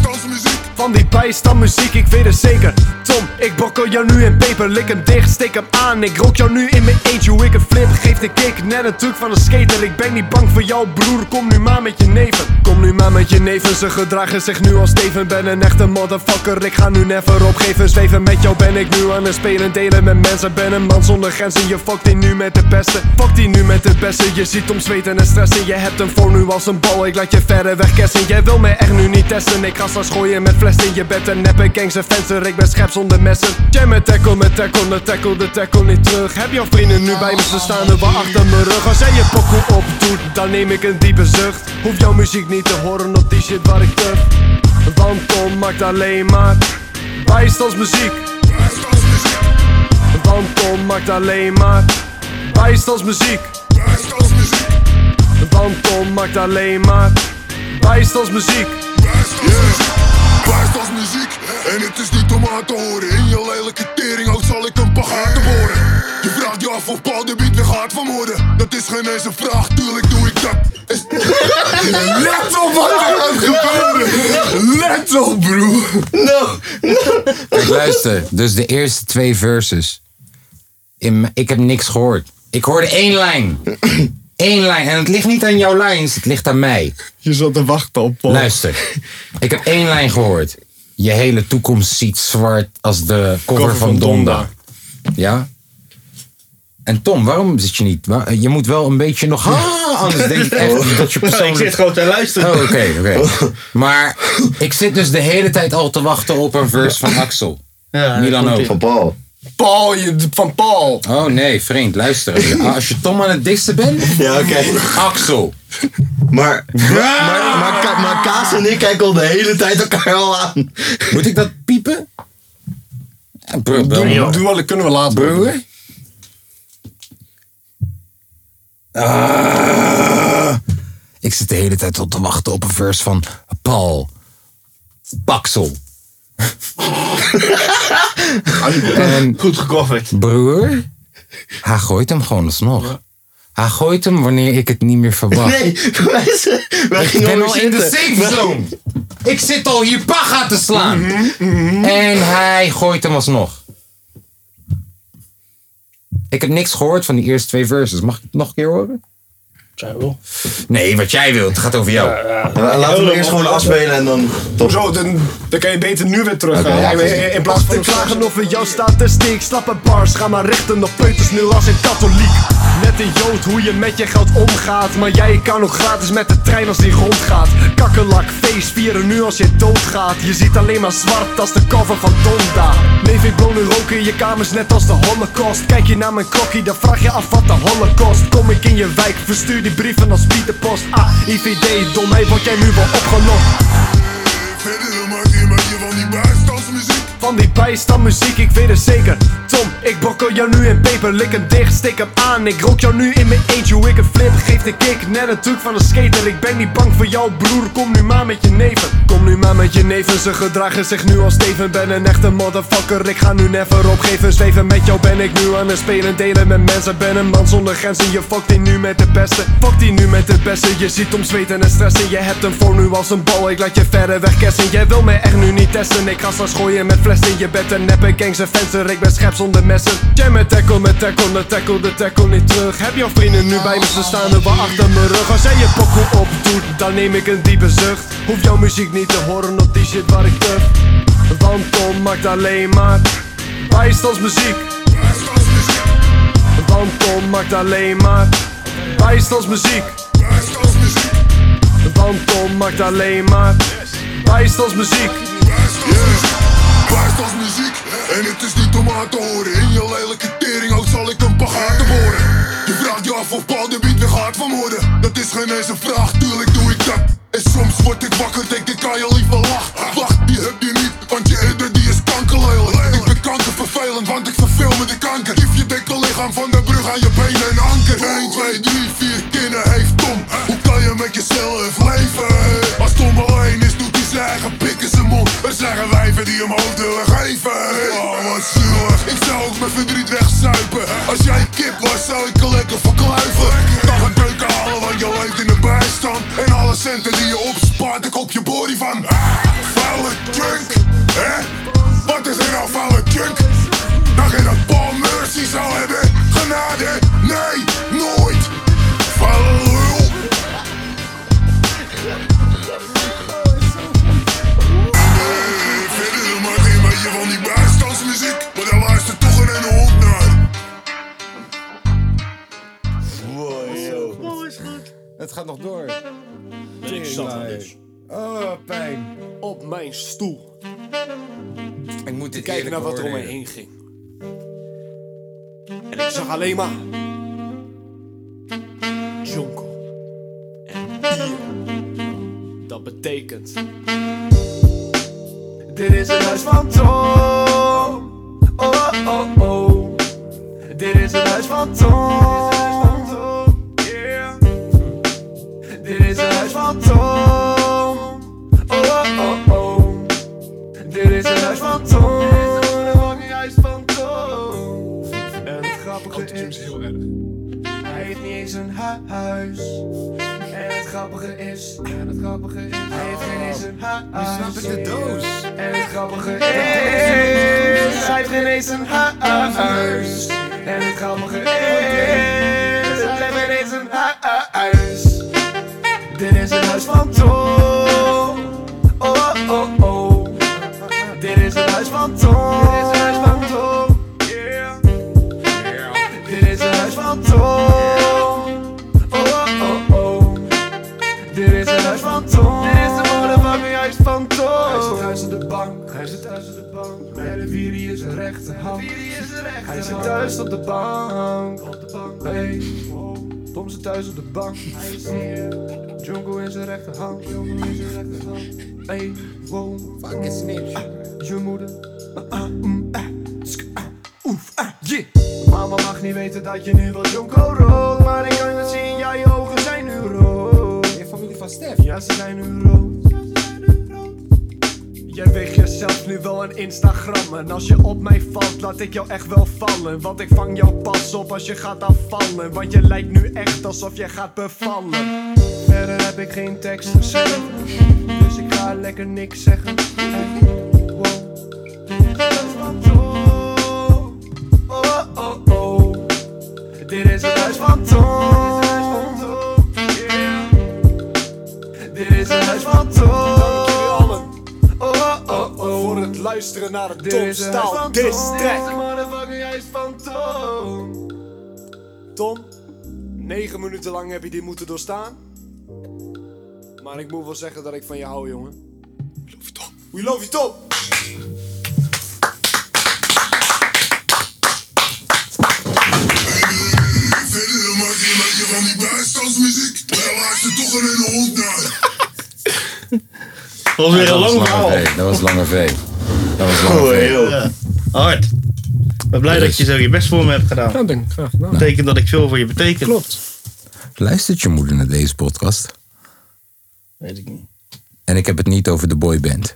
Van die bijstandmuziek, ik weet het zeker. Tom, ik brokkel jou nu in peper Lik hem dicht, steek hem aan. Ik rook jou nu in mijn eentje Hoe ik een flip, geef de kick. Net een truc van een skater Ik ben niet bang voor jou broer. Kom nu maar met je neven. Kom nu maar met je neven Ze gedragen zich nu als Steven. Ben een echte motherfucker Ik ga nu never opgeven. Zweven met jou ben ik nu aan het spelen Delen met mensen. Ben een man zonder grenzen Je fokt die nu met de beste. Fokt die nu met de beste Je ziet om zweten en stressen. Je hebt hem voor nu als een bal Ik laat je verder weg kersen. Jij wil me echt nu niet testen Ik ga straks gooien met flessen Je bent een neppe gangster venster Ik ben schep zonder messen Jij met tackle, met tackle, de tackle, de tackle niet terug Heb jouw vrienden nu bij me, ze staan er wel achter mijn rug Als jij je pokoe opdoet, dan neem ik een diepe zucht Hoef jouw muziek niet te horen op die shit waar ik turf Want Tom maakt alleen maar bijstandsmuziek. Want Tom maakt alleen maar bijstandsmuziek. Want Tom maakt alleen maar bijstandsmuziek. Bijstandsmuziek en het is niet om aan te horen In je lelijke teringhout zal ik een pagaten worden Je vraagt je af of Paul de Beat weer gaat vermoorden Dat is geen eens een vraag, tuurlijk doe ik dat is... [laughs] Let op wat er gaat gebeuren! Let op, bro! No, Kijk, luister. Dus de eerste twee verses. In, ik heb niks gehoord. Ik hoorde één lijn. Eén lijn. En het ligt niet aan jouw lijns, het ligt aan mij. Je zat te wachten op Paul. Luister. [laughs] Ik heb één lijn gehoord. Je hele toekomst ziet zwart als de cover, Cover van, van Donda. Donda. Ja? En Tom, waarom zit je niet? Je moet wel een beetje nog... Ah, anders denk ik [laughs] echt dat je persoonlijk... [laughs] Ik zit gewoon te luisteren. Oh, oké, oké. Maar ik zit dus de hele tijd al te wachten op een verse van Axel. Milan ook. Van Paul. Paul, je, van Paul. Oh nee, vriend, luister. [laughs] Als je- Tom aan het dissen bent, Ja, oké. Axel. Maar, maar, maar, Ka- maar Kaas en ik kijken al de hele tijd elkaar al aan. Moet ik dat piepen? Ja, bro, Doe, wel, kunnen we later. Broer? Ah. ik zit de hele tijd al te wachten op een verse van Paul. Paxel. En Goed gecoverd. broer, hij gooit hem gewoon alsnog. Hij gooit hem wanneer ik het niet meer verwacht. Nee, wij, wij Ik ben al in de safe zone. Ik zit al hier paga te slaan. Mhm, En hij gooit hem alsnog. Ik heb niks gehoord van die eerste twee verses. Mag ik het nog een keer horen? Nee, wat jij wilt. Het gaat over jou. Ja, Laten we eerst gewoon afspelen en dan... Top. Zo, dan, dan kan je beter nu weer terug gaan. ja, in, in- in plaats van te klagen over jouw statistiek. Slappe bars, ga maar richten op peuters nu als een katholiek. Net een jood, hoe je met je geld omgaat. Maar jij kan ook gratis met de trein als die rondgaat. Kakkelak, feest vieren nu als je doodgaat. Je ziet alleen maar zwart als de cover van Donda. Neef, ik blow nu roken in je kamers net als de holocaust. Kijk je naar mijn klokkie, dan vraag je af wat de holocaust. Kom ik in je wijk, verstuur die brieven als Pieterpost. Ah, IVD, domheid, word jij nu wel opgelost. Van die bijstandmuziek, ik weet het zeker. Tom, ik brokkel jou nu in peper Lik hem dicht, steek hem aan. Ik rook jou nu in mijn eentje Hoe ik een flip, geef de kick. Net een truc van een skater Ik ben niet bang voor jou broer. Kom nu maar met je neven. Kom nu maar met je neven Ze gedragen zich nu als Steven. Ben een echte motherfucker Ik ga nu never opgeven. Zweven met jou ben ik nu aan het spelen Delen met mensen. Ben een man zonder grenzen Je fokt die nu met de beste. Fokt die nu met de beste Je ziet om zweten en stressen. Je hebt hem voor nu als een bal Ik laat je verder weg kersen. Jij wil mij echt nu niet testen Ik ga straks gooien met flessen Je bent een neppe gangster venster Ik ben schep zonder messen. Jij met tackle, met tackle, met tackle De tackle niet terug. Heb jouw vrienden nu bij me Ze staan er wel achter mijn rug. Als jij je pokoe opdoet Dan neem ik een diepe zucht. Hoef jouw muziek niet te horen op die shit waar ik tuf. Want Tom maakt alleen maar Bijstandsmuziek. Want Tom maakt alleen maar Bijstandsmuziek. Want Tom maakt alleen maar Bijstandsmuziek En het is niet om aan te horen. In je lelijke teringhout zal ik een pagaten worden Je vraagt je af of Paul de Beat weer gaat vermoorden Dat is geen eens een vraag, tuurlijk doe ik dat. En soms word ik wakker, denk ik kan je liever lachen Wacht, die heb je niet, want je eerder die is kankerlelijk. Ik ben kankervervelend, want ik verveel me de kanker. Lief je dikke lichaam van de brug aan je benen en anker. 1, 2, 3, 4 kinderen heeft Tom. Hoe kan je met jezelf leven? Zijn wijven die hem hoofd willen geven. Oh, wat zielig Ik zou ook mijn verdriet wegzuipen. Als jij kip was, zou ik er lekker voor kluiven. Dan een keuken halen, want je leeft in de bijstand. En alle centen die je opspaart, Het gaat nog door. Ik zat er dus. Oh, pijn. Op mijn stoel. Ik moet dit Kijken naar wat er om me heen ging. En ik zag alleen maar... Jonko. En bier. Dat betekent... Dit is het huis van Tom. Oh, oh, oh, oh. Dit is het huis van Tom. Van Tom. Oh, oh, oh, oh. Dit is het huis van Tom. Het fucking huis van Tom. En het grappige is, hij heeft niet eens een hu- huis. En het grappige is, het grappige is, hij heeft geen eens een huis. snap ik de doos. En het grappige is, hij heeft geen eens een huis. En het grappige is, hij heeft geen eens een huis. Dit is het huis van Tom. Oh, oh, oh. Dit is het huis van Tom. Dit is het huis van Tom. Dit is het huis van Tom. Oh, oh, oh. Dit is het huis van Tom. Dit is het motherfucking huis van Tom. Hij zit thuis op de bank. Hij zit thuis op de bank. Bij de vier is zijn rechterhand. Hij zit thuis op de bank. Op de bank. Hey. Tom zit thuis op de bank. Is. Jungle in zijn rechterhand. Jungle in zijn rechterhand. Hey, wow. Fucking snitch. je moeder. Ah, ah, mm, ah, ah, oef, ah, yeah. Mama mag niet weten dat je nu wel Jonko rookt. Maar ik kan het zien, ja, je ogen zijn nu rood. Je familie van Stef? Ja, ze zijn nu rood. Jij weegt jezelf nu wel een Instagram. En als je op mij valt, laat ik jou echt wel vallen. Want ik vang jou pas op als je gaat afvallen. Want je lijkt nu echt alsof je gaat bevallen. Verder heb ik geen tekst geschreven. Dus ik ga lekker niks zeggen. Wow. Oh, oh, oh. Dit is het huis van Tom. Luisteren naar het Tom Staal diss track. motherfucking huis van Tom. Tom, negen minuten lang heb je dit moeten doorstaan. Maar ik moet wel zeggen dat ik van je hou, jongen. We love you, Tom. We love you, Tom. Verder maak je je van die bijstandsmuziek. Daar luistert toch een hele hond naar. Dat was weer een lang Lange verhaal. V, Dat was Lange V. Dat was Lange Oh, joh. Ja. Hard. Ik ben blij dat je zo je best voor me hebt gedaan. Ja, denk ik. Graag gedaan. betekent dat ik veel voor je betekent. Klopt. Luistert je moeder naar deze podcast? Weet ik niet. En ik heb het niet over de boyband.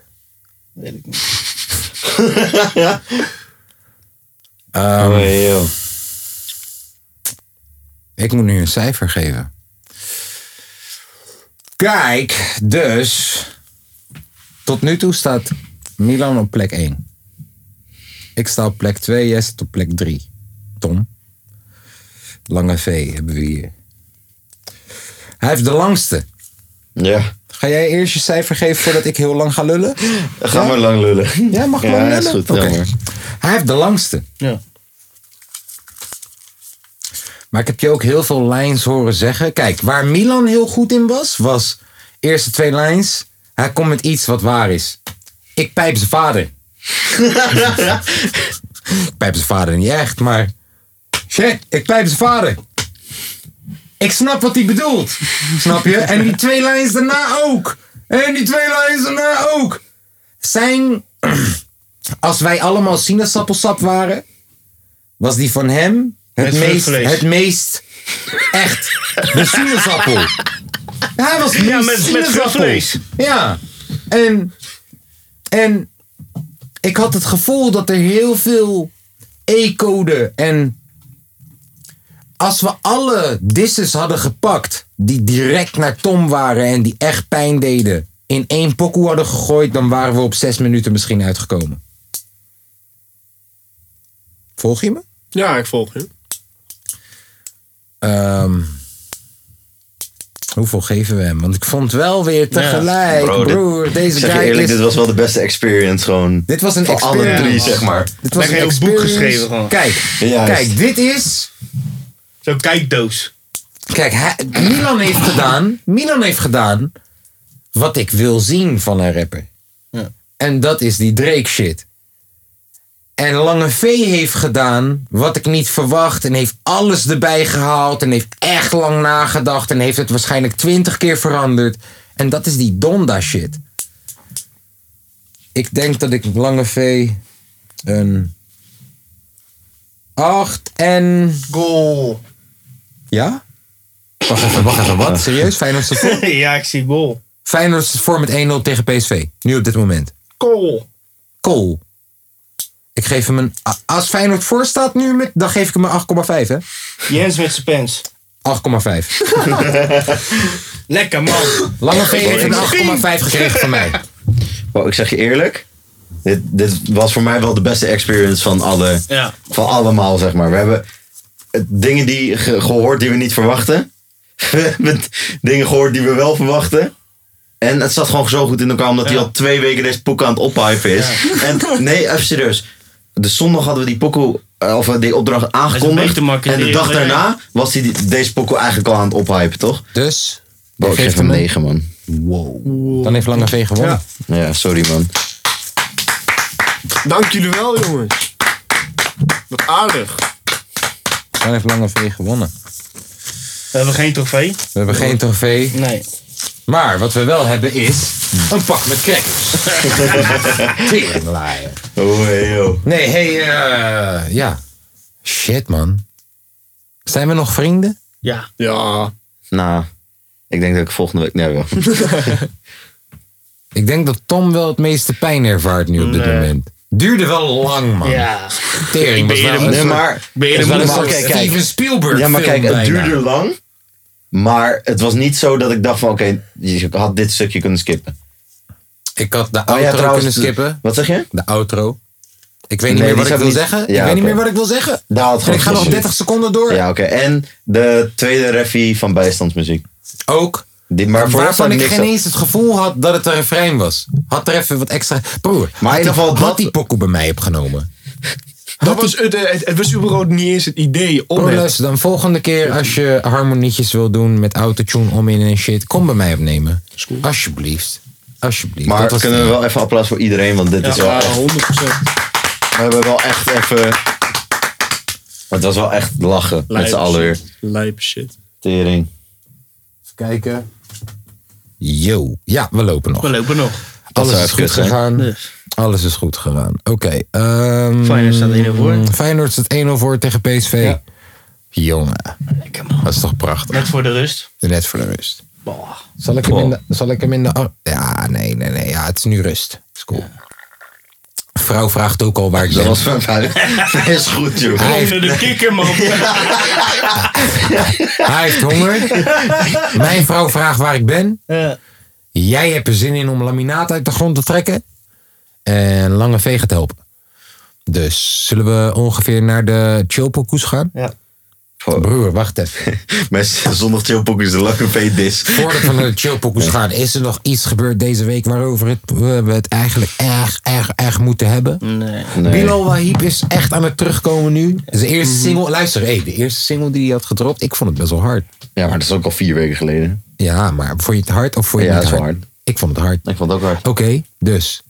Weet ik niet. [laughs] Ehm, Oh, joh. Ik moet nu een cijfer geven. Kijk, dus. Tot nu toe staat Milan op plek 1. Ik sta op plek 2, jij staat op plek 3. Tom. Lange V hebben we hier. Hij heeft de langste. Ja. Ga jij eerst je cijfer geven voordat ik heel lang ga lullen? [laughs] Ga Ja? maar lang lullen. Ja, mag Ja, lang is lullen? ja. Hij heeft de langste. Ja. Maar ik heb je ook heel veel lines horen zeggen. Kijk, waar Milan heel goed in was, was eerste twee lines. Hij komt met iets wat waar is. Ik pijp zijn vader. ik pijp zijn vader niet echt, maar... Shit, ik pijp zijn vader. Ik snap wat hij bedoelt. Snap je? En die twee lines daarna ook. En die twee lines daarna ook. Zijn... Als wij allemaal sinaasappelsap waren... was die van hem het meest, het meest echt de sinaasappel. Hij was Ja, met- met. Ja. En, en ik had het gevoel dat er heel veel E-code en als we alle disses hadden gepakt die direct naar Tom waren en die echt pijn deden, in één pokoe hadden gegooid, dan waren we op zes minuten misschien uitgekomen. Volg je me? Ja, ik volg je. Ehm, hoeveel geven we hem? Want ik vond wel weer tegelijk, Bro, dit- broer, deze zeg je guy eerlijk, is... dit was wel de beste experience gewoon. Dit was een Van alle experience. drie, zeg maar. Dit was een heel boek geschreven gewoon. Kijk, kijk, dit is... Zo'n kijkdoos. Kijk, hij- Milan heeft gedaan... Milan heeft gedaan wat ik wil zien van een rapper. Ja. En dat is die Drake shit. En Lange V heeft gedaan wat ik niet verwacht. En heeft alles erbij gehaald. En heeft echt lang nagedacht. En heeft het waarschijnlijk twintig keer veranderd. En dat is die Donda shit. Ik denk dat ik Lange V een 8 en... Goal. Ja? Wacht even, wacht even. Wat? Serieus? Feyenoord staat voor? [laughs] ja, ik zie goal. Feyenoord staat voor met 1-0 tegen PSV. Nu op dit moment. Goal. Kool. Ik geef hem een... Als Feyenoord voor staat nu, met, dan geef ik hem een 8,5 hè? Jens met zijn pens. 8,5. [laughs] Lekker man. Lange V heeft een 8,5 gekregen van mij. Wow, ik zeg je eerlijk. Dit, dit was voor mij wel de beste experience van, alle, Ja. van allemaal, zeg maar. We hebben dingen die ge- gehoord die we niet verwachten. [laughs] We hebben dingen gehoord die we wel verwachten. En het zat gewoon zo goed in elkaar, omdat hij al twee weken deze poeko aan het ophypen is. En nee, even serieus. De zondag hadden we die poeko, eh, of eh, die opdracht aangekondigd. En de dag daarna was hij die- deze poeko eigenlijk al aan het ophypen, toch? Dus? Bro, ik geeft geef hem hem een- 9, man. Wow. Dan heeft Lange V gewonnen. Ja, sorry, man. Dank jullie wel, jongens. Wat aardig. Dan heeft Lange V gewonnen. We hebben geen trofee. We hebben geen trofee. Nee. Maar wat we wel hebben is een pak met crackers. [laughs] Teringlaaier. Oh, hey, yo. Nee, hey, eh, ja. Shit, man. Zijn we nog vrienden? Ja. Ja. Nou, ik denk dat ik volgende week... Nee, wel. [laughs] Ik denk dat Tom wel het meeste pijn ervaart nu op dit Nee. moment. Duurde wel lang, man. Ja. Tering was ben wel eerder- een nee, soort- maar- was maar wel een kijk. Steven Spielberg Ja, maar kijk, het duurde lang. Maar het was niet zo dat ik dacht van, oké, je had dit stukje kunnen skippen. Ik had de Oh ja, outro trouwens, kunnen skippen. Wat zeg je? De outro. Ik weet niet Nee, meer wat ik wil niet- zeggen. Ja, ik weet niet meer wat ik wil zeggen. Daar had En ik ga nog geen 30 seconden door. Ja, oké. En de tweede refie van bijstandsmuziek. Ook. Die, maar voor Waarvan ik geen eens het gevoel had dat het een refrein was. Had er even wat extra... Broer, Maar in ieder geval had dat- die pokoe bij mij opgenomen. Dat was het, het, het was überhaupt niet eens het idee om het. luister, dan volgende keer als je harmonietjes wil doen met autotune om in en shit, kom bij mij opnemen. Alsjeblieft. Alsjeblieft. Maar Dat was kunnen we wel even applaus voor iedereen, want dit is wel Ja, echt... 100%. We hebben wel echt even... Het was wel echt lachen met z'n allen weer. shit. Lijp shit. Tering. Even kijken. Yo. Ja, we lopen nog. We lopen nog. Alles is goed gegaan. Dus. Alles is goed gegaan. Oké. ehm, Feyenoord staat 1-0 voor. Feyenoord staat 1-0 voor tegen PSV. Ja. Jongen. Dat is toch prachtig. Net voor de rust. Net voor de rust. Boah. Zal ik hem in de... Zal ik hem in de ja, nee, nee, nee. Ja, het is nu rust. Is cool. Vrouw vraagt ook al waar ik Dat ben. was van [laughs] Is goed, joh. Hij heeft- de kikker, man. Hij heeft honger. Mijn vrouw vraagt waar ik ben. Ja. Jij hebt er zin in om laminaat uit de grond te trekken. En Lange V gaat helpen. Dus zullen we ongeveer naar de chillpokoes gaan? Ja. Broer, wacht even. [laughs] Mijn zondag chillpok is de lange V-dis. [laughs] Voordat we naar de chillpokoes gaan, is er nog iets gebeurd deze week waarover het, we het eigenlijk erg, erg, erg moeten hebben? Nee. Nee. Bilal Wahib is echt aan het terugkomen nu. Zijn eerste single, luister, hey, de eerste single die hij had gedropt, ik vond het best wel hard. Ja, maar dat is ook al vier weken geleden. Ja, maar vond je het hard of vond je Ja, het dat niet hard. Ik vond het hard. Ik vond het ook hard. Oké, dus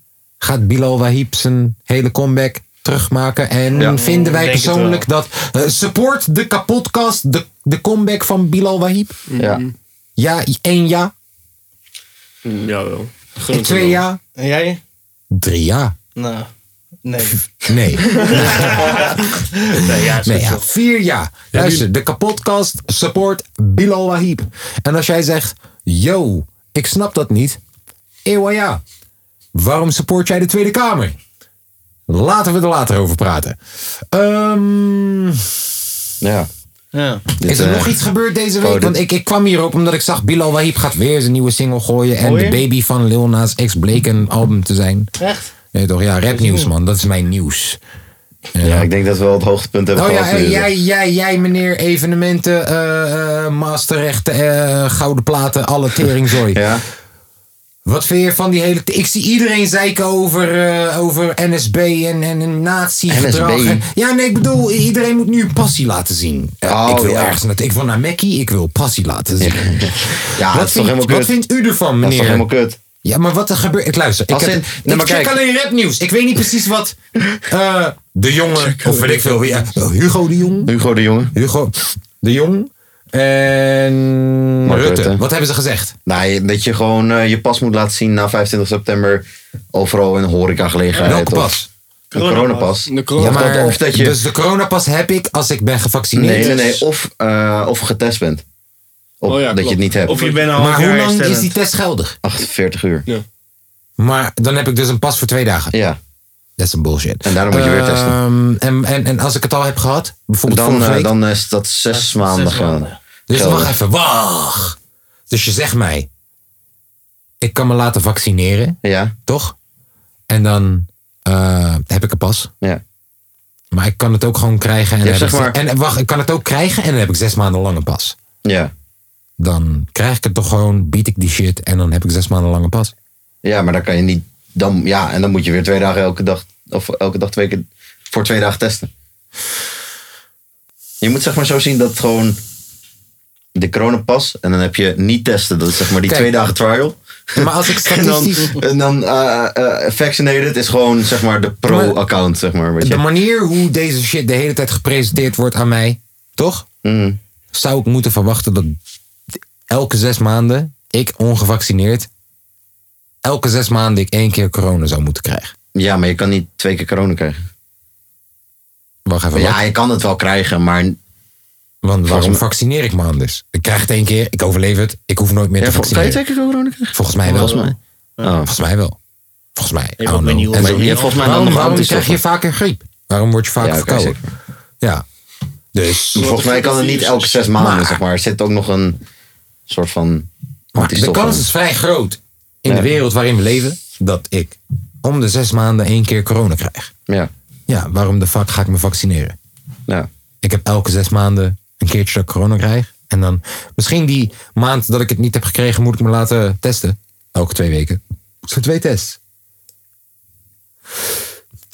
gaat Bilal Wahib zijn hele comeback terugmaken? En Ja. vinden wij persoonlijk dat eh, support de kapotkast, de, de comeback van Bilal Wahib? Ja. Ja, één ja, Jawel. twee ja, En jij? drie ja. Nou, nee. Nee. [laughs] nee, ja, is Nee, ja, vier ja. Luister, de kapotkast support Bilal Wahib. En als jij zegt, yo, ik snap dat niet. Ewa ja. Waarom support jij de Tweede Kamer? Laten we er later over praten. Ehm, Ja. Ja. is er eh, nog iets gebeurd deze oh, week? dit- Want ik, ik kwam hierop omdat ik zag Bilal Wahib gaat weer zijn nieuwe single gooien. En de baby van Lil Nas X bleek een album te zijn. Echt? Nee toch, ja, rapnieuws man. Dat is mijn nieuws. Ja, ik denk dat we wel het hoogtepunt hebben Oh ja, gehad. hey, nu. jij, jij, jij meneer evenementen, eh, eh, masterrechten, eh, gouden platen, alle [laughs] teringzooi. Ja. Wat vind je van die hele... Ik zie iedereen zeiken over, eh, over NSB en, en een nazi-gedrag. Ja, nee, ik bedoel, iedereen moet nu passie laten zien. Eh, Oh, ik wil ja. ergens naartoe. Ik wil naar Mackie, ik wil passie laten zien. Ja, wat, dat is toch vindt, helemaal wat kut. vindt u ervan, Dat is toch meneer? helemaal kut. Ja, maar wat er gebeurt... Ik luister, ik, heb, in- ik nee, maar check kijk. alleen rapnieuws. Ik weet niet precies wat eh, de jongen, of weet ik veel, wie, Hugo de Jong. Hugo de Jonge. Hugo de Jong En Mark Rutte. Rutte. Wat hebben ze gezegd? Nee, dat je gewoon eh, je pas moet laten zien na 25 september. Overal in horecagelegenheid. Welke pas? Een coronapas. De Ja, Of, maar, dat, of dat je... Dus de coronapas heb ik als ik ben gevaccineerd. nee, nee, nee. Of, eh, of getest bent. Of Oh ja, dat je het niet hebt. Of je bent al Maar hoe lang is die test geldig? 48 uur. Maar dan heb ik dus een pas voor twee dagen. Ja. Dat is een bullshit. En daarom moet je weer testen. Ehm, en, en, en als ik het al heb gehad, bijvoorbeeld Dan, vorige eh, week. dan is dat zes maanden gaan. Dus wacht even, wacht. Dus je zegt mij, ik kan me laten vaccineren, Ja. toch? En dan eh, heb ik een pas. Ja. Maar ik kan het ook gewoon krijgen. En, Ja, heb zeg ik, maar- en wacht, ik kan het ook krijgen en dan heb ik zes maanden lang een pas. Ja. Dan krijg ik het toch gewoon, bied ik die shit en dan heb ik zes maanden lang een pas. Ja, maar dan kan je niet. Dan, ja, en dan moet je weer twee dagen elke dag. Of elke dag twee keer. Voor twee dagen testen. Je moet zeg maar zo zien dat gewoon. De coronapas. En dan heb je niet testen. Dat is zeg maar die Kijk. twee dagen trial. Maar als ik [laughs] En dan, statistisch... en dan eh, eh, vaccinated is gewoon zeg maar de pro-account. Zeg maar, weet je. De manier hoe deze shit de hele tijd gepresenteerd wordt aan mij, toch? Mhm. Zou ik moeten verwachten dat elke zes maanden ik ongevaccineerd, elke zes maanden ik één keer corona zou moeten krijgen. Ja, maar je kan niet twee keer corona krijgen. Wacht even. Ja, wat? je kan het wel krijgen, maar. Want waarom volgens- vaccineer ik me anders? Ik krijg het één keer, ik overleef het, ik hoef nooit meer Ja, te kan je vaccineren. twee keer corona krijgen? Volgens mij wel. Volgens mij. Oh. Volgens mij wel. Volgens mij. En zo- je hebt volgens mij dan waarom, krijg je vaker griep? Waarom word je vaak Ja, verkouden? zeker. Ja. Dus. Volgens mij kan het niet elke zes maanden, Maar- zeg maar. Er zit ook nog een soort van. Maar de kans is vrij groot in Ja. de wereld waarin we leven dat ik om de zes maanden één keer corona krijg. Ja. Ja, waarom de fuck ga ik me vaccineren? Ja. Ik heb elke zes maanden een keertje dat ik corona krijg. En dan misschien die maand dat ik het niet heb gekregen, moet ik me laten testen. Elke twee weken. Zo twee tests.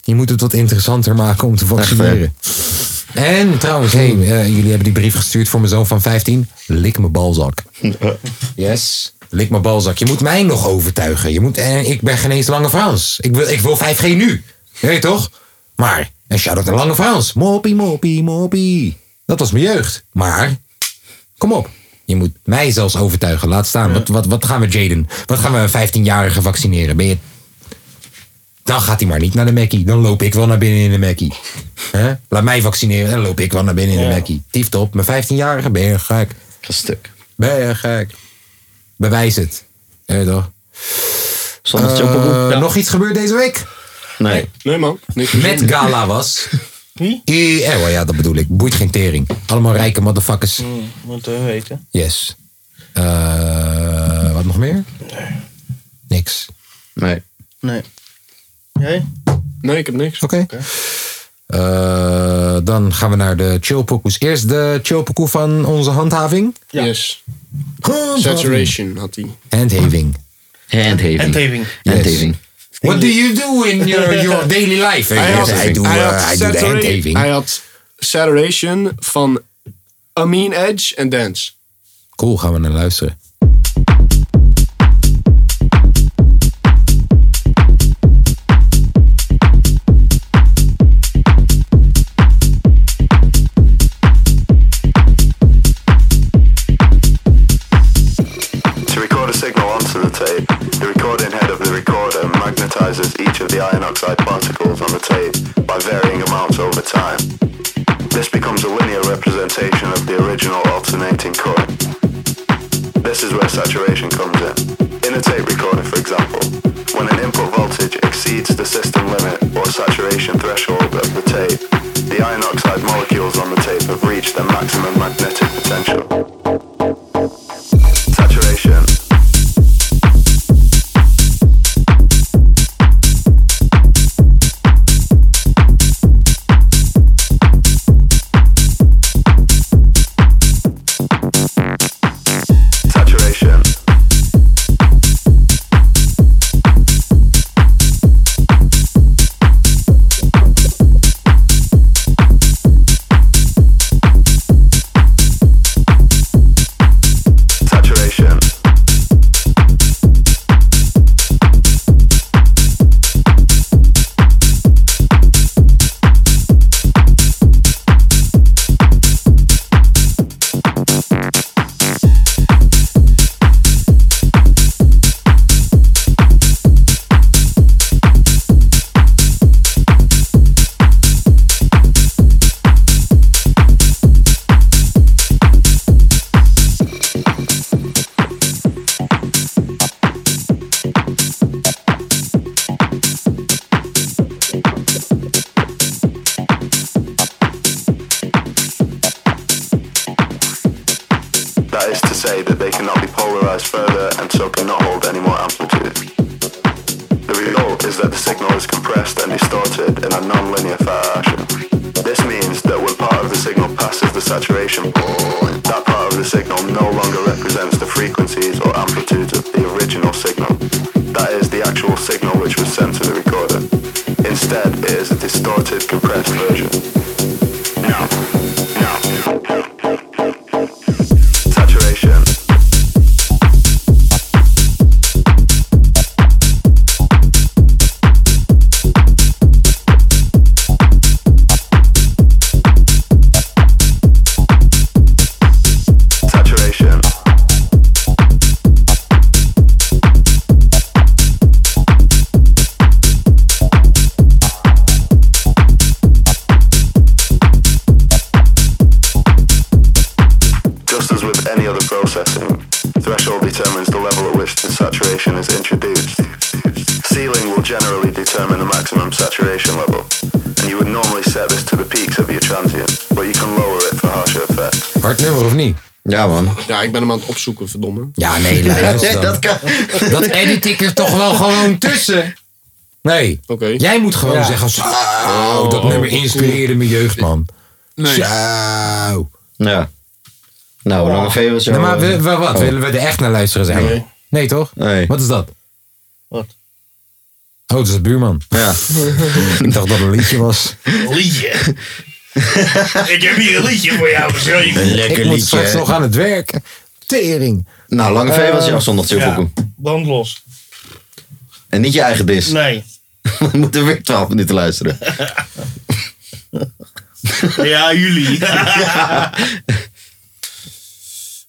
Je moet het wat interessanter maken om te vaccineren. En trouwens, hey, eh, jullie hebben die brief gestuurd voor mijn zoon van 15. Lik mijn balzak. [laughs] Yes. Lik mijn balzak. Je moet mij nog overtuigen. Je moet, en ik ben geen eens Lange Frans. Ik wil, ik wil 5G nu. Weet je toch? Maar, en shout-out naar Lange Frans. Moppie, moppie, moppie. Dat was mijn jeugd. Maar, kom op. Je moet mij zelfs overtuigen. Laat staan. Wat, wat, wat gaan we Jaden? Wat gaan we een 15-jarige vaccineren? Ben je... Dan gaat hij maar niet naar de Mackie. Dan loop ik wel naar binnen in de Mackie. Hè? Laat mij vaccineren. Dan loop ik wel naar binnen in de Mackie. Op. Mijn 15-jarige ben je gek. Een stuk. Ben je gek. Bewijs het. Ja, toch? Zonder Eh. Ja. Nog iets gebeurd deze week? Nee. Nee man. Met Gala was. Wie? Eh, oh ja, dat bedoel ik. Boeit geen tering. Allemaal rijke motherfuckers. Moet we weten. Yes. Eh, wat nog meer? Niks. Nee. Nee. Jij? Nee, ik heb niks. Oké. Eh, dan gaan we naar de chillpokoes. Eerst de chillpokoe van onze handhaving. Yes. Handhaving. Saturation had hij. Handhaving. Handhaving. Handhaving. Handhaving. What do you do in your, [laughs] your daily life? Hij had, hij doet, hij eh, had hij doet de satura- handhaving. Had Saturation van Amin Edge en Dance. Cool, gaan we naar luisteren. To record a signal onto the tape, the recording head of the recorder magnetizes each of the iron oxide particles on the tape by varying amounts over time. This becomes a linear representation of the original alternating current. This is where saturation comes in. In a tape recorder, for example, when an input voltage exceeds the system limit or saturation threshold of the tape, the iron oxide molecules on the tape have reached their maximum magnetic potential. Hem aan het opzoeken, verdomme. Ja, nee, luister [laughs] dat kan. Dat edit ik er toch wel gewoon tussen. Nee. Jij moet gewoon Ja. zeggen, zo, Oh, dat nummer cool. inspireerde mijn jeugd, man. Nee. Zo. Ja. Nou, Lange V was zo... Nee, maar we, we- wat? Oh. Willen we er echt naar luisteren zijn? Nee. Nee, toch? Nee. Wat is dat? Wat? Oh, dat is de buurman. Ja. [laughs] ik dacht dat het een liedje was. Liedje. [laughs] ik heb hier een liedje voor jou geschreven. ik moet straks nog aan het werk. Tering. Nou, Lange V Eh, was je afzondertje ja. ja. Band los. En niet je eigen dis. Nee. [laughs] We moeten weer 12 minuten luisteren. [laughs] Ja, jullie. [laughs]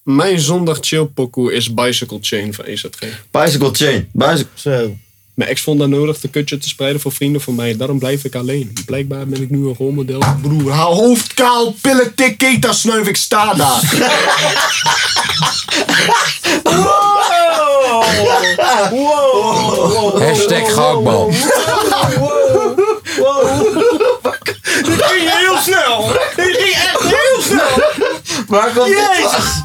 Mijn zondag chill pokoe is Bicycle Chain van EZG. Bicycle Chain. Bicycle... Zo. Mijn ex vond dat nodig de kutje te spreiden voor vrienden van mij. Daarom blijf ik alleen. Blijkbaar ben ik nu een rolmodel. Broer, hou hoofd kaal, pillen, tik, keta, snuif, ik sta daar. [laughs] Hashtag goudbal. Dit ging heel snel. Dit ging echt heel snel. Waar komt dit Jezus.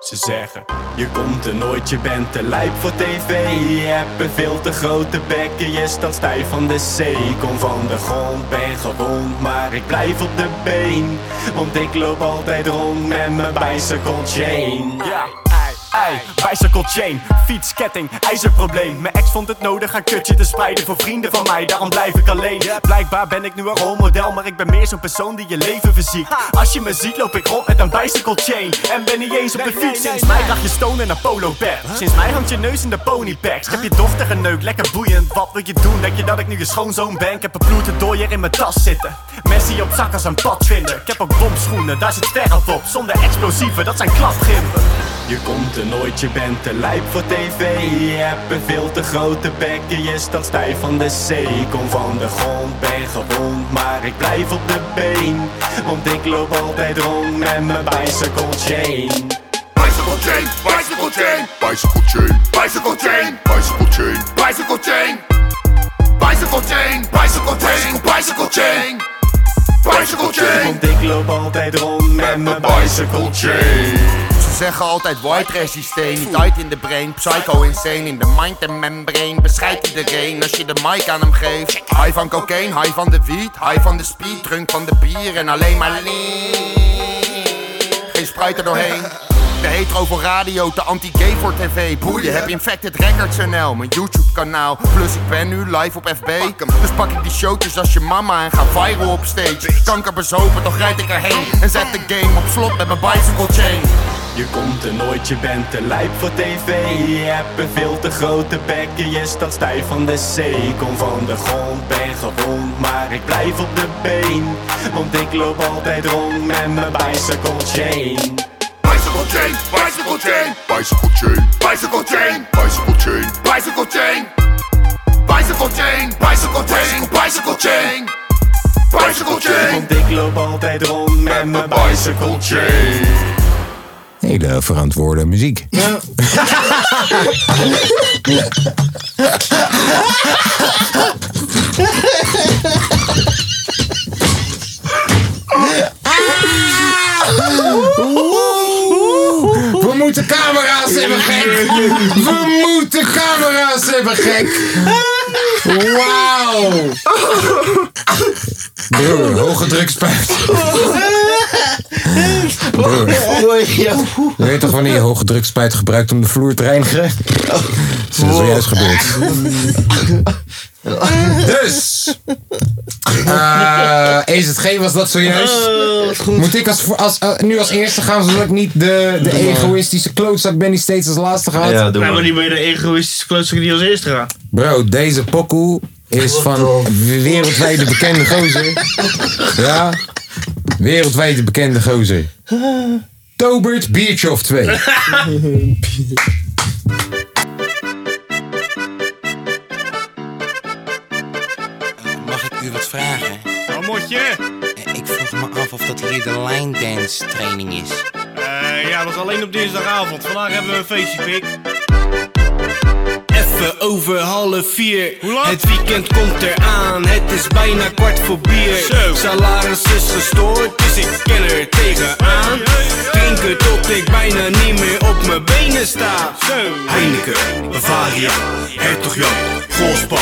Ze zeggen, je komt er nooit, je bent te lijp voor tv. Je hebt een veel te grote bek. En je staat stijf van de zee. Kom van de grond, ben gewond, maar ik blijf op de been. Want ik loop altijd rond met mijn bicycle chain Ja, ei, bicycle chain, fietsketting, ijzerprobleem. Mijn ex vond het nodig haar kutje te spreiden voor vrienden van mij Daarom blijf ik alleen. Blijkbaar ben ik nu een rolmodel, maar ik ben meer zo'n persoon die je leven verziekt. Als je me ziet loop ik rond met een bicycle chain En ben niet eens op de fiets. Sinds mij draag je stone en een polo bed Sinds mij hangt je neus in de ponypacks. Heb je dochter geneukt, lekker boeiend. Wat wil je doen? Denk je dat ik nu je schoonzoon ben? Ik heb een bloed dooier in mijn tas zitten. Messi op zak als een padvinder. Ik heb ook bomschoenen, daar zit verf op. Zonder explosieven, dat zijn klapgimpen je komt er nooit, je bent te lijp voor tv. Je hebt een veel te grote bekken. je staat stijf van de zee. Kom van de grond, ben gewond, maar ik blijf op de been. Want ik loop altijd rond met mijn bicycle chain. Bicycle chain, bicycle chain. Bicycle chain, bicycle chain. Bicycle chain, bicycle chain. Bicycle chain, bicycle chain Bicycle chain, bicycle chain. Want ik loop altijd rond met mijn bicycle chain zeggen altijd white niet uit in de brain Psycho insane, in de mind en membrane. Bescheidt iedereen als je de mic aan hem geeft. High van cocaine, high van de wiet High van de speed, drunk van de bier En alleen maar lean Geen spruit er doorheen. De hetero voor radio, te anti-gay voor tv. Boeien, heb Infected Records NL, mijn YouTube kanaal. Plus ik ben nu live op FB Dus pak ik die showtjes als je mama en ga viral op stage. Kanker bezopen, toch rijd ik erheen En zet de game op slot met mijn bicycle chain Je komt er nooit, je bent te lijp voor tv. Je hebt een veel te grote bek. En je staat stijf van de zee. Kom van de grond, ben gewond, maar ik blijf op de been. Want ik loop altijd rond met mijn bicycle chain. Bicycle chain, bicycle chain, bicycle chain, bicycle chain, bicycle chain, bicycle chain, bicycle chain, bicycle chain, bicycle chain, bicycle chain. Want ik loop altijd rond met mijn bicycle chain Hele verantwoorde muziek. [laughs] We moeten camera's hebben, gek! We moeten camera's hebben, gek! Wauw! Broer, hoge drukspuit. Broer. Je weet toch wanneer je hoge drukspuit gebruikt om de vloer te reinigen? Dat is zojuist gebeurd. Dus. eh EZG was dat zojuist. Moet ik als, als, eh, nu als eerste gaan, zodat ik niet de, de egoïstische klootzak ben die steeds als laatste gaat? Ja, doe maar. maar niet meer de egoïstische klootzak die als eerste gaat. Bro, deze pokoe is van wereldwijde bekende gozer. Ja, wereldwijde bekende gozer. Tobert, biertje of twee. [laughs] af of dat hier de line dance training is. Eh, ja, dat is alleen op dinsdagavond. Vandaag hebben we een feestje, pik. Even over half vier. Het weekend komt eraan, het is bijna kwart voor bier. Salaris is gestoord, dus ik ken er tegenaan. Drinken tot ik bijna niet meer op mijn benen sta. Heineken, Bavaria, Hertog Jan, Golspan,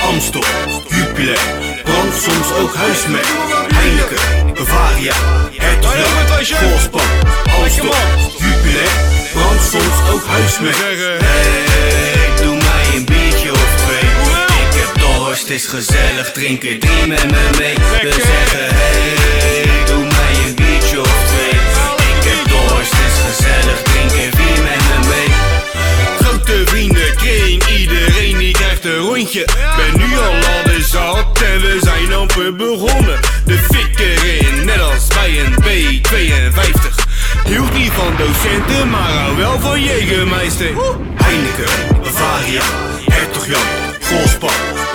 Amstel, Jupiler. Brand soms ook huismerk. Heineken, Bavaria, Hertog Jan, Golspan, Amstel, Jupiler. Brand soms ook huismerk. Hey, doe mij een biertje of twee. Ik heb dorst, is gezellig, drink er drie met me mee. We zeggen hey, doe mij een biertje of twee. Ik heb dorst, is gezellig, drink er vier met me mee. Grote vrienden, kring, iedereen die krijgt een rondje. Ben nu al al en we zijn amper begonnen. De fik erin, net als bij een B52. Hield niet van docenten, maar hou wel van Jägermeister. Heineken, Bavaria, Hertog Jan, Golspan,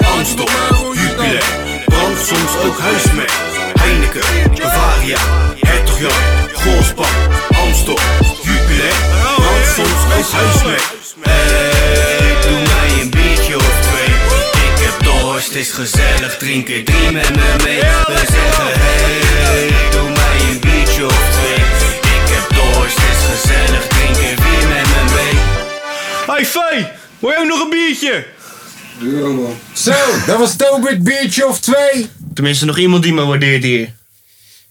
Amstel, Jupiler. Brand soms ook huismerk. Heineken, Bavaria, Hertog Jan, Golspan, Amstel, Jupiler. Brand soms ook huismerk. Hey, dorst, is gezellig, drink er drie met me mee. We zeggen hey, doe mij een biertje of twee. Ik heb dorst, is gezellig, drink er vier met me mee. Hey, Fee, wil jij ook nog een biertje? Zo, dat was Tobert, biertje of twee. Tenminste, nog iemand die me waardeert hier.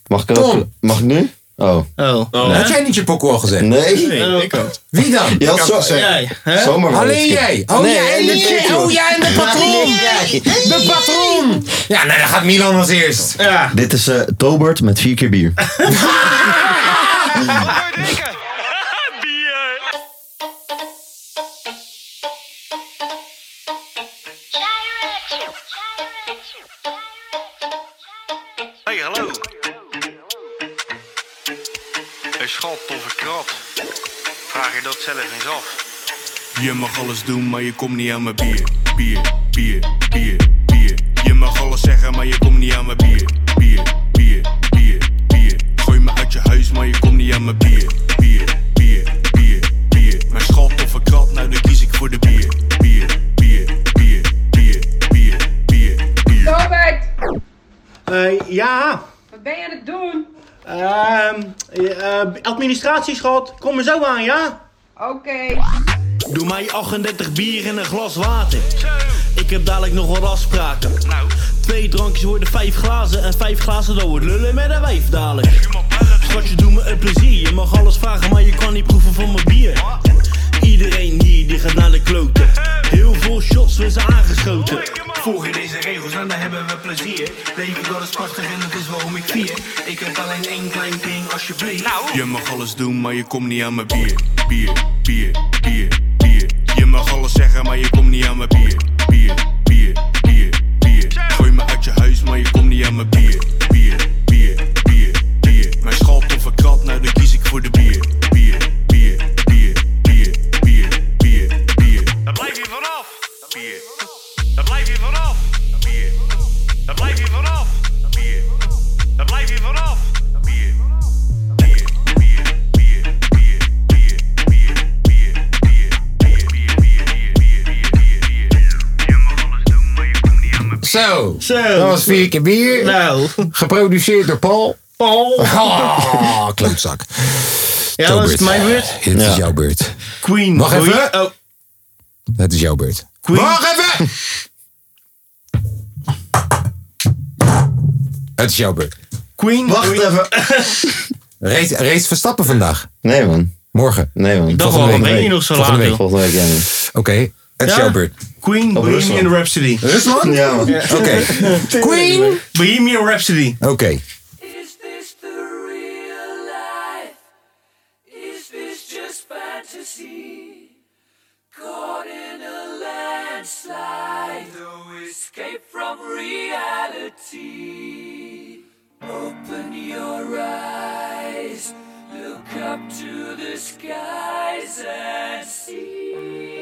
Mag ik er ook? Mag ik nu? Oh. Oh. Had jij niet je pokoe al gezegd? Nee. Nee, ik ook. Wie dan? Je had zo. Jij, hè? zomaar Alleen jij. Oh, Nee, jij, nee, jij. nee, Oh, jij en de patron. Nee, De patron. Ja, nee, dan gaat Milan als eerst. Ja. Dit is eh Tobert met vier keer bier. [laughs] [laughs] schat of een krat. Vraag je dat zelf eens af. Je mag alles doen, maar je komt niet aan mijn bier. Bier, bier, bier, bier. Je mag alles zeggen, maar je komt niet aan mijn bier. Bier, bier, bier, bier. Gooi me uit je huis, maar je komt niet aan mijn bier. Bier, bier, bier, bier. Mijn schat of een krat, nou dan kies ik voor de bier. Bier, bier, bier, bier, bier, bier, bier. Robert, Eh, ja. wat ben je aan het doen? Ehm, eh, administratieschot, kom er zo aan, ja? Oké. Doe mij 38 bier en een glas water. Ik heb dadelijk nog wat afspraken. Twee drankjes worden vijf glazen. En vijf glazen dan wordt lullen met een wijf dadelijk. Schatje, doe me een plezier. Je mag alles vragen, maar je kan niet proeven van mijn bier. Iedereen hier die gaat naar de kloten. Heel veel shots we zijn aangeschoten. Volg je deze regels en dan hebben we plezier. Leven dat is prachtig en dat is waarom ik vier. Ik heb alleen één klein ding, alsjeblieft. Je mag alles doen, maar je komt niet aan mijn bier. Bier, bier, bier, bier. Je mag alles zeggen, maar je komt niet aan mijn bier. Bier, bier, bier, bier. Gooi me uit je huis, maar je komt niet aan mijn bier. Bier, bier, bier, bier. Mijn schat of een krat, nou dan kies ik voor de bier, bier, Zo. Zo. Dat was vier keer bier. Nou. Geproduceerd door Paul. Paul. Oh, klootzak. Ja, het beurt. mijn beurt? Het is jouw beurt. Queen. Wacht even. Oh, Het is jouw beurt. Queen. Wacht even! Het is jouw beurt. Queen. Wacht even. [laughs] Race, race Verstappen vandaag. Nee, man. Morgen. Nee, man. Dat week. ben je nog zo Volgende laat, week. Volgende week, ja. Oké, is Ja? jouw beurt. Queen, Op Bohemian Rusland. Rhapsody. Rusland? Ja, man. Oké. Queen. Bohemian Rhapsody. Oké. Is this the real life? Is this just fantasy? Caught in a landslide, no escape from reality. Open your eyes, look up to the skies and see.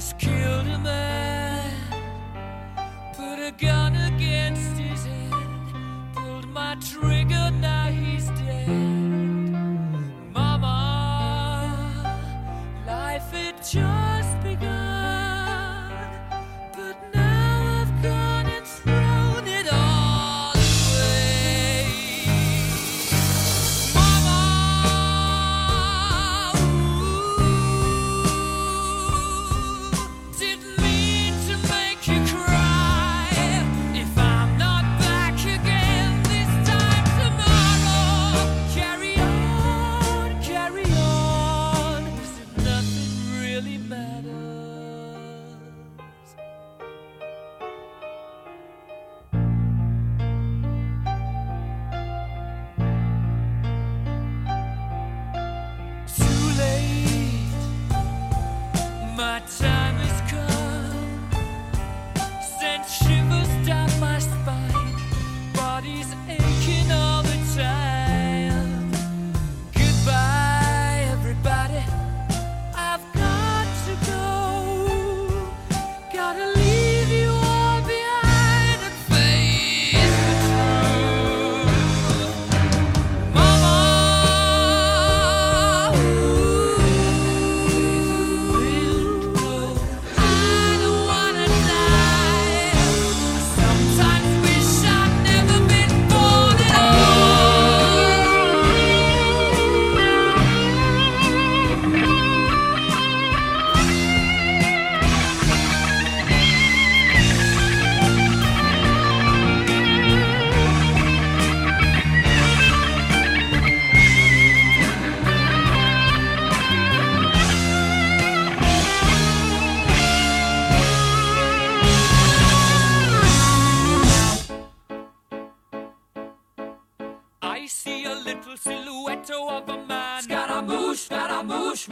just killed a man, put a gun against his head, pulled my trigger, now he's dead. Mama, life had just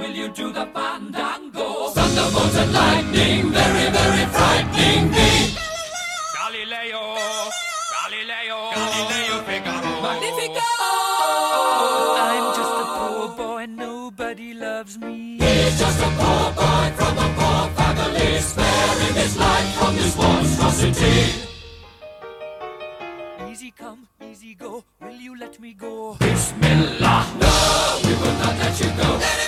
will you do the fandango? Thunderbolt and lightning, very, very frightening me. Galileo, Galileo, Galileo Figaro. Magnifico! I'm just a poor boy, nobody loves me. He's just a poor boy from a poor family, sparing his life from this monstrosity. Easy come, easy go, will you let me go? Bismillah, no, we will not let you go.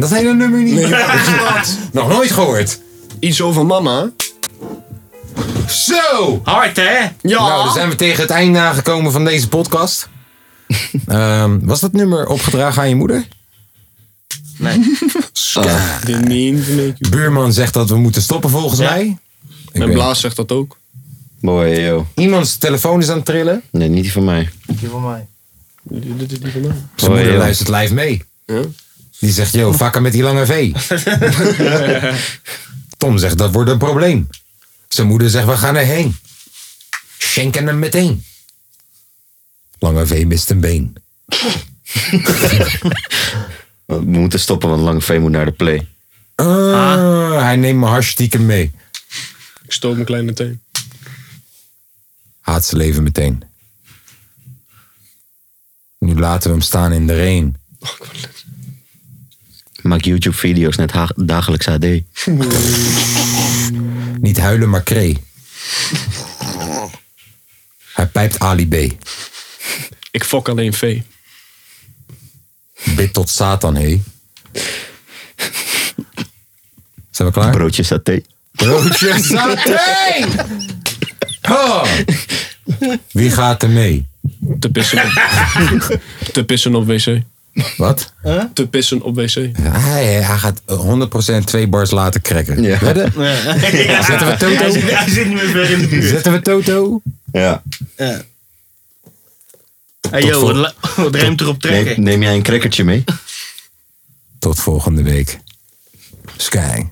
Ken dat hele nummer niet. [laughs] Nog nooit gehoord. Iets over mama. Zo! Hard, hè? Ja. Nou, dan zijn we tegen het einde aangekomen van deze podcast. [laughs] Ehm, was dat nummer opgedragen aan je moeder? Nee. [laughs] Ska. De niet Buurman zegt dat we moeten stoppen volgens mij. Ik Mijn weet- blaas zegt dat ook. Mooi, yo. Iemands telefoon is aan het trillen. Nee, niet die van mij. Die van mij. Dit is die van mij. Zijn moeder luistert live mee. Ja? Die zegt, yo, vakken met die lange V. [laughs] Tom zegt, dat wordt een probleem. Zijn moeder zegt, we gaan erheen. Schenken hem meteen. Lange V mist een been. [laughs] We moeten stoppen, want Lange V moet naar de play. Ah, Hij neemt me hartstikke mee. Ik stoot mijn kleine teen. Haat zijn leven meteen. Nu laten we hem staan in de reen. Maak YouTube-video's net dagelijks HD. [laughs] Niet huilen, maar kree. Hij pijpt Ali B. Ik fok alleen V. Bid tot Satan, hé. Zijn we klaar? Broodje saté. Broodje saté! Oh. Wie gaat er mee? Te pissen op, [laughs] te pissen op wc. Wat? Te pissen op wc. Hij, hij gaat 100% twee bars later cracken. Ja. Ja. [laughs] Zetten we Toto? Hij zit, hij zit niet meer ver in de buurt. Zetten we Toto? Ja. Ja. Hey joh, wat, erop trekken. Neem, neem jij een crackertje mee? Tot volgende week. Sky.